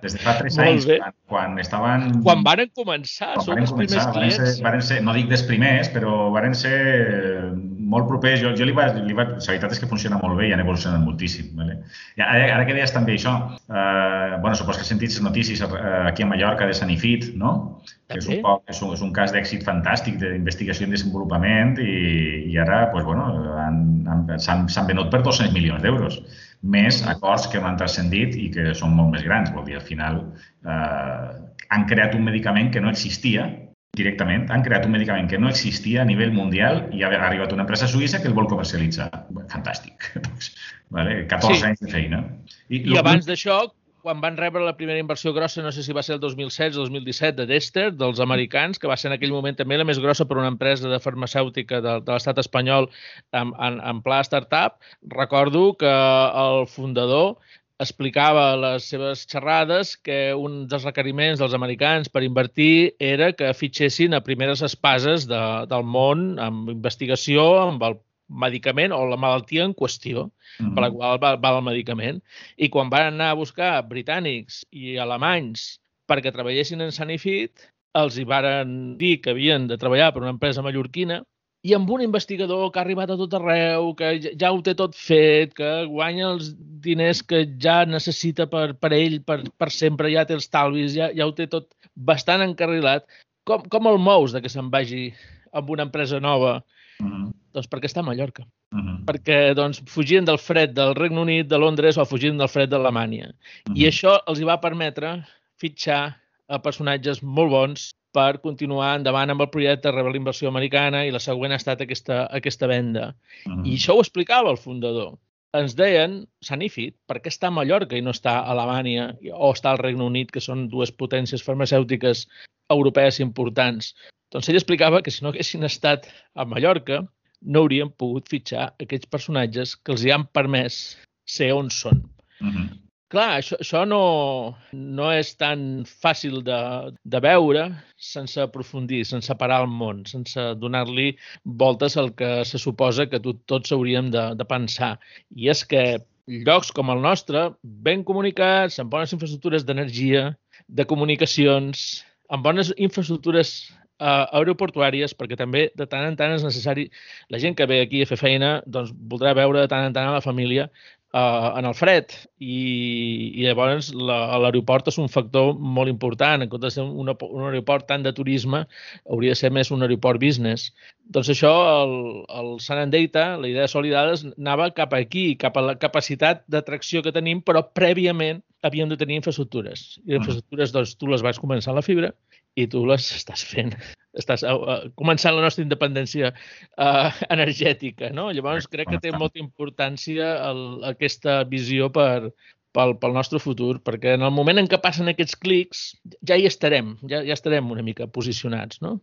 Des de fa tres anys, quan, quan estaven... Quan varen començar, quan som els primers clients. Varen ser, varen ser, no dic dels primers, però varen ser molt propers. Jo, jo li vaig, li vaig, la veritat és que funciona molt bé i han evolucionat moltíssim. Vale? I ara, ara que deies també això, eh, bueno, supos que has sentit les notícies eh, aquí a Mallorca de Sanifit, no? Que és un, poc, és un, és un cas d'èxit fantàstic d'investigació i desenvolupament i, i ara, pues, bueno, s'han venut per 200 milions d'euros més acords que m'han transcendit i que són molt més grans. Vol dir, al final eh, han creat un medicament que no existia directament han creat un medicament que no existia a nivell mundial i ha arribat una empresa suïssa que el vol comercialitzar. Fantàstic. vale? 14 sí. anys de feina. I, I abans d'això, quan van rebre la primera inversió grossa, no sé si va ser el 2016 o 2017, de Dester, dels americans, que va ser en aquell moment també la més grossa per una empresa de farmacèutica de, de l'estat espanyol en, en, en pla startup, recordo que el fundador explicava a les seves xerrades que un dels requeriments dels americans per invertir era que fitxessin a primeres espases de, del món amb investigació, amb el medicament o la malaltia en qüestió mm -hmm. per la qual va, va el medicament. I quan van anar a buscar britànics i alemanys perquè treballessin en Sanifit, els hi varen dir que havien de treballar per una empresa mallorquina i amb un investigador que ha arribat a tot arreu, que ja ho té tot fet, que guanya els diners que ja necessita per, per ell, per, per sempre, ja té els talvis, ja, ja ho té tot bastant encarrilat, com, com el mous de que se'n vagi amb una empresa nova? Uh. -huh. Doncs perquè està a Mallorca. Uh mm-hmm. -huh. Perquè doncs, fugien del fred del Regne Unit, de Londres o fugien del fred d'Alemanya. Uh -huh. I mm-hmm. això els hi va permetre fitxar a personatges molt bons per continuar endavant amb el projecte, rebre la inversió americana i la següent ha estat aquesta, aquesta venda. Uh -huh. I això ho explicava el fundador. Ens deien, Sanifit, per què està a Mallorca i no està a Alemanya o està al Regne Unit, que són dues potències farmacèutiques europees importants? Doncs ell explicava que si no haguessin estat a Mallorca, no haurien pogut fitxar aquests personatges que els hi han permès ser on són. Uh -huh. Clar, això, això no, no és tan fàcil de, de veure sense aprofundir, sense parar el món, sense donar-li voltes al que se suposa que tot, tots hauríem de, de pensar. I és que llocs com el nostre, ben comunicats, amb bones infraestructures d'energia, de comunicacions, amb bones infraestructures uh, aeroportuàries, perquè també de tant en tant és necessari, la gent que ve aquí a fer feina doncs, voldrà veure de tant en tant a la família uh, en el fred i, i llavors l'aeroport és un factor molt important. En comptes de ser un, un aeroport tant de turisme, hauria de ser més un aeroport business. Doncs això, el, el San Data, la idea de Solidades, anava cap aquí, cap a la capacitat d'atracció que tenim, però prèviament havíem de tenir infraestructures. I les infraestructures, doncs, tu les vas començar a la fibra i tu les estàs fent estàs uh, començant la nostra independència uh, energètica, no? Llavors crec que té molta importància el, aquesta visió per, pel, pel nostre futur, perquè en el moment en què passen aquests clics ja hi estarem, ja, ja estarem una mica posicionats, no?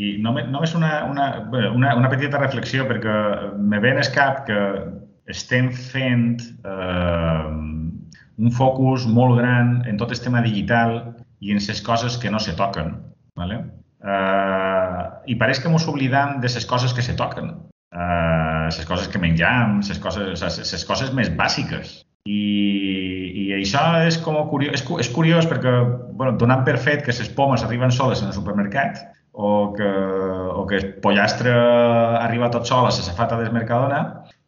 I només, només una, una, una, una petita reflexió, perquè me ve en el cap que estem fent eh, un focus molt gran en tot el tema digital i en les coses que no se toquen. ¿vale? Uh, I pareix que ens oblidam de les coses que se toquen, uh, les coses que menjam, les coses, les coses més bàsiques. I, i això és com curiós, és, és curiós perquè, bueno, donant per fet que les pomes arriben soles en el supermercat, o que, o que el pollastre arriba tot sol a la safata del Mercadona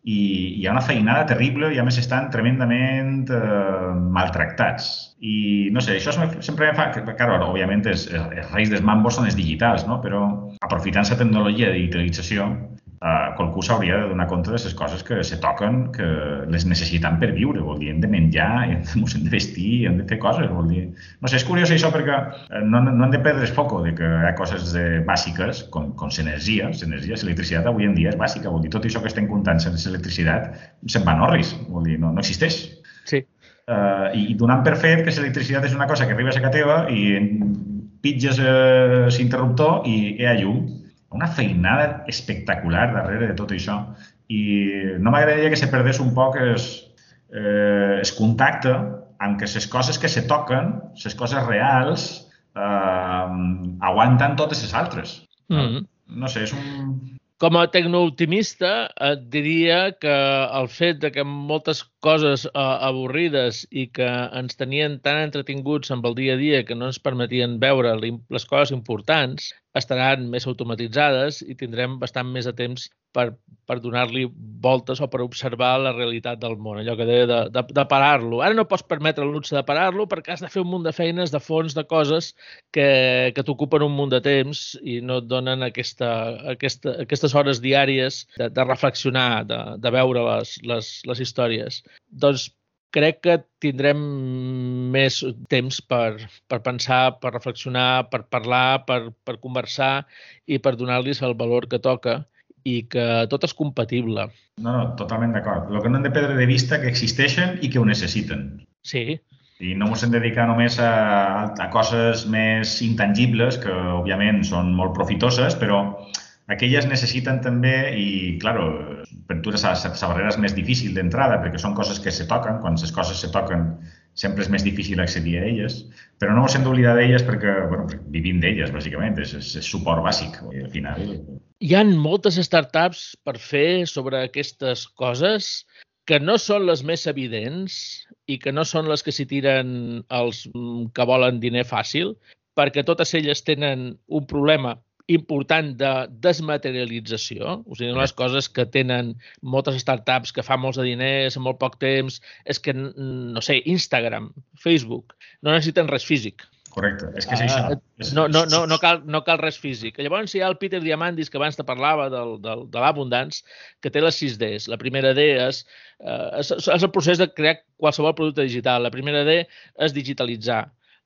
i hi ha una feinada terrible i a més estan tremendament eh, maltractats. I no sé, això sempre em fa... Claro, òbviament, els, els reis dels mambos són els digitals, no? però aprofitant la tecnologia de digitalització, Uh, qualcú s'hauria de donar compte de les coses que se toquen, que les necessitem per viure, vol dir, hem de menjar, hem de, hem de vestir, hem de fer coses, vol dir... No sé, és curiós això perquè eh, no, no hem de perdre el foco de que hi ha coses de, bàsiques, com, com l'energia, l'energia, l'electricitat avui en dia és bàsica, vol dir, tot això que estem comptant sense electricitat se'n va en orris, vol dir, no, no existeix. Sí. Uh, I donant per fet que l'electricitat és una cosa que arriba a casa teva i pitges uh, l'interruptor i hi ha llum una feinada espectacular darrere de tot això i no m'agradaria que se perdés un poc es, eh, es contacte amb que les coses que se toquen, les coses reals, eh, aguanten totes les altres. Mm -hmm. No sé, és un... Com a tecnooptimista et diria que el fet de que moltes coses uh, avorrides i que ens tenien tan entretinguts amb el dia a dia que no ens permetien veure les coses importants, estaran més automatitzades i tindrem bastant més de temps per, per donar-li voltes o per observar la realitat del món, allò que deia de, de, de parar-lo. Ara no pots permetre luxe de parar-lo perquè has de fer un munt de feines, de fons, de coses que, que t'ocupen un munt de temps i no et donen aquesta, aquesta, aquestes hores diàries de, de reflexionar, de, de veure les, les, les històries. Doncs crec que tindrem més temps per, per pensar, per reflexionar, per parlar, per, per conversar i per donar-los el valor que toca i que tot és compatible. No, no, totalment d'acord. El que no hem de perdre de vista que existeixen i que ho necessiten. Sí. I no ens hem de dedicar només a, a coses més intangibles, que òbviament són molt profitoses, però aquelles necessiten també, i claro, per tu la, barrera és més difícil d'entrada perquè són coses que se toquen, quan les coses se toquen sempre és més difícil accedir a elles, però no ens hem d'oblidar d'elles perquè, bueno, vivim d'elles, bàsicament, és, és, és suport bàsic. I al final... Hi han moltes startups per fer sobre aquestes coses que no són les més evidents i que no són les que s'hi tiren els que volen diner fàcil, perquè totes elles tenen un problema important de desmaterialització, o sigui, les coses que tenen moltes startups que fan molts de diners en molt poc temps, és que, no sé, Instagram, Facebook, no necessiten res físic. Correcte, és que és això. Uh, no, no, no, no, cal, no cal res físic. Llavors hi ha el Peter Diamandis, que abans te parlava del, del, de l'Abundance, que té les 6 Ds. La primera D és, uh, és, és el procés de crear qualsevol producte digital. La primera D és digitalitzar.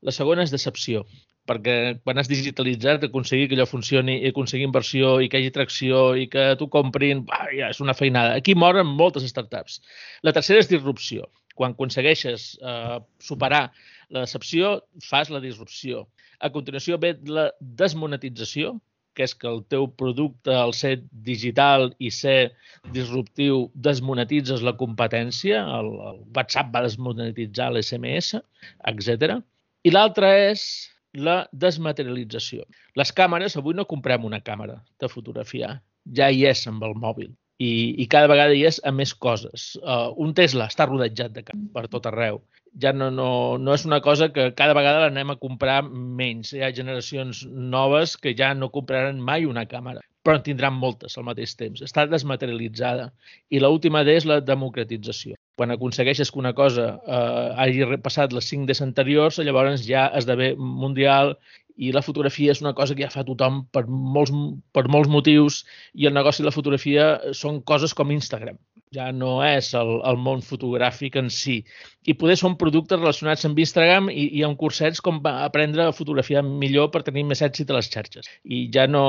La segona és decepció perquè quan has digitalitzat, aconseguir que allò funcioni i aconseguir inversió i que hi hagi tracció i que t'ho comprin, bah, ja és una feinada. Aquí moren moltes startups. La tercera és disrupció. Quan aconsegueixes eh, superar la decepció, fas la disrupció. A continuació ve la desmonetització, que és que el teu producte, al ser digital i ser disruptiu, desmonetitzes la competència, el, el WhatsApp va desmonetitzar l'SMS, etc. I l'altra és la desmaterialització. Les càmeres, avui no comprem una càmera de fotografiar, ja hi és amb el mòbil i, i cada vegada hi és a més coses. Uh, un Tesla està rodejat de camp per tot arreu. Ja no, no, no és una cosa que cada vegada l'anem a comprar menys. Hi ha generacions noves que ja no compraran mai una càmera, però en tindran moltes al mateix temps. Està desmaterialitzada. I l'última D és la democratització quan aconsegueixes que una cosa eh, hagi passat les 5 des anteriors, llavors ja esdevé mundial i la fotografia és una cosa que ja fa tothom per molts, per molts motius i el negoci de la fotografia són coses com Instagram. Ja no és el, el món fotogràfic en si. I poder són productes relacionats amb Instagram i, i amb cursets com aprendre a fotografiar millor per tenir més èxit a les xarxes. I ja no...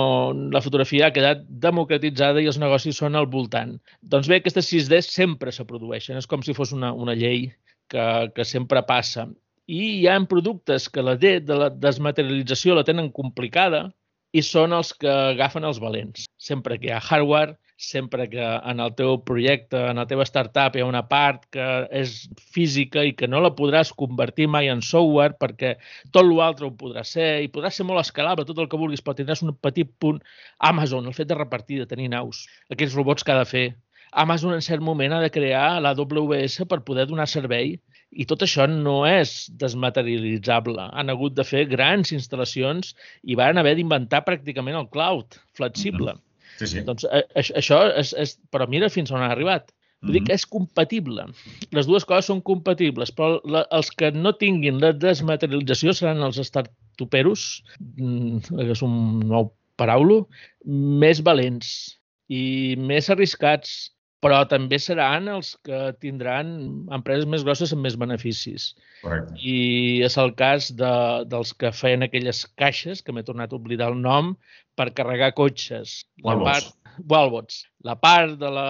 La fotografia ha quedat democratitzada i els negocis són al voltant. Doncs bé, aquestes 6D sempre se produeixen. És com si fos una, una llei que, que sempre passa i hi ha productes que la D de la desmaterialització la tenen complicada i són els que agafen els valents. Sempre que hi ha hardware, sempre que en el teu projecte, en la teva startup hi ha una part que és física i que no la podràs convertir mai en software perquè tot l'altre ho podrà ser i podrà ser molt escalable, tot el que vulguis, però tindràs un petit punt. Amazon, el fet de repartir, de tenir naus, aquells robots que ha de fer. Amazon en cert moment ha de crear la WS per poder donar servei I tot això no és desmaterialitzable. Han hagut de fer grans instal·lacions i van haver d'inventar pràcticament el cloud flexible. Mm -hmm. Sí, sí. Doncs a, a, això és, és... Però mira fins on ha arribat. Vull dir que és compatible. Les dues coses són compatibles, però la, els que no tinguin la desmaterialització seran els startuperos, mm, és un nou paraulo, més valents i més arriscats, però també seran els que tindran empreses més grosses amb més beneficis. Correcte. I és el cas de, dels que feien aquelles caixes, que m'he tornat a oblidar el nom, per carregar cotxes. La Wallbox. part, Wallbox. La part de la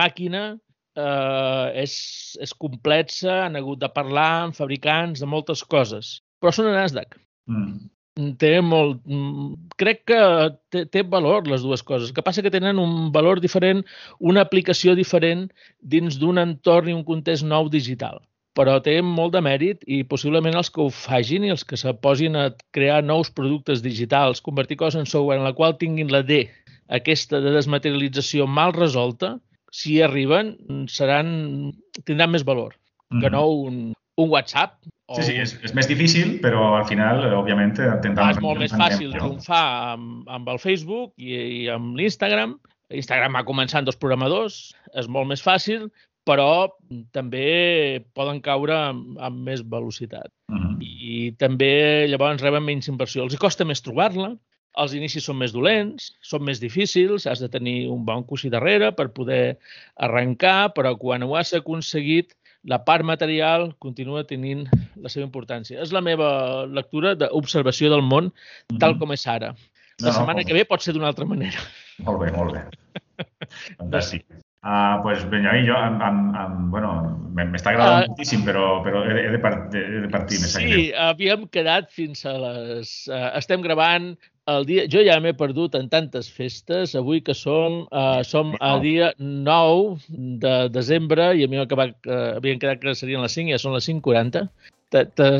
màquina eh, és, és complexa, han hagut de parlar amb fabricants de moltes coses, però són a Nasdaq. Mm. Té molt... mm, Crec que té, té valor les dues coses. El que passa que tenen un valor diferent, una aplicació diferent dins d'un entorn i un context nou digital però té molt de mèrit i possiblement els que ho fagin i els que se posin a crear nous productes digitals, convertir coses en software en la qual tinguin la D, aquesta de desmaterialització mal resolta, si hi arriben, seran, tindran més valor que Mhm. no un, un WhatsApp. O Sí, sí, és, és més difícil, però al final, eh, òbviament, tindrà... Ah, és molt més fàcil triomfar amb, amb el Facebook i, i amb l'Instagram. Instagram va començar amb dos programadors, és molt més fàcil, però també poden caure amb, amb més velocitat. Mm I també llavors reben menys inversió. Els costa més trobar-la, els inicis són més dolents, són més difícils, has de tenir un bon coixí darrere per poder arrencar, però quan ho has aconseguit, la part material continua tenint la seva importància. És la meva lectura d'observació del món tal com és ara. La No, no, setmana com- que ve pot ser d'una altra manera. Molt bé, molt bé. Fantàstic. Uh, pues, vinga, jo, amb, amb, amb, bueno, m'està agradant Ah. moltíssim, però, però he, de, he, de part, he de partir. Sí, havíem quedat fins a les... Uh, estem gravant el dia... Jo ja m'he perdut en tantes festes. Avui que som, uh, som a dia 9 de desembre i a mi acabat, uh, havien quedat que serien les 5 i ja són les 5.40. Te, te,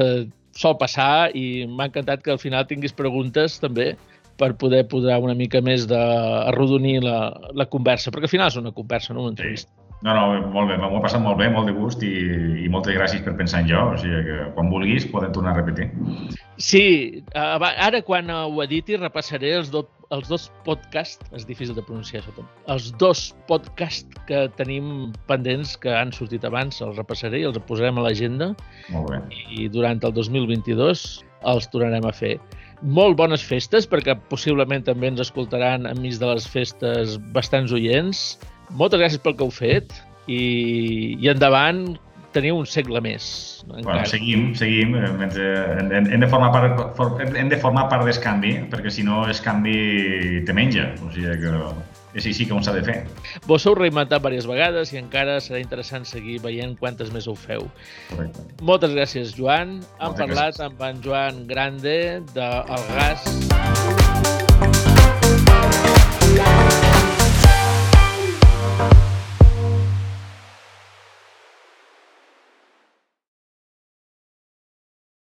sol passar i m'ha encantat que al final tinguis preguntes també per poder posar una mica més d'arrodonir la, la conversa, perquè al final és una conversa, no una entrevista. No, no, molt bé, m'ho he passat molt bé, molt de gust i, i moltes gràcies per pensar en jo, o sigui que quan vulguis podem tornar a repetir. Sí, ara quan ho editi repassaré els, do, els dos podcasts, és difícil de pronunciar això, els dos podcasts que tenim pendents que han sortit abans, els repassaré i els posarem a l'agenda Molt bé. i durant el 2022 els tornarem a fer. Molt bones festes, perquè possiblement també ens escoltaran enmig de les festes bastants oients. Moltes gràcies pel que heu fet i, i endavant teniu un segle més. Bueno, seguim, seguim, eh, mentre hem, hem, hem de formar part, hem de formar part d'escanvi, perquè si no escanvi te menja, o sigui que és així com s'ha de fer. Vos heu reinventat diverses vegades i encara serà interessant seguir veient quantes més ho feu. Correcte. Moltes gràcies, Joan. Hem Moltes parlat gràcies. amb en Joan Grande de El Gas.